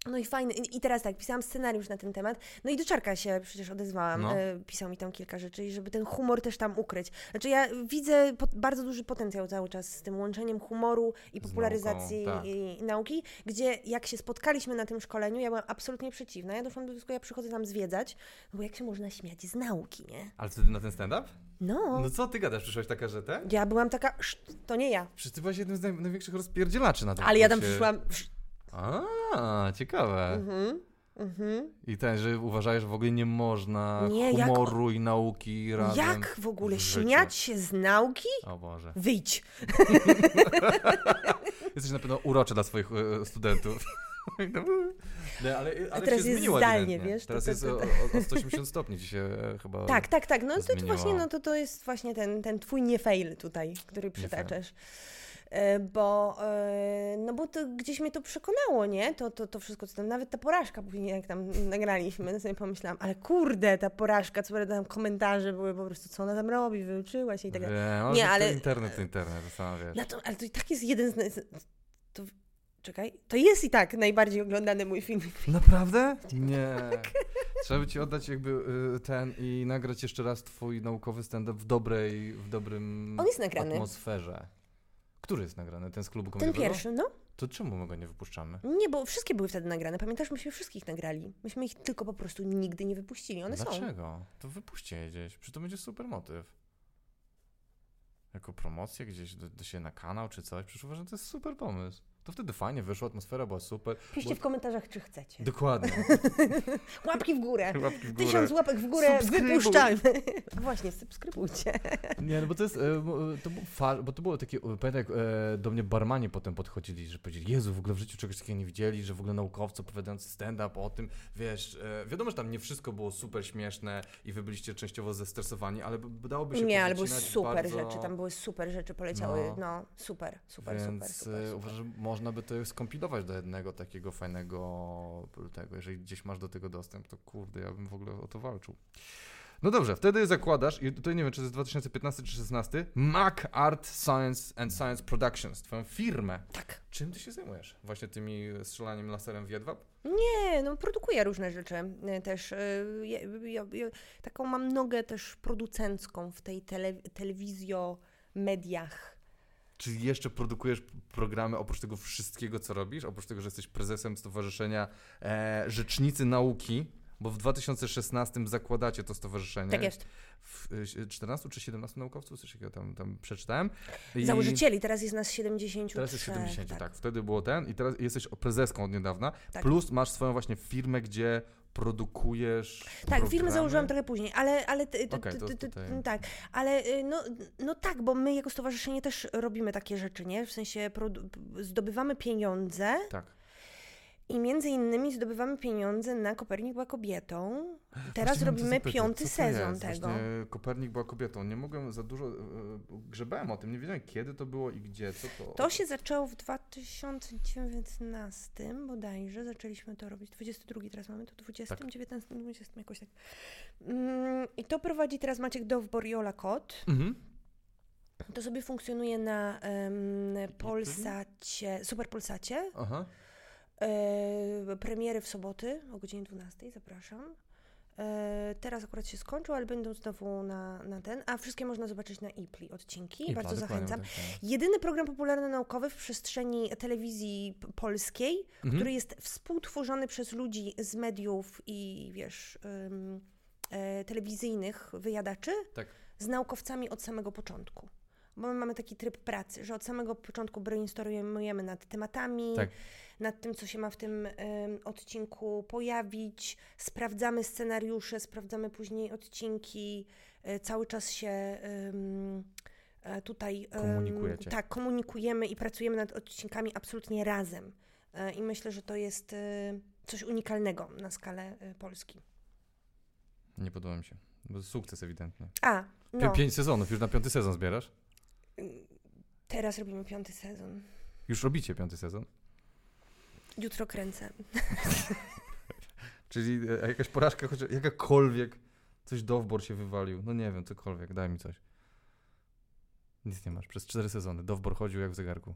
No i fajny. I teraz tak, pisałam scenariusz na ten temat. No i do Czarka się przecież odezwałam. No. E, pisał mi tam kilka rzeczy i żeby ten humor też tam ukryć. Znaczy ja widzę po, bardzo duży potencjał cały czas z tym łączeniem humoru i popularyzacji nauką, tak. i, i nauki, gdzie jak się spotkaliśmy na tym szkoleniu, ja byłam absolutnie przeciwna. Ja doszłam do wniosku, ja przychodzę tam zwiedzać, no bo jak się można śmiać z nauki, nie? Ale wtedy na ten stand-up? No. No co ty gadasz? Przyszłaś taka, że te? Ja byłam taka, "Szt, to nie ja. Przecież ty byłaś jednym z naj, największych rozpierdzielaczy na tym Ale ja tam przyszłam. A, ciekawe. Mhm. Mhm. I ten, że uważasz, że w ogóle nie można Nie, jak- humoru i nauki razem. Jak w ogóle w śmiać się z nauki? O Boże. Wyjdź. Jesteś na pewno uroczy dla swoich e, studentów. Nie, ale, ale teraz jest zdalnie, wiesz, to- Teraz to- jest to- o, o 180 stopni się e, chyba... Tak, tak, tak. No to, to właśnie, no to, to jest właśnie ten, ten twój nie fail tutaj, który przytaczasz. E, Bo, e, no bo to gdzieś mnie to przekonało, nie? To, to, to wszystko, co tam, nawet ta porażka później, jak tam nagraliśmy, to sobie pomyślałam, ale kurde, ta porażka, co tam komentarze były po prostu, co ona tam robi, wyuczyła się i tak dalej. Wiem, ale Nie, to internet to internet, to sama wiesz. No to, ale to i tak jest jeden z... To, czekaj, to jest i tak najbardziej oglądany mój film. Naprawdę? Nie. Trzeba by ci oddać jakby y, ten i nagrać jeszcze raz twój naukowy stand-up w dobrej, w dobrym On jest nagrany. atmosferze. Który jest nagrany? Ten z klubu Ten komediowego? pierwszy, no. To czemu my go nie wypuszczamy? Nie, bo wszystkie były wtedy nagrane. Pamiętasz, myśmy wszystkich nagrali. Myśmy ich tylko po prostu nigdy nie wypuścili. One są. Dlaczego? To wypuśćcie je gdzieś. Przecież to będzie super motyw. Jako promocję gdzieś do, do się na kanał czy coś. Przecież uważam, że to jest super pomysł. To wtedy fajnie wyszło, atmosfera była super. Piszcie Bo- w komentarzach, czy chcecie. Dokładnie. Łapki w górę. Łapki w górę. Tysiąc łapek w górę, Subskrybuj. wypuszczamy. Właśnie, subskrybujcie. Nie, no bo to jest, e, bo, e, to było fa- bo to było takie, e, pamiętam jak do mnie barmani potem podchodzili, że powiedzieli, Jezu, w ogóle w życiu czegoś takiego nie widzieli, że w ogóle naukowcy opowiadający stand-up o tym, wiesz, wiadomo, że tam nie wszystko było super śmieszne i wy byliście częściowo zestresowani, ale dałoby się Nie, ale były super bardzo, rzeczy, tam były super rzeczy, poleciały. No. No, super, super, Więc super, super, super. uważam, że można by to skompilować do jednego takiego fajnego tego, jeżeli gdzieś masz do tego dostęp, to kurde, ja bym w ogóle o to walczył. No dobrze, wtedy zakładasz, i tutaj nie wiem, czy to jest 2015 czy 16, Mac Art Science and Science Productions, twoją firmę. Tak. Czym ty się zajmujesz? Właśnie tymi strzelaniem laserem w jedwab? Nie, no produkuję różne rzeczy e, też. e, Ja, ja, ja, taką mam nogę też producencką w tej tele, telewizjo, mediach. Czy jeszcze produkujesz programy oprócz tego wszystkiego, co robisz? Oprócz tego, że jesteś prezesem Stowarzyszenia e, Rzecznicy Nauki, bo w 2016 zakładacie to stowarzyszenie. Tak jest. W, y, 14 czy 17 naukowców, coś takiego tam, tam przeczytałem. I Założycieli, teraz jest nas 70. Teraz jest 70, tak. Wtedy było ten i teraz jesteś prezeską od niedawna. Tak. Plus masz swoją właśnie firmę, gdzie produkujesz Tak, programy. firmę założyłam trochę później, ale, ale to tutaj- tak, ale y, no, no tak, bo my jako stowarzyszenie też robimy takie rzeczy, nie? W sensie zdobywamy pieniądze Tak. I między innymi zdobywamy pieniądze na Kopernik była kobietą. Teraz Właśnie robimy piąty sezon jest? tego. Właśnie Kopernik była kobietą. Nie mogłem za dużo, e, grzebałem o tym, nie wiedziałem kiedy to było i gdzie, co to. To się zaczęło w 2019 bodajże, zaczęliśmy to robić. 22 teraz mamy, to 20, Tak. 19, 20 jakoś tak. Mm, I to prowadzi teraz Maciek Dowbor i Ola Kot. Mhm. To sobie funkcjonuje na em, Polsacie, Super Polsacie. Aha. E, premiery w soboty o godzinie 12, zapraszam. E, teraz akurat się skończył, ale będą znowu na, na ten. A wszystkie można zobaczyć na IPLI odcinki. I Bardzo zachęcam. tak, tak. Jedyny program popularno-naukowy w przestrzeni telewizji polskiej, Mhm. który jest współtworzony przez ludzi z mediów i wiesz, ym, e, telewizyjnych wyjadaczy Tak. z naukowcami od samego początku. Bo my mamy taki tryb pracy, że od samego początku brainstormujemy nad tematami, Tak. nad tym, co się ma w tym odcinku pojawić, sprawdzamy scenariusze, sprawdzamy później odcinki, e, cały czas się e, tutaj Komunikujecie. tak, komunikujemy i pracujemy nad odcinkami absolutnie razem. E, I myślę, że to jest coś unikalnego na skalę Polski. Nie podoba mi się. Sukces ewidentny. A, Pię- no, Pięć sezonów, już na piąty sezon zbierasz? Teraz robimy piąty sezon. Już robicie piąty sezon? Jutro kręcę. Czyli e, jakaś porażka, choć jakakolwiek, Coś Dovbor się wywalił. No nie wiem, cokolwiek, daj mi coś. Nic nie masz. Przez cztery sezony. Dovbor chodził jak w zegarku.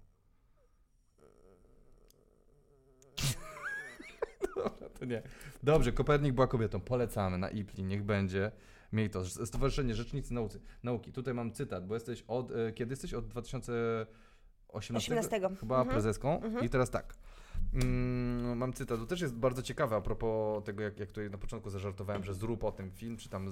Dobra, to nie. Dobrze, Kopernik była kobietą. Polecamy na IPLI, niech będzie. Miej to. Stowarzyszenie Rzecznicy Naucy, Nauki. Tutaj mam cytat, bo jesteś od... e, Kiedy jesteś? Od 2018? 18. Chyba Mhm. prezeską. Mhm. I teraz tak. Mm, mam cytat, to też jest bardzo ciekawe a propos tego, jak, jak tutaj na początku zażartowałem, że zrób o tym film, czy tam e,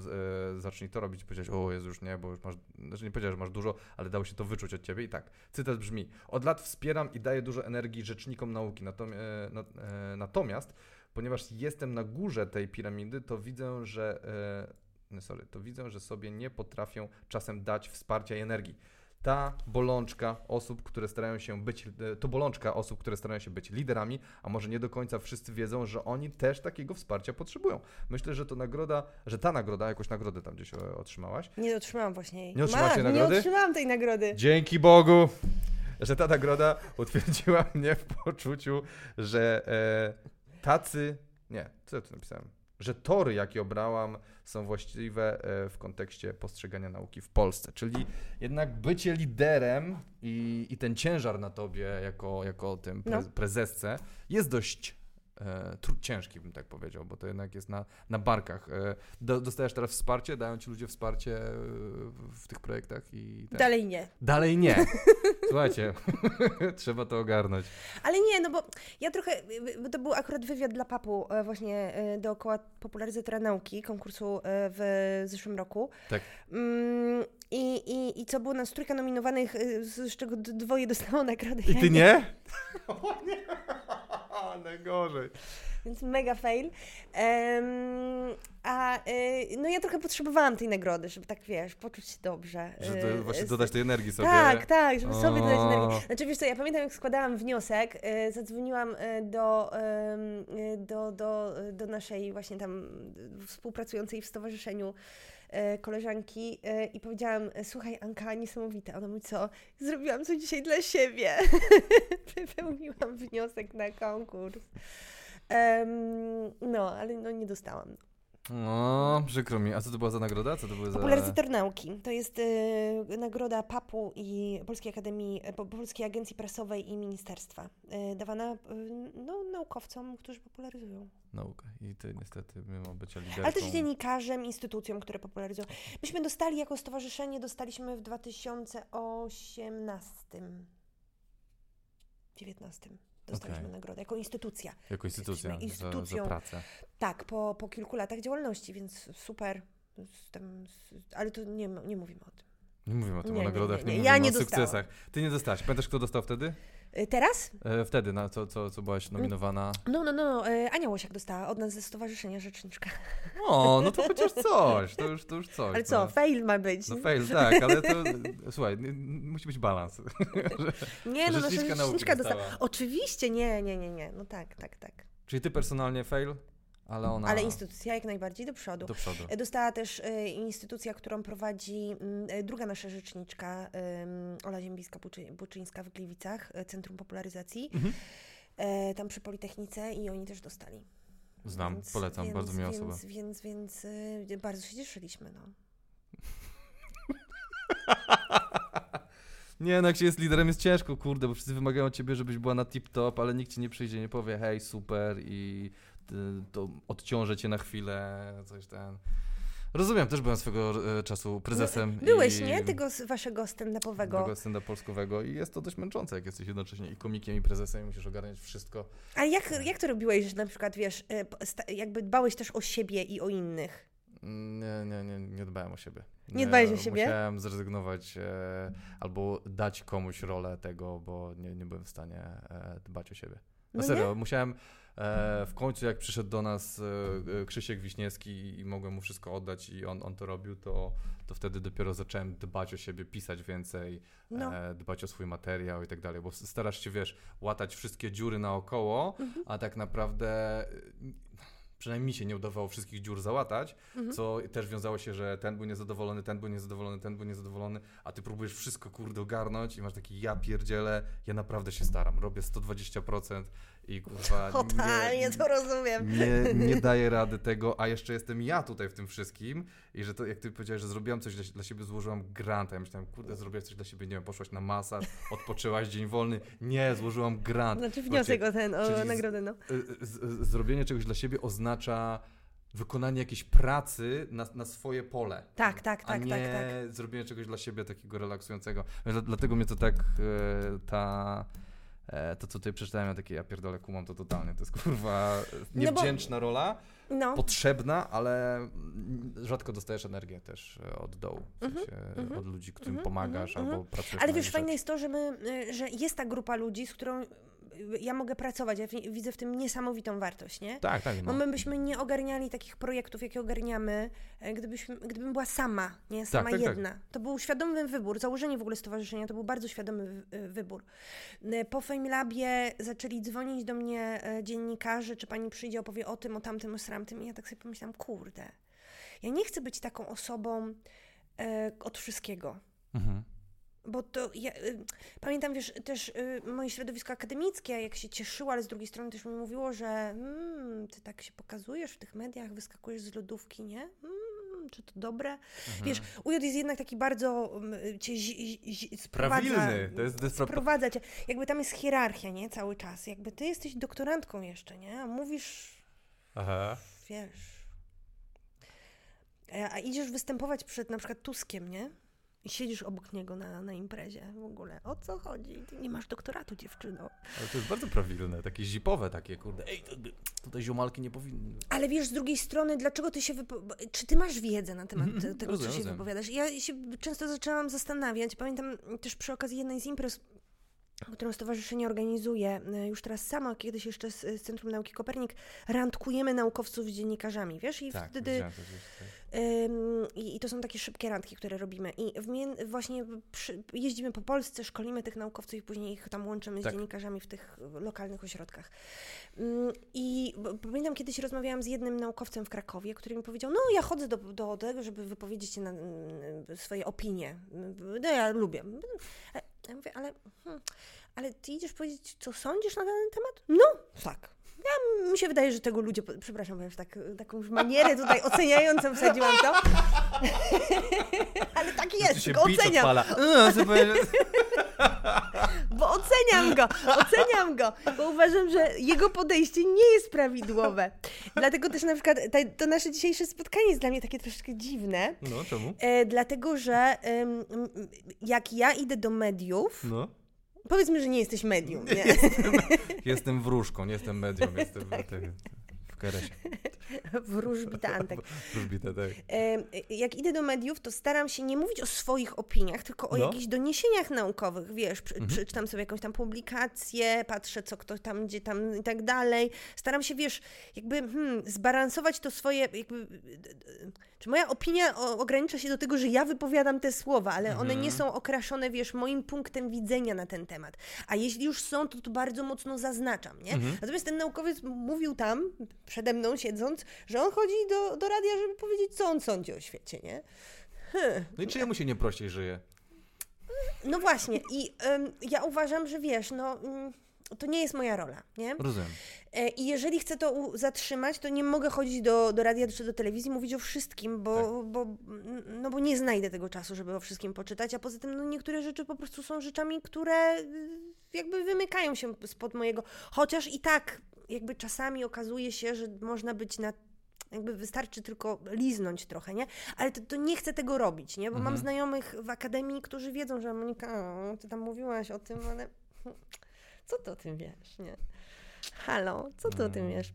zacznij to robić, powiedziałeś, o Jezu, już nie, bo już masz, znaczy nie powiedziałeś, że masz dużo, ale dało się to wyczuć od ciebie i tak, cytat brzmi, od lat wspieram i daję dużo energii rzecznikom nauki, natom, e, na, e, natomiast, ponieważ jestem na górze tej piramidy, to widzę, że, e, sorry, to widzę, że sobie nie potrafią czasem dać wsparcia i energii ta bolączka osób, które starają się być, e, to bolączka osób, które starają się być liderami, a może nie do końca wszyscy wiedzą, że oni też takiego wsparcia potrzebują. Myślę, że to nagroda, że ta nagroda, jakąś nagrodę tam gdzieś otrzymałaś. Nie otrzymałam właśnie. Nie otrzymałaś tej nagrody? Nie otrzymałam tej nagrody. Dzięki Bogu, że ta nagroda utwierdziła mnie w poczuciu, że e, tacy, nie, co ja tu napisałem? Że tory, jakie obrałam, są właściwe e, w kontekście postrzegania nauki w Polsce. Czyli jednak bycie liderem i, i ten ciężar na tobie jako, jako tym pre, No. prezesce jest dość e, tru, ciężki, bym tak powiedział, bo to jednak jest na, na barkach. E, do, dostajesz teraz wsparcie, dają ci ludzie wsparcie e, w, w tych projektach i tak. Dalej nie. Dalej nie. Słuchajcie, trzeba to ogarnąć. Ale nie, no bo ja trochę, bo to był akurat wywiad dla papu właśnie dookoła popularyzatora nauki, konkursu w zeszłym roku. Tak. Mm, I, i, I co było nas trójka nominowanych, z czego dwoje dostało nagrodę. I ty nie? O nie. Najgorzej. Więc mega fail. Em, a e, no ja trochę potrzebowałam tej nagrody, żeby tak wiesz, poczuć się dobrze. Że e, to właśnie dodać tej energii sobie. Tak, tak, żeby sobie dodać O. energię. Znaczy wiesz co, ja pamiętam jak składałam wniosek, e, zadzwoniłam e, do, e, do, do, do naszej właśnie tam współpracującej w stowarzyszeniu koleżanki e, i powiedziałam, e, słuchaj Anka, niesamowite. Ona mówi, co? Zrobiłam coś dzisiaj dla siebie. Wypełniłam wniosek na konkurs. Em, no, ale no nie dostałam. No, przykro mi. A co to była za nagroda? Co to były za... Popularyzator nauki. To jest e, nagroda PAP-u i Polskiej Akademii, Po- Polskiej Agencji Prasowej i Ministerstwa. E, dawana e, no, naukowcom, którzy popularyzują. Nauka. I ty niestety, mimo bycia liderką... Ale też dziennikarzem, instytucjom, które popularyzują. Myśmy dostali jako stowarzyszenie, dostaliśmy w 2018. 19. Dostaliśmy Okej. nagrodę jako instytucja. Jako instytucja, Jesteśmy za, za instytucją. pracę. Tak, po, po kilku latach działalności, więc super. Z, ale to nie, nie mówimy o tym. Nie mówimy o tym, Nie, o nie, nagrodach, nie, nie, nie. mówimy Ja nie o dostałam. sukcesach. Ty nie dostałaś. Pamiętasz, kto dostał wtedy? E, Teraz? E, wtedy, na co, co, co byłaś nominowana. No, no, no, e, Ania Łosiak dostała od nas ze Stowarzyszenia Rzeczniczka. O, no to chociaż coś. To już, to już coś. Ale co, no. fail ma być. No fail, tak, ale to słuchaj, musi być balans. Nie, no, Rzeczniczka nauki Rzeczniczka dostała. dostała. Oczywiście, nie, nie, nie, nie. No tak, tak, tak. Czyli ty personalnie fail, ale ona Ale instytucja jak najbardziej do przodu. do przodu. E, Dostała też e, instytucja, którą prowadzi mm, e, druga nasza rzeczniczka, Ola Ziembiska-Buczyńska w Gliwicach, Centrum Popularyzacji, Mhm. tam przy Politechnice i oni też dostali. Znam, Więc- polecam, więc, bardzo miła więc, osoba. Więc, więc, bardzo się cieszyliśmy, no. Nie, no jak się jest liderem jest ciężko, kurde, bo wszyscy wymagają od ciebie, żebyś była na tip-top, ale nikt ci nie przyjdzie, nie powie hej, super i to odciążę cię na chwilę, coś ten. Rozumiem, też byłem swego e, czasu prezesem. Byłeś, i nie? Tego waszego stand-upowego. Tego stand polskowego i jest to dość męczące, jak jesteś jednocześnie i komikiem, i prezesem i musisz ogarniać wszystko. Ale jak, jak to robiłeś, że na przykład, wiesz, e, jakby dbałeś też o siebie i o innych? Nie, nie, nie, nie dbałem o siebie. Nie dbałeś o siebie? Musiałem zrezygnować e, albo dać komuś rolę tego, bo nie, nie byłem w stanie e, dbać o siebie. Na No serio, musiałem e, w końcu jak przyszedł do nas e, e, Krzysiek Wiśniewski i mogłem mu wszystko oddać i on, on to robił, to, to wtedy dopiero zacząłem dbać o siebie, pisać więcej, No. e, dbać o swój materiał i tak dalej, bo starasz się, wiesz, łatać wszystkie dziury naokoło, Mhm. a tak naprawdę e, przynajmniej mi się nie udawało wszystkich dziur załatać, Mhm. co też wiązało się, że ten był niezadowolony, ten był niezadowolony, ten był niezadowolony, a ty próbujesz wszystko kurde ogarnąć i masz taki ja pierdzielę, ja naprawdę się staram, robię 120% i kurwa Totalnie nie, to rozumiem. nie, nie daję rady tego, a jeszcze jestem ja tutaj w tym wszystkim i że to, jak ty powiedziałeś, że zrobiłam coś dla, dla siebie, złożyłam grant, a ja myślałem, kurde, zrobiłaś coś dla siebie, nie wiem, poszłaś na masaż, odpoczęłaś dzień wolny, nie, złożyłam grant. Znaczy wniosek o ten, o nagrodę, no. Y, z, z, zrobienie czegoś dla siebie oznacza wykonanie jakiejś pracy na, na swoje pole. Tak, tak, a tak, nie tak, tak. zrobienie czegoś dla siebie takiego relaksującego. Dla- Dlatego mnie to tak e, ta. E, To, co tutaj przeczytałem, ja takie, ja pierdolę, kumam to totalnie. To jest kurwa No bo- niewdzięczna rola, No, potrzebna, ale mm, rzadko dostajesz energię też e, od dołu, w Mhm, sensie mhm, od ludzi, którym mhm, pomagasz mhm, albo pracujesz ale wiesz, fajne jest to, że, my, że jest ta grupa ludzi, z którą ja mogę pracować. Ja wi- widzę w tym niesamowitą wartość, nie? Tak, tak. Bo No. my byśmy nie ogarniali takich projektów, jakie ogarniamy, e, gdybyśmy, gdybym była sama, nie? Sama tak, tak. jedna. To był świadomy wybór. Założenie w ogóle stowarzyszenia to był bardzo świadomy y, wybór. E, Po FameLabie zaczęli dzwonić do mnie e, dziennikarze, czy pani przyjdzie, opowie o tym, o tamtym, o sramtym. I ja tak sobie pomyślałam, kurde, ja nie chcę być taką osobą e, od wszystkiego. Mhm. Bo to ja, y, pamiętam, wiesz, też y, moje środowisko akademickie, jak się cieszyło, ale z drugiej strony też mi mówiło, że mm, ty tak się pokazujesz w tych mediach, wyskakujesz z lodówki, nie? Mm, czy to dobre? Mhm. Wiesz, UJ jest jednak taki bardzo mm, cię zi, zi, sprowadza. To jest, to jest pra- sprowadza cię. Jakby tam jest hierarchia, nie? Cały czas. Jakby ty jesteś doktorantką jeszcze, nie? A mówisz, Aha. wiesz... A idziesz występować przed na przykład Tuskiem, nie? I siedzisz obok niego na, na imprezie. W ogóle, o co chodzi? Ty nie masz doktoratu, dziewczyno. Ale to jest bardzo prawilne, takie zipowe takie, kurde. Ej, to, tutaj ziomalki nie powinny. Ale wiesz, z drugiej strony, dlaczego ty się wypo... Czy ty masz wiedzę na temat Mhm, te- tego, rozumiem, co się rozumiem. wypowiadasz? Ja się często zaczęłam zastanawiać. Pamiętam też przy okazji jednej z imprez, którą stowarzyszenie organizuje, e, już teraz sama, kiedyś jeszcze z, z Centrum Nauki Kopernik, randkujemy naukowców z dziennikarzami, wiesz? I Tak, wtedy. Ym, I, I to są takie szybkie randki, które robimy. I w właśnie przy, jeździmy po Polsce, szkolimy tych naukowców i później ich tam łączymy z Tak. dziennikarzami w tych lokalnych ośrodkach. Ym, I b- pamiętam kiedyś rozmawiałam z jednym naukowcem w Krakowie, który mi powiedział, no ja chodzę do, do tego, żeby wypowiedzieć na mm, swoje opinie. No ja lubię. Ja mówię, ale, hmm, ale ty idziesz powiedzieć, co sądzisz na ten temat? No, tak. Ja, mi się wydaje, że tego ludzie, przepraszam, bo już tak, taką już manierę tutaj oceniającą wsadziłam to. Ale tak Tu jest, się oceniam, odpala. No, bo oceniam go, oceniam go, bo uważam, że jego podejście nie jest prawidłowe. Dlatego też na przykład to nasze dzisiejsze spotkanie jest dla mnie takie troszeczkę dziwne, No, czemu? e, dlatego że em, m, jak ja idę do mediów, No. powiedzmy, że nie jesteś medium, nie? Jestem wróżką, nie jestem medium, jestem Tak. Keresie. Wróżbita Antek. Wróżbite, tak. Jak idę do mediów, to staram się nie mówić o swoich opiniach, tylko o No. jakichś doniesieniach naukowych, wiesz, przy, Mhm. przeczytam sobie jakąś tam publikację, patrzę, co kto tam, gdzie tam i tak dalej. Staram się, wiesz, jakby hmm, zbalansować to swoje, jakby, czy moja opinia o, ogranicza się do tego, że ja wypowiadam te słowa, ale one nie Mhm. są okraszone, wiesz, moim punktem widzenia na ten temat. A jeśli już są, to to bardzo mocno zaznaczam, nie? Mhm. Natomiast ten naukowiec mówił tam, przede mną siedząc, że on chodzi do, do radia, żeby powiedzieć, co on sądzi o świecie, nie? Hmm. No i czy jemu się nie prościej żyje? No właśnie, i em, ja uważam, że wiesz, no mm, to nie jest moja rola, nie? Rozumiem. E, I jeżeli chcę to zatrzymać, to nie mogę chodzić do, do radia czy do telewizji, mówić o wszystkim, bo, Tak. bo, no bo nie znajdę tego czasu, żeby o wszystkim poczytać, a poza tym no, niektóre rzeczy po prostu są rzeczami, które y, jakby wymykają się spod mojego, chociaż i tak jakby czasami okazuje się, że można być na jakby wystarczy tylko liznąć trochę, nie? Ale to, to nie chcę tego robić, nie? Bo mam Mhm. znajomych w akademii, którzy wiedzą, że Monika, o, ty tam mówiłaś o tym, ale co ty o tym wiesz, nie? Halo, co ty o tym Mm. wiesz?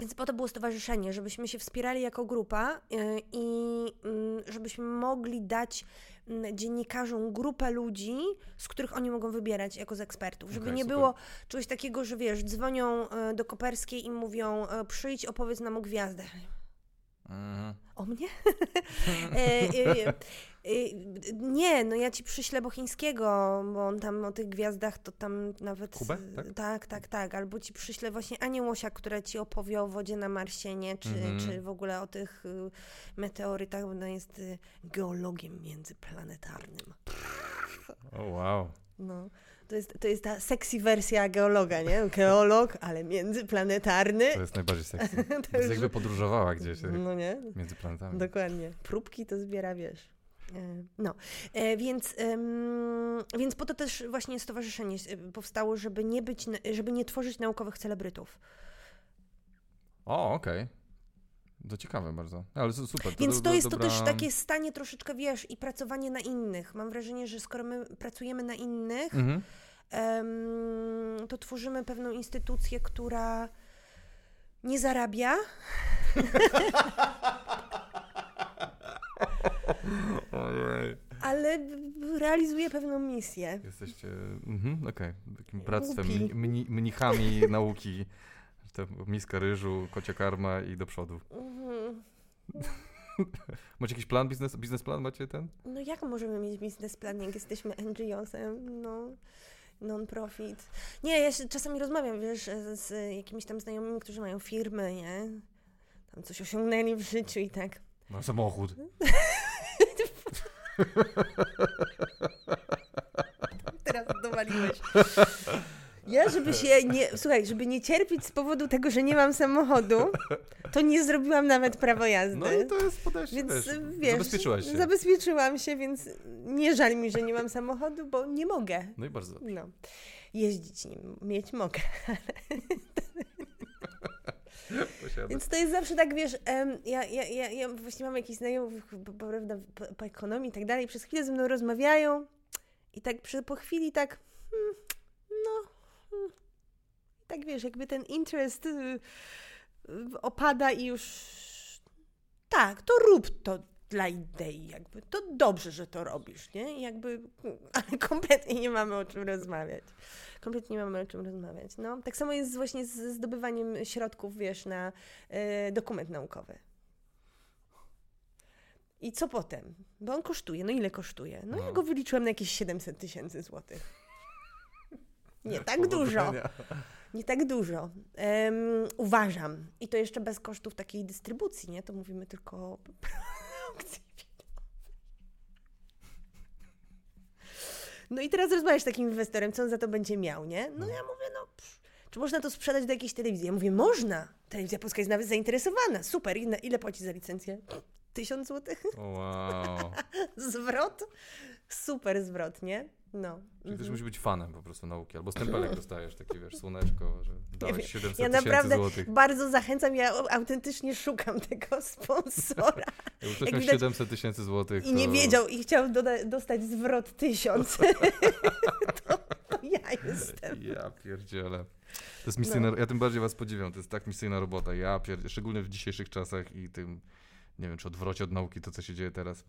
Więc po to było stowarzyszenie, żebyśmy się wspierali jako grupa yy, i yy, żebyśmy mogli dać yy, dziennikarzom grupę ludzi, z których oni mogą wybierać jako z ekspertów. Żeby Okej, nie super. było czegoś takiego, że wiesz, dzwonią yy, do Koperskiej i mówią yy, przyjdź, opowiedz nam o gwiazdach. Mhm. O mnie? e, nie, no ja ci przyślę Bochińskiego, bo on tam o tych gwiazdach to tam nawet... Kubę, tak? tak, tak, tak. Albo ci przyślę właśnie Anię Łosia, która ci opowie o wodzie na Marsie, nie? Czy, Mhm. czy w ogóle o tych y, meteorytach, bo ona jest y, geologiem międzyplanetarnym. O wow. No. To jest, to jest ta sexy wersja geologa, nie? Geolog, ale międzyplanetarny. To jest najbardziej sexy. To jest jakby podróżowała gdzieś No nie? między planetami. Dokładnie. Próbki to zbiera, wiesz. E, No, e, więc, więc po to też właśnie stowarzyszenie e, powstało, żeby nie być, żeby nie tworzyć naukowych celebrytów. O, okej. To ciekawe bardzo. Ale su- super. Więc do- to do- jest to dobra- też takie stanie troszeczkę, wiesz, i pracowanie na innych. Mam wrażenie, że skoro my pracujemy na innych, Mhm. to tworzymy pewną instytucję, która nie zarabia. ale realizuje pewną misję. Jesteście, mhm, okej, takim bractwem, mni, mni, mnichami nauki. To miska ryżu, kocia karma i do przodu. Mhm. Macie jakiś plan, biznes, biznesplan macie ten? No jak możemy mieć biznesplan, jak jesteśmy NGO-sem, no, non-profit. Nie, ja się czasami rozmawiam, wiesz, z jakimiś tam znajomymi, którzy mają firmy, nie? Tam coś osiągnęli w życiu i tak. No samochód. Teraz dowaliłeś. Ja, żeby się nie, słuchaj, żeby nie cierpieć z powodu tego, że nie mam samochodu, to nie zrobiłam nawet prawo jazdy. No i to jest podejście, Więc wiesz, wiesz, zabezpieczyłaś się. Zabezpieczyłam się, więc nie żal mi, że nie mam samochodu, bo nie mogę. No i bardzo dobrze. No. Jeździć nim, mieć mogę. Więc to jest zawsze tak, wiesz, em, ja, ja, ja, ja właśnie mam jakichś znajomych po, po, prawda, po, po ekonomii i tak dalej, przez chwilę ze mną rozmawiają i tak przy, po chwili tak, hmm, no, hmm, tak wiesz, jakby ten interest y, y, opada i już tak, to rób to dla idei, jakby, to dobrze, że to robisz, nie? Jakby, ale kompletnie nie mamy o czym rozmawiać. Kompletnie nie mamy o czym rozmawiać. No, tak samo jest właśnie z zdobywaniem środków, wiesz, na e, dokument naukowy. I co potem? Bo on kosztuje. No ile kosztuje? No, ja No. go wyliczyłam na jakieś 700 tysięcy złotych. Nie tak dużo. Nie tak dużo. Em, uważam. I to jeszcze bez kosztów takiej dystrybucji, nie? To mówimy tylko No i teraz rozmawiasz z takim inwestorem, co on za to będzie miał, nie? No ja mówię, no psz, czy można to sprzedać do jakiejś telewizji? Ja mówię, można. Telewizja Polska jest nawet zainteresowana. Super. Ile, ile płaci za licencję? Tysiąc złotych? Wow. Zwrot? Super zwrot, nie? No. Czyli też Mhm. musi być fanem po prostu nauki. Albo stempelek dostajesz, taki wiesz, słoneczko, że dałeś wiem. 700 Ja naprawdę złotych. bardzo zachęcam, ja autentycznie szukam tego sponsora. Jakby ktoś jak miał widać- 700 tysięcy złotych, I nie to- wiedział i chciał doda- dostać zwrot tysiąc. to, to ja jestem. Ja pierdzielę. To jest misyjna, ja tym bardziej was podziwiam, to jest tak misyjna robota. Ja pierdzielę, szczególnie w dzisiejszych czasach i tym, nie wiem, czy odwrocie od nauki, to co się dzieje teraz.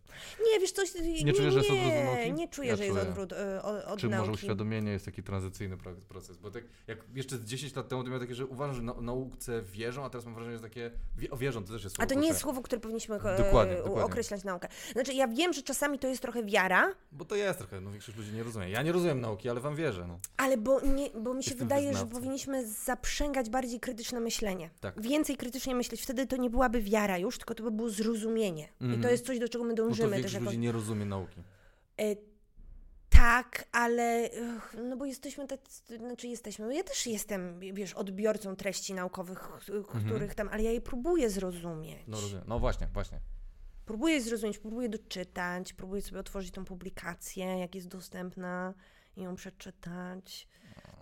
Nie, wiesz coś... Nie, czujesz, że jest odwrót od nie, nauki? nie czuję, Ja że jest czuję. odwrót y, od, od Czy nauki. może uświadomienie jest taki tranzycyjny pro- proces? Bo tak jak jeszcze z 10 lat temu to miałem takie, że uważam, że na, nauce wierzą, a teraz mam wrażenie, że takie, wie, o wierzą to też jest A słowo. to nie jest słowo, które powinniśmy e, Dokładnie, dokładnie. określać naukę. Znaczy, ja wiem, że czasami to jest trochę wiara, Bo to jest trochę, no większość ludzi nie rozumie. Ja nie rozumiem nauki, ale wam wierzę, no. ale bo, nie, bo mi się Jestem wydaje, że wyznawcą. powinniśmy zaprzęgać bardziej krytyczne myślenie. Tak. Więcej krytycznie myśleć. Wtedy to nie byłaby wiara już, tylko to by było zrozumienie. I Mhm. to jest coś, do czego my Bo to dążymy też większość jako ludzi nie rozumie nauki. E, tak, ale no bo jesteśmy tak, znaczy jesteśmy, no ja też jestem, wiesz, odbiorcą treści naukowych, ch- których tam, ale ja je próbuję zrozumieć. Mhm. No rozumiem. No właśnie, właśnie. Próbuję zrozumieć, próbuję doczytać, próbuję sobie otworzyć tą publikację, jak jest dostępna i ją przeczytać,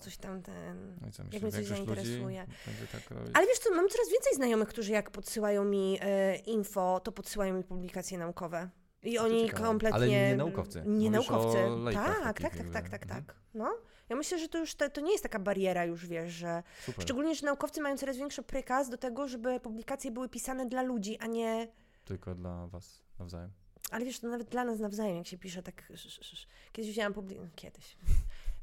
coś tam ten... No i co Jak myślisz, mnie coś zainteresuje. tak? Ale wiesz co, mam coraz więcej znajomych, którzy jak podsyłają mi e, info, to podsyłają mi publikacje naukowe. I oni kompletnie... Ale nie naukowcy. Nie Mówisz naukowcy. tak, takich tak, tak, jakby. tak, tak, Mhm. tak. No. Ja myślę, że to już te, to nie jest taka bariera już, wiesz, że... Super. Szczególnie, że naukowcy mają coraz większy prykaz do tego, żeby publikacje były pisane dla ludzi, a nie... Tylko dla was nawzajem. Ale wiesz, to nawet dla nas nawzajem, jak się pisze tak... Kiedyś wzięłam publikację... Kiedyś.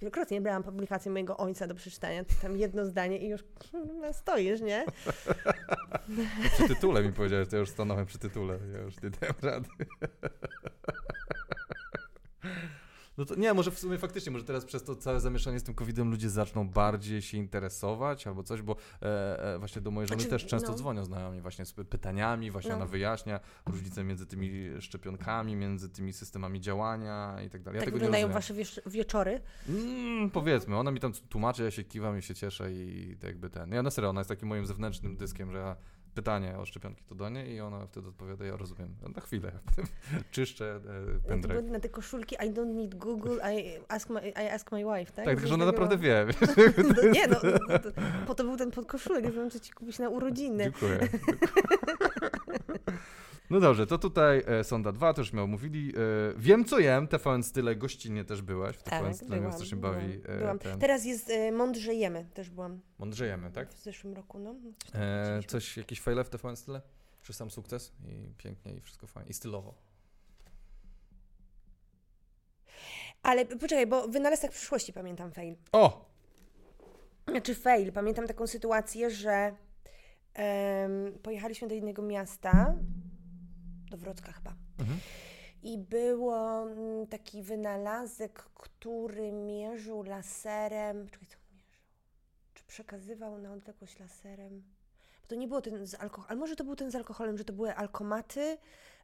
Wielokrotnie brałam publikację mojego ojca do przeczytania, tam jedno zdanie i już stoisz, nie? Przy tytule mi powiedziałeś, to ja już stanąłem przy tytule. Ja już nie dałem rady. No to nie, może w sumie faktycznie, może teraz przez to całe zamieszanie z tym COVID-em ludzie zaczną bardziej się interesować albo coś, bo e, e, właśnie do mojej żony Znaczy, też często no. dzwonią znajomi właśnie z pytaniami, właśnie No. ona wyjaśnia różnicę między tymi szczepionkami, między tymi systemami działania i tak dalej. Ja tak wyglądają wasze wiecz- wieczory. Mm, powiedzmy, ona mi tam tłumaczy, ja się kiwam i się cieszę i tak jakby ten. Ja na serio, ona jest takim moim zewnętrznym dyskiem, że ja pytanie o szczepionki to do niej i ona wtedy odpowiada, ja rozumiem. No, Na chwilę. Czyszczę e, pendrive. na te koszulki I don't need Google, I ask my, I ask my wife, tak? Tak, tylko że ona naprawdę wie. No, nie, no, no, to, po to był ten podkoszulek, żeby muszę ci kupić na urodziny. Dziękuję. No dobrze, to tutaj e, Sonda 2, to już mi omówili. E, wiem co jem, TVN Style, gościnnie też byłaś w TVN Style, mnie byłam, strasznie bawi e, byłam. ten. Teraz jest e, Mądrze jemy, też byłam Mądrzejemy, tak? w zeszłym roku, no. E, coś, jakiś faile w TVN Style? Czy sam sukces? I pięknie, i wszystko fajnie. I stylowo. Ale poczekaj, bo w wynalazkach przyszłości pamiętam fail. O! Znaczy fail, pamiętam taką sytuację, że em, pojechaliśmy do innego miasta, do Wrocka chyba. Mhm. I było mm, taki wynalazek, który mierzył laserem. Czekaj, co on mierzył? Czy przekazywał na odległość laserem? Bo to nie było ten z alkoholem, ale może to był ten z alkoholem, że to były alkomaty,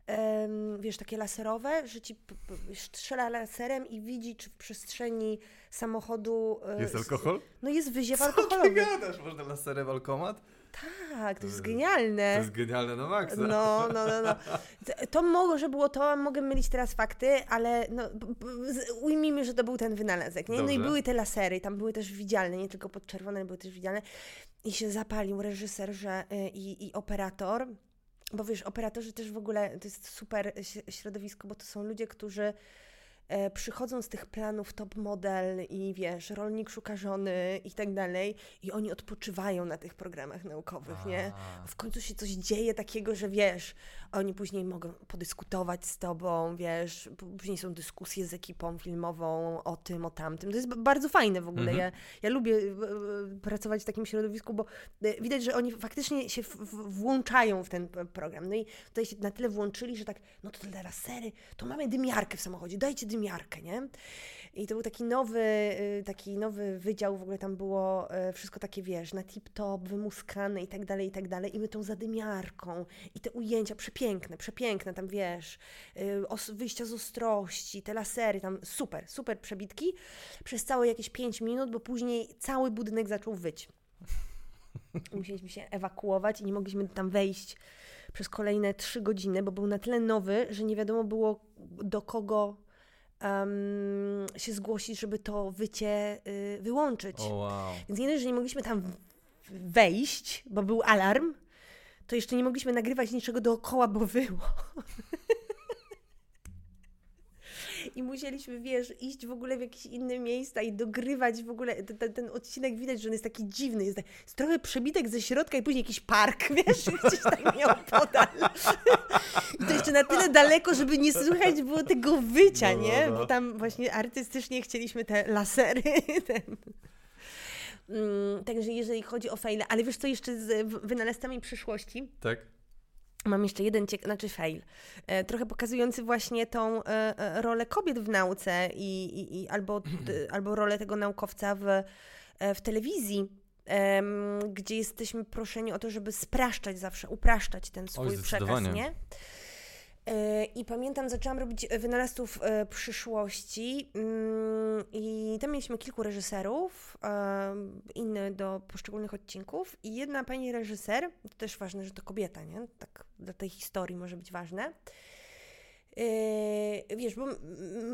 em, wiesz, takie laserowe, że ci strzela laserem i widzi, czy w przestrzeni samochodu. e, Jest alkohol? No jest wyziew Co ty alkoholowy. gadasz? Można laserem alkomat? Tak, to jest To genialne. To jest genialne na maksa. No, no, no, no. To- może było to, mogę mylić teraz fakty, ale no, ujmijmy, że to był ten wynalazek. Nie? No i były te lasery, tam były też widzialne, nie tylko podczerwone, ale były też widzialne. I się zapalił reżyser że, y, i, i operator. Bo wiesz, operatorzy też w ogóle to jest super środowisko, bo to są ludzie, którzy przychodzą z tych planów top model i wiesz, rolnik szuka żony i tak dalej i oni odpoczywają na tych programach naukowych, nie? A. w końcu się coś dzieje takiego, że wiesz, oni później mogą podyskutować z tobą, wiesz, później są dyskusje z ekipą filmową o tym, o tamtym. To jest bardzo fajne w ogóle. Mhm. Ja, ja lubię e, e, pracować w takim środowisku, bo e, widać, że oni faktycznie się w, w, włączają w ten program. No i tutaj się na tyle włączyli, że tak, no to te lasery, to mamy dymiarkę w samochodzie, dajcie dymiarkę, nie? I to był taki nowy, y, taki nowy wydział, w ogóle tam było e, wszystko takie, wiesz, na tip-top, wymuskane i tak dalej, i tak dalej. I my tą zadymiarką i te ujęcia przepiękne, przepiękne, tam wiesz, y, wyjścia z ostrości, te lasery, tam super, super przebitki. Przez całe jakieś 5 minut, bo później cały budynek zaczął wyć. Musieliśmy się ewakuować i nie mogliśmy tam wejść przez kolejne 3 godziny, bo był na tyle nowy, że nie wiadomo było do kogo em, się zgłosić, żeby to wycie y, wyłączyć. O wow. Więc nie dość, że nie mogliśmy tam wejść, bo był alarm, to jeszcze nie mogliśmy nagrywać niczego dookoła, bo wyło. I musieliśmy, wiesz, iść w ogóle w jakieś inne miejsca i dogrywać w ogóle. Ten, ten, odcinek widać, że on jest taki dziwny. Jest, tak- jest trochę przebitek ze środka i później jakiś park, wiesz, gdzieś tam miał podal. I to jeszcze na tyle daleko, żeby nie słychać było tego wycia, No, no, nie? no. Bo tam właśnie artystycznie chcieliśmy te lasery. Ten. Mm, także jeżeli chodzi o faile, ale wiesz co jeszcze z wynalazcami przyszłości? Tak? Mam jeszcze jeden ciek- znaczy fail, e, trochę pokazujący właśnie tą e, e, rolę kobiet w nauce i, i, i albo, t, albo rolę tego naukowca w, w telewizji. gdzie jesteśmy proszeni o to, żeby spraszczać zawsze, upraszczać ten swój przekaz, zdecydowanie. nie? I pamiętam, zaczęłam robić e, wynalazców e, przyszłości mm, i tam mieliśmy kilku reżyserów, e, inne do poszczególnych odcinków i jedna pani reżyser, to też ważne, że to kobieta, nie? Tak dla tej historii może być ważne. E, Wiesz, bo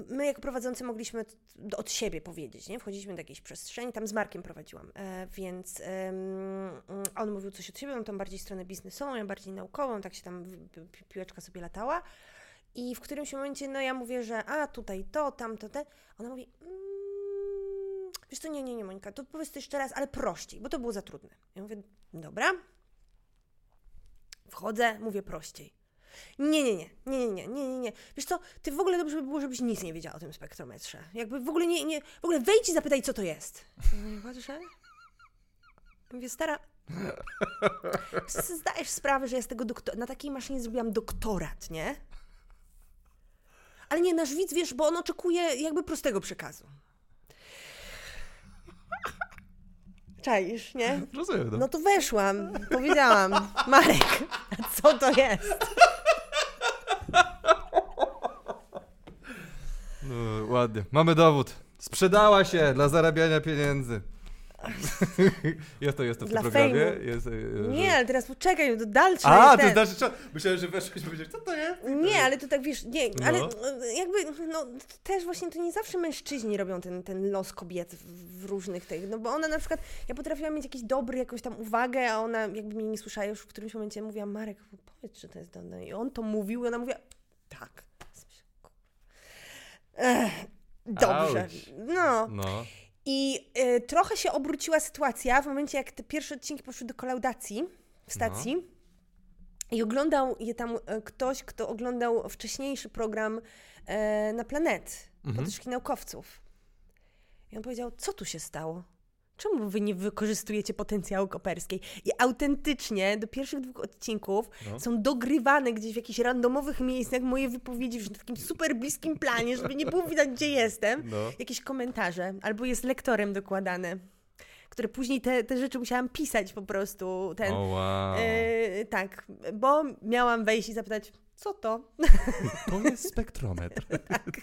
my jako prowadzący mogliśmy od siebie powiedzieć, nie? Wchodziliśmy do jakiejś przestrzeni, tam z Markiem prowadziłam, e, więc on mówił coś od siebie, on tam bardziej stronę biznesową, ja bardziej naukową, tak się tam piłeczka sobie latała. I w którymś momencie, no ja mówię, że a tutaj to, tam to, te. Ona mówi, mm, wiesz co, nie, nie, nie, Monika, to powiedz to jeszcze raz, ale prościej, bo to było za trudne. Ja mówię, dobra. Wchodzę, mówię prościej. Nie, nie, nie, nie, nie, nie, nie, nie. Wiesz co, ty w ogóle dobrze by było, żebyś nic nie wiedziała o tym spektrometrze. Jakby w ogóle nie, nie, w ogóle wejdź i zapytaj, co to jest. No i patrzę. Mówię, stara, zdajesz sprawę, że ja z tego doktor- na takiej maszynie zrobiłam doktorat, nie? Ale nie, nasz widz, wiesz, bo on oczekuje jakby prostego przekazu. Czaisz, nie? Rozumiem, no. no to weszłam, powiedziałam, Marek, co to jest? No. Ładnie. Mamy dowód. Sprzedała się dla zarabiania pieniędzy. jest to, jest to w Dla tym programie? Jest, e, Nie, ale teraz poczekaj, to dalsze A, jest to co? Myślałem, że weszłeś i powiedziałeś, co to jest? Nie, ale to tak wiesz, nie, No. ale e, jakby, no też właśnie to nie zawsze mężczyźni robią ten, ten los kobiet w, w różnych tych, no bo ona na przykład, ja potrafiłam mieć jakiś dobry, jakąś tam uwagę, a ona jakby mnie nie słyszała, już w którymś momencie mówiła, Marek, powiedz, czy to jest dobre. I on to mówił i ona mówiła, tak. Ech, dobrze. Auć. No. No. I y, trochę się obróciła sytuacja w momencie, jak te pierwsze odcinki poszły do kolaudacji w stacji. I oglądał je tam e, ktoś, kto oglądał wcześniejszy program e, na Planet, Mhm. naukowców. I on powiedział, co tu się stało? Czemu wy nie wykorzystujecie potencjału koperskiej? I autentycznie do pierwszych dwóch odcinków No. są dogrywane gdzieś w jakichś randomowych miejscach moje wypowiedzi w takim super bliskim planie, żeby nie było widać, gdzie jestem. No. Jakieś komentarze, albo jest lektorem dokładane, które później te, te rzeczy musiałam pisać po prostu. Ten, O, wow. e, tak, bo miałam wejść i zapytać, co to? To jest spektrometr.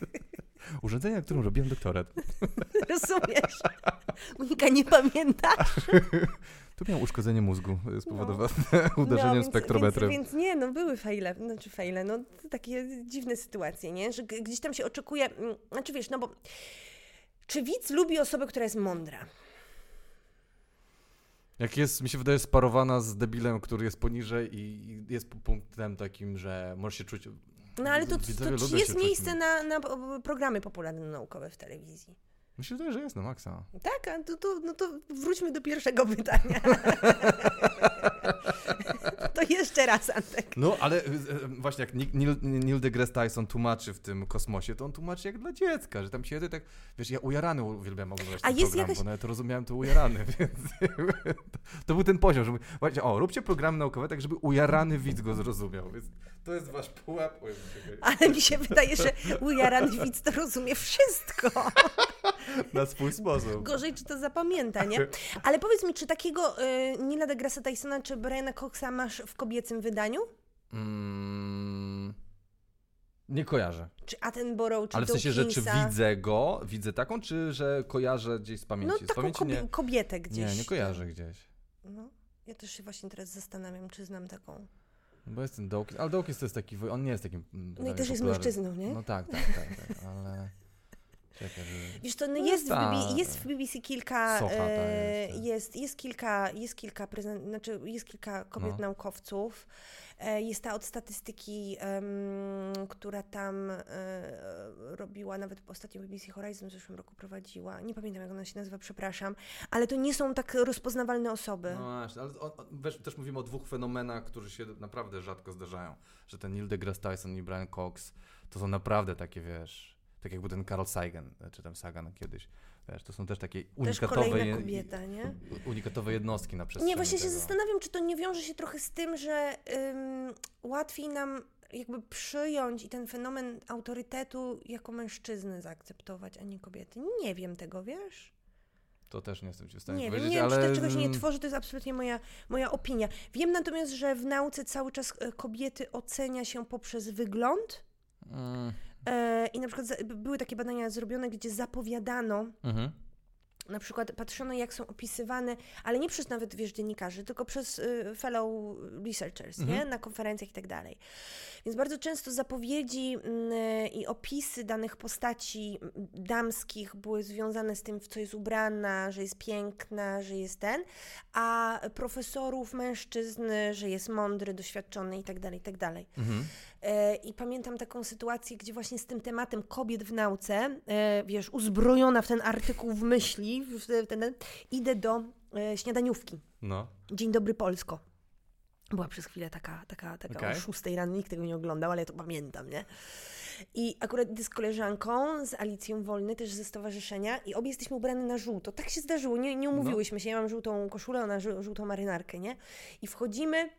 Urządzenie, na którym robiłem doktorat. Rozumiesz? Monika, nie pamiętasz? Tu miał uszkodzenie mózgu spowodowane No, uderzeniem więc, spektrometrem. Więc, więc nie, no były fejle, znaczy fejle, no takie dziwne sytuacje, nie? Że gdzieś tam się oczekuje, mm, znaczy wiesz, no bo czy widz lubi osobę, która jest mądra? Jak jest, mi się wydaje, sparowana z debilem, który jest poniżej i i jest punktem takim, że możesz się czuć... No ale to, Widzowie to czy jest miejsce mi- na, na programy popularno-naukowe w telewizji? Mi się wydaje, że jest na maksa. Tak, a to, to, no to wróćmy do pierwszego pytania. to jeszcze raz, Antek. No, ale e, e, właśnie jak Neil, Neil deGrasse Tyson tłumaczy w tym kosmosie, to on tłumaczy jak dla dziecka, że tam siedzę tak, wiesz, ja ujarany uwielbiam oglądać A ten jest program, jakaś- bo nawet rozumiałem to ujarany, więc to, był ten poziom, żeby, właśnie, o, róbcie programy naukowe tak, żeby ujarany widz go zrozumiał, więc to jest wasz pułap. Ale mi się wydaje, że ujarany widz to rozumie wszystko. Na swój sposób. Gorzej, czy to zapamięta, nie? Ale powiedz mi, czy takiego y, Nila deGrasse Tysona czy Briana Coxa masz w kobiecym wydaniu? Mm, nie kojarzę. Czy Attenborough, czy Ale w sensie, że czy widzę go, widzę taką, czy że kojarzę gdzieś z pamięci? No z taką pamięci kobie- nie. kobietę gdzieś. Nie, nie kojarzę gdzieś. No, ja też się właśnie teraz zastanawiam, czy znam taką. Bo jest ten Dawkins, ale Dawkins to jest taki, on nie jest takim... No i też jest mężczyzną, nie? No tak, tak, tak, tak ale... Że... Wiesz, to no No jest, w tak. BB, jest w BBC kilka, Socha e, jest, tak. jest, jest kilka, jest kilka, prezent, znaczy jest kilka kobiet No. naukowców. E, jest ta od statystyki, em, która tam e, robiła, nawet ostatnio BBC Horizon w zeszłym roku prowadziła. Nie pamiętam, jak ona się nazywa, przepraszam. Ale to nie są tak rozpoznawalne osoby. No właśnie, ale o, o, wiesz, też mówimy o dwóch fenomenach, którzy się naprawdę rzadko zdarzają. Że ten Neil deGrasse Tyson i Brian Cox to są naprawdę takie, wiesz, tak jak był ten Carl Sagan, czy tam Sagan kiedyś. Wiesz, to są też takie Też unikatowe, je- kobieta, nie? unikatowe jednostki na przestrzeni Nie, właśnie się tego. zastanawiam, czy to nie wiąże się trochę z tym, że ym, łatwiej nam jakby przyjąć i ten fenomen autorytetu jako mężczyzny zaakceptować, a nie kobiety. Nie wiem tego, wiesz? To też nie jestem ci w stanie Nie wiem, powiedzieć, nie wiem, ale... czy to czegoś nie tworzy, to jest absolutnie moja, moja opinia. Wiem natomiast, że w nauce cały czas e, kobiety ocenia się poprzez wygląd Mm, e, i na przykład były takie badania zrobione, gdzie zapowiadano mhm. na przykład patrzono, jak są opisywane, ale nie przez nawet, wiesz, dziennikarzy, tylko przez y, fellow researchers, nie? Mhm. Na konferencjach i tak dalej. Więc bardzo często zapowiedzi mm, i opisy danych postaci damskich były związane z tym, w co jest ubrana, że jest piękna, że jest ten, a profesorów, mężczyzn, że jest mądry, doświadczony i tak dalej, i tak dalej. Mhm. E, I pamiętam taką sytuację, gdzie właśnie z tym tematem kobiet w nauce, e, wiesz, uzbrojona w ten artykuł w myśli, w ten, idę do e, śniadaniówki. No. Dzień dobry Polsko. Była przez chwilę taka, taka, taka Okej. o 6 rano, nikt tego nie oglądał, ale ja to pamiętam, nie? I akurat z koleżanką, z Alicją Wolny, też ze stowarzyszenia i obie jesteśmy ubrane na żółto. Tak się zdarzyło, nie, nie umówiłyśmy się. Ja mam żółtą koszulę, ona żół- żółtą marynarkę, nie? I wchodzimy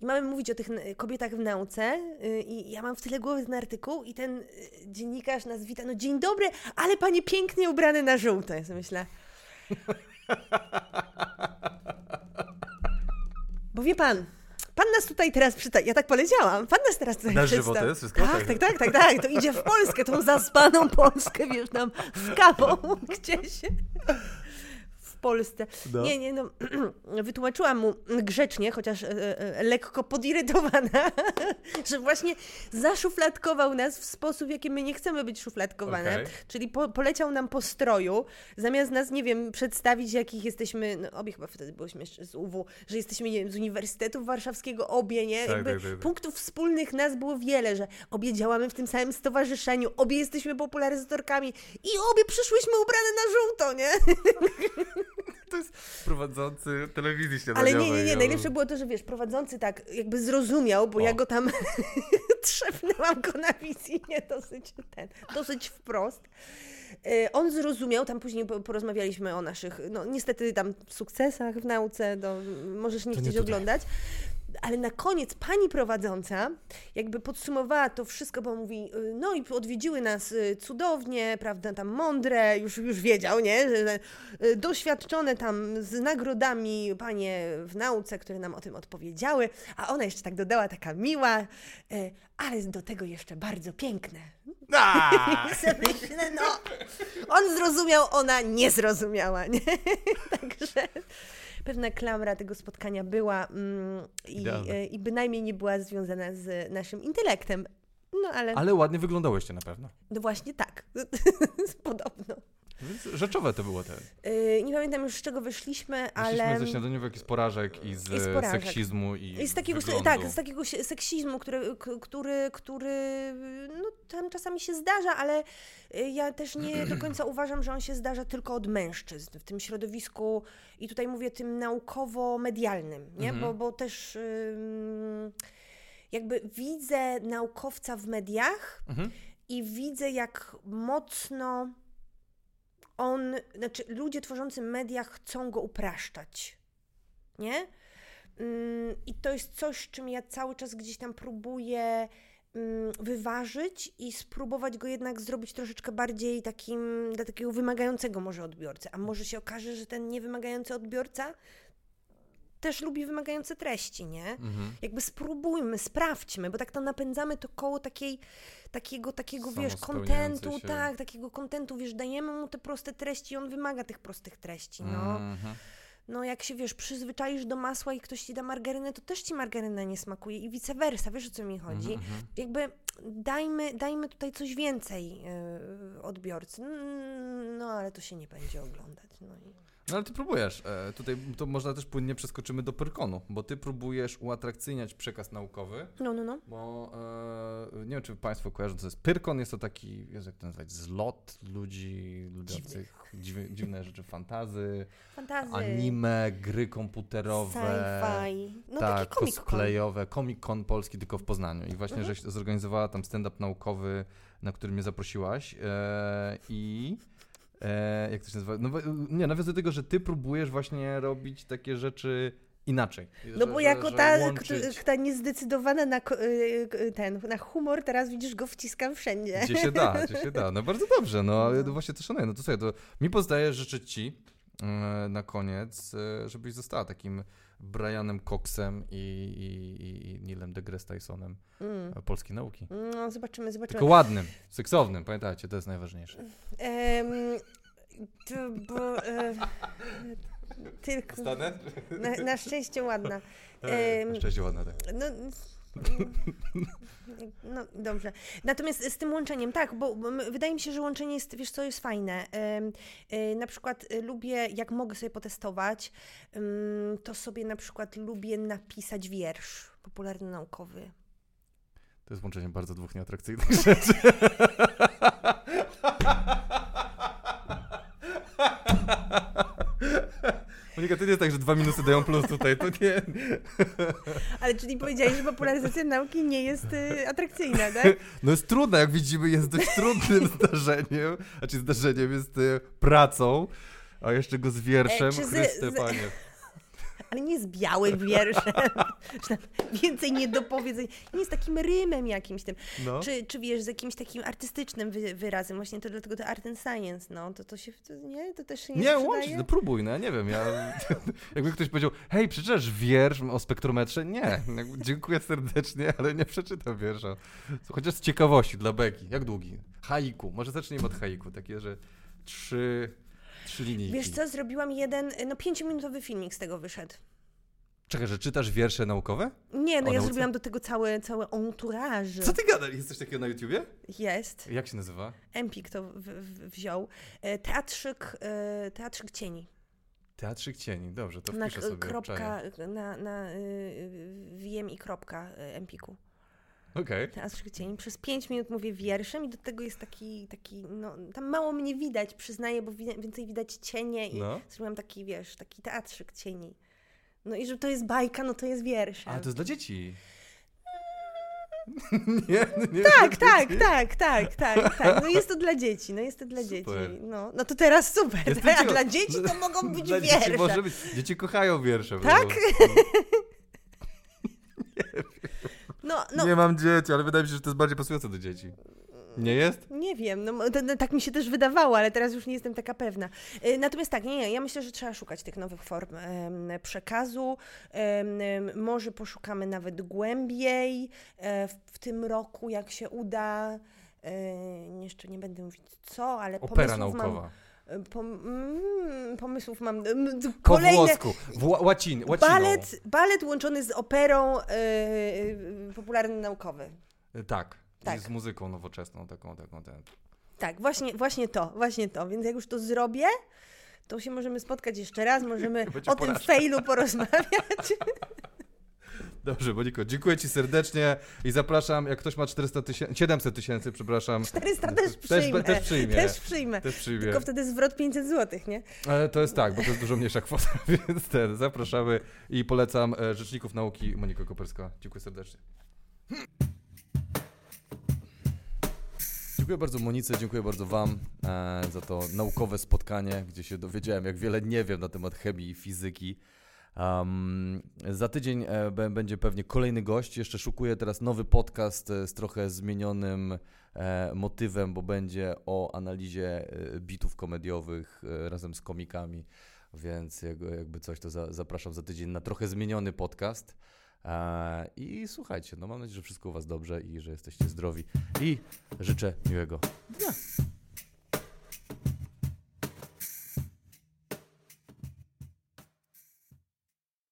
I mamy mówić o tych kobietach w nauce y, i ja mam w tyle głowy ten artykuł i ten y, dziennikarz nas wita, no dzień dobry, ale panie pięknie ubrane na żółto, ja sobie myślę. Bo wie pan, pan nas tutaj teraz przyta... Ja tak poleciałam, pan nas teraz tutaj Na żywo to jest wszystko? Tak, tak, tak, tak, tak, to idzie w Polskę, tą zaspaną Polskę, wiesz, nam z kawą gdzieś Polsce. No. Nie, nie, no, wytłumaczyłam mu grzecznie, chociaż e, e, lekko podirytowana, że właśnie zaszufladkował nas w sposób, w jaki my nie chcemy być szufladkowane. Okej. Czyli po, poleciał nam po stroju, zamiast nas, nie wiem, przedstawić, jakich jesteśmy, no obie chyba wtedy byłyśmy jeszcze z UW, że jesteśmy, nie wiem, z Uniwersytetu Warszawskiego, obie, nie? Tak, tak, tak, tak. punktów wspólnych nas było wiele, że obie działamy w tym samym stowarzyszeniu, obie jesteśmy popularyzatorkami i obie przyszłyśmy ubrane na żółto, nie? To jest prowadzący telewizji Ale nie, nie, nie, najlepsze było to, że wiesz, prowadzący tak jakby zrozumiał, bo O. ja go tam trzepnęłam go na wizji, nie dosyć ten, dosyć wprost. E, On zrozumiał, tam później po- porozmawialiśmy o naszych, no niestety tam sukcesach w nauce, no, możesz nie To nie chcieć tutaj. oglądać. Ale na koniec pani prowadząca jakby podsumowała to wszystko, bo mówi, y, no i odwiedziły nas y, cudownie, prawda, tam mądre, już, już wiedział, nie, y, doświadczone tam z nagrodami panie w nauce, które nam o tym odpowiedziały, a ona jeszcze tak dodała, taka miła, ale do tego jeszcze bardzo piękne. Sobie myślę, no, on zrozumiał, ona nie zrozumiała, nie? Także pewna klamra tego spotkania była mm, i, e, i bynajmniej nie była związana z naszym intelektem. No ale, Ale ładnie wyglądałyście na pewno. no właśnie tak, podobno. Więc rzeczowe to było te. Yy, nie pamiętam już z czego wyszliśmy, ale... Wyszliśmy ze śniadaniówek i z porażek i z, I z porażek. seksizmu i, I z takiego, wyglądu. tak, z takiego seksizmu, który, który, który no, tam czasami się zdarza, ale y, ja też nie do końca uważam, że on się zdarza tylko od mężczyzn w tym środowisku i tutaj mówię tym naukowo-medialnym, nie? Mhm. Bo, bo też ym, jakby widzę naukowca w mediach Mhm. i widzę, jak mocno on, znaczy ludzie tworzący media chcą go upraszczać. Nie? Mm, I to jest coś, czym ja cały czas gdzieś tam próbuję mm, wyważyć i spróbować go jednak zrobić troszeczkę bardziej takim, dla takiego wymagającego może odbiorcy. A może się okaże, że ten niewymagający odbiorca też lubi wymagające treści, nie? Mhm. Jakby spróbujmy, sprawdźmy, bo tak to napędzamy to koło takiej, takiego, takiego wiesz, kontentu, tak, takiego kontentu, wiesz, dajemy mu te proste treści on wymaga tych prostych treści, no. Mhm. No jak się, wiesz, przyzwyczaisz do masła i ktoś ci da margarynę, to też ci margaryna nie smakuje i vice versa, wiesz o co mi chodzi? Mhm, mhm. Jakby dajmy, dajmy tutaj coś więcej yy, odbiorcy, Mm, no ale to się nie będzie oglądać, no i... No ale ty próbujesz. E, tutaj to można też płynnie przeskoczymy do Pyrkonu, bo ty próbujesz uatrakcyjniać przekaz naukowy, No, no, no. bo e, nie wiem, czy Państwo kojarzą, co jest Pyrkon. Jest to taki, Jezu, jak to nazwać, zlot ludzi lubiących dziwne, dziwne rzeczy, fantazy, Fantazy. anime, gry komputerowe. Sci-fi. No tak, taki Comic Con. cosplayowe, Comic Con polski tylko w Poznaniu. I właśnie, Mhm. żeś zorganizowała tam stand-up naukowy, na który mnie zaprosiłaś. E, I e, jak to się nazywa? No, nie, nawiązuję do tego, że ty próbujesz właśnie robić takie rzeczy inaczej. No Że- bo że- jako że ta, kto- ta niezdecydowana na y, ten, na humor, teraz widzisz go wciskam wszędzie. Gdzie się da, gdzie się da. No bardzo dobrze, no No. właśnie to szanuję. No to słuchaj, to mi pozostaje życzyć ci e, na koniec, e, żebyś została takim Brianem Coxem i, i, i- i Neilem deGrasse Tysonem Mm. e, polskiej nauki. No, zobaczymy, zobaczymy. Tylko ładnym, seksownym, pamiętajcie, to jest najważniejsze. Em, to, bo, e, tylko, na, na szczęście ładna. Em, Szczęście ładne, tak. No, no dobrze. Natomiast z tym łączeniem, tak, bo wydaje mi się, że łączenie jest, wiesz co, jest fajne. E, na przykład e, lubię, jak mogę sobie potestować, to sobie na przykład lubię napisać wiersz popularno-naukowy. To jest łączenie bardzo dwóch nieatrakcyjnych rzeczy. Monika, to nie jest tak, że dwa minusy dają plus tutaj, to nie. Ale czyli powiedziałeś, że popularyzacja nauki nie jest y, atrakcyjna, tak? No jest trudne, jak widzimy, jest dość trudnym zdarzeniem, znaczy zdarzeniem jest e, pracą, a jeszcze go z wierszem, E, czy z- Chryste z- Panie. Ale nie z białym wierszem, więcej niedopowiedzeń, nie z takim rymem jakimś tym, No. czy, czy wiesz, z jakimś takim artystycznym wy, wyrazem, właśnie to dlatego to art and science, no, to, to się, to, nie, to też się nie, Nie, łącz, no próbuj, no ja nie wiem, ja... Jakby ktoś powiedział, hej, przeczytasz wiersz o spektrometrze? Nie, dziękuję serdecznie, ale nie przeczytam wiersza. Chociaż z ciekawości, dla beki. Jak długi? Haiku, może zacznijmy od haiku, takie, że trzy, trzy linijki. Wiesz co, zrobiłam jeden, no pięciominutowy filmik z tego wyszedł. Czekaj, że czytasz wiersze naukowe? Nie, no O ja nauce? zrobiłam do tego całe, całe entourage. Co ty gadasz? Jest coś takiego na YouTubie? Jest. Jak się nazywa? Empik to w, w, wziął. E, Teatrzyk, e, teatrzyk cieni. Teatrzyk cieni, dobrze, to na wpiszę sobie. kropka, na, na y, wiem i kropka y, Empiku. Okej. Teatrzyk cieni. Przez pięć minut mówię wierszem i do tego jest taki, taki no, tam mało mnie widać, przyznaję, bo wi- więcej widać cienie i No. zrobiłam taki, wiesz, taki teatrzyk cieni. No i że to jest bajka, no to jest wierszem. Ale to jest dla dzieci. nie, nie. Tak, tak, dzieci? tak, tak, tak, tak. No jest to dla dzieci, no jest to dla Super. dzieci. No, no to teraz super. Jestem A dla dzieci to mogą być Dla dzieci wiersze. może być. Dzieci kochają wiersze. Tak? prawda? No, no, Nie mam dzieci, ale wydaje mi się, że to jest bardziej pasujące do dzieci. Nie jest? Nie wiem, no, to, no, tak mi się też wydawało, ale teraz już nie jestem taka pewna. E, Natomiast tak, nie, nie, ja myślę, że trzeba szukać tych nowych form em, przekazu. Em, może poszukamy nawet głębiej e, w, w tym roku, jak się uda. E, jeszcze nie będę mówić co, ale Opera naukowa. mam. E, Pom, mm, pomysłów mam. mm, d- Po Kolejne. włosku. W ła- łacin, łaciną. Balet, balet łączony z operą e, e, popularno-naukowy. Tak. Tak. I z muzyką nowoczesną, taką, taką, ten. Tak, właśnie, właśnie to, właśnie to. Więc jak już to zrobię, to się możemy spotkać jeszcze raz, możemy Będzie o tym porażka. failu porozmawiać. Dobrze, Moniko, dziękuję Ci serdecznie i zapraszam, jak ktoś ma 400 tysięcy, 700 tysięcy, przepraszam. 400 też Też, przyjmę. też przyjmie. Też przyjmę. Też przyjmie. Tylko wtedy zwrot 500 zł, nie? Ale to jest tak, bo to jest dużo mniejsza kwota, więc ten, zapraszamy i polecam e, Rzeczników Nauki Monika Koperska. Dziękuję serdecznie. Dziękuję bardzo Monice, dziękuję bardzo Wam e, za to naukowe spotkanie, gdzie się dowiedziałem, jak wiele nie wiem na temat chemii i fizyki. Um, za tydzień e, będzie pewnie kolejny gość. Jeszcze szukuję teraz nowy podcast e, z trochę zmienionym e, motywem, bo będzie o analizie e, bitów komediowych e, razem z komikami. Więc jak, jakby coś, to za, zapraszam za tydzień na trochę zmieniony podcast. E, I słuchajcie, no mam nadzieję, że wszystko u Was dobrze i że jesteście zdrowi. I życzę miłego dnia.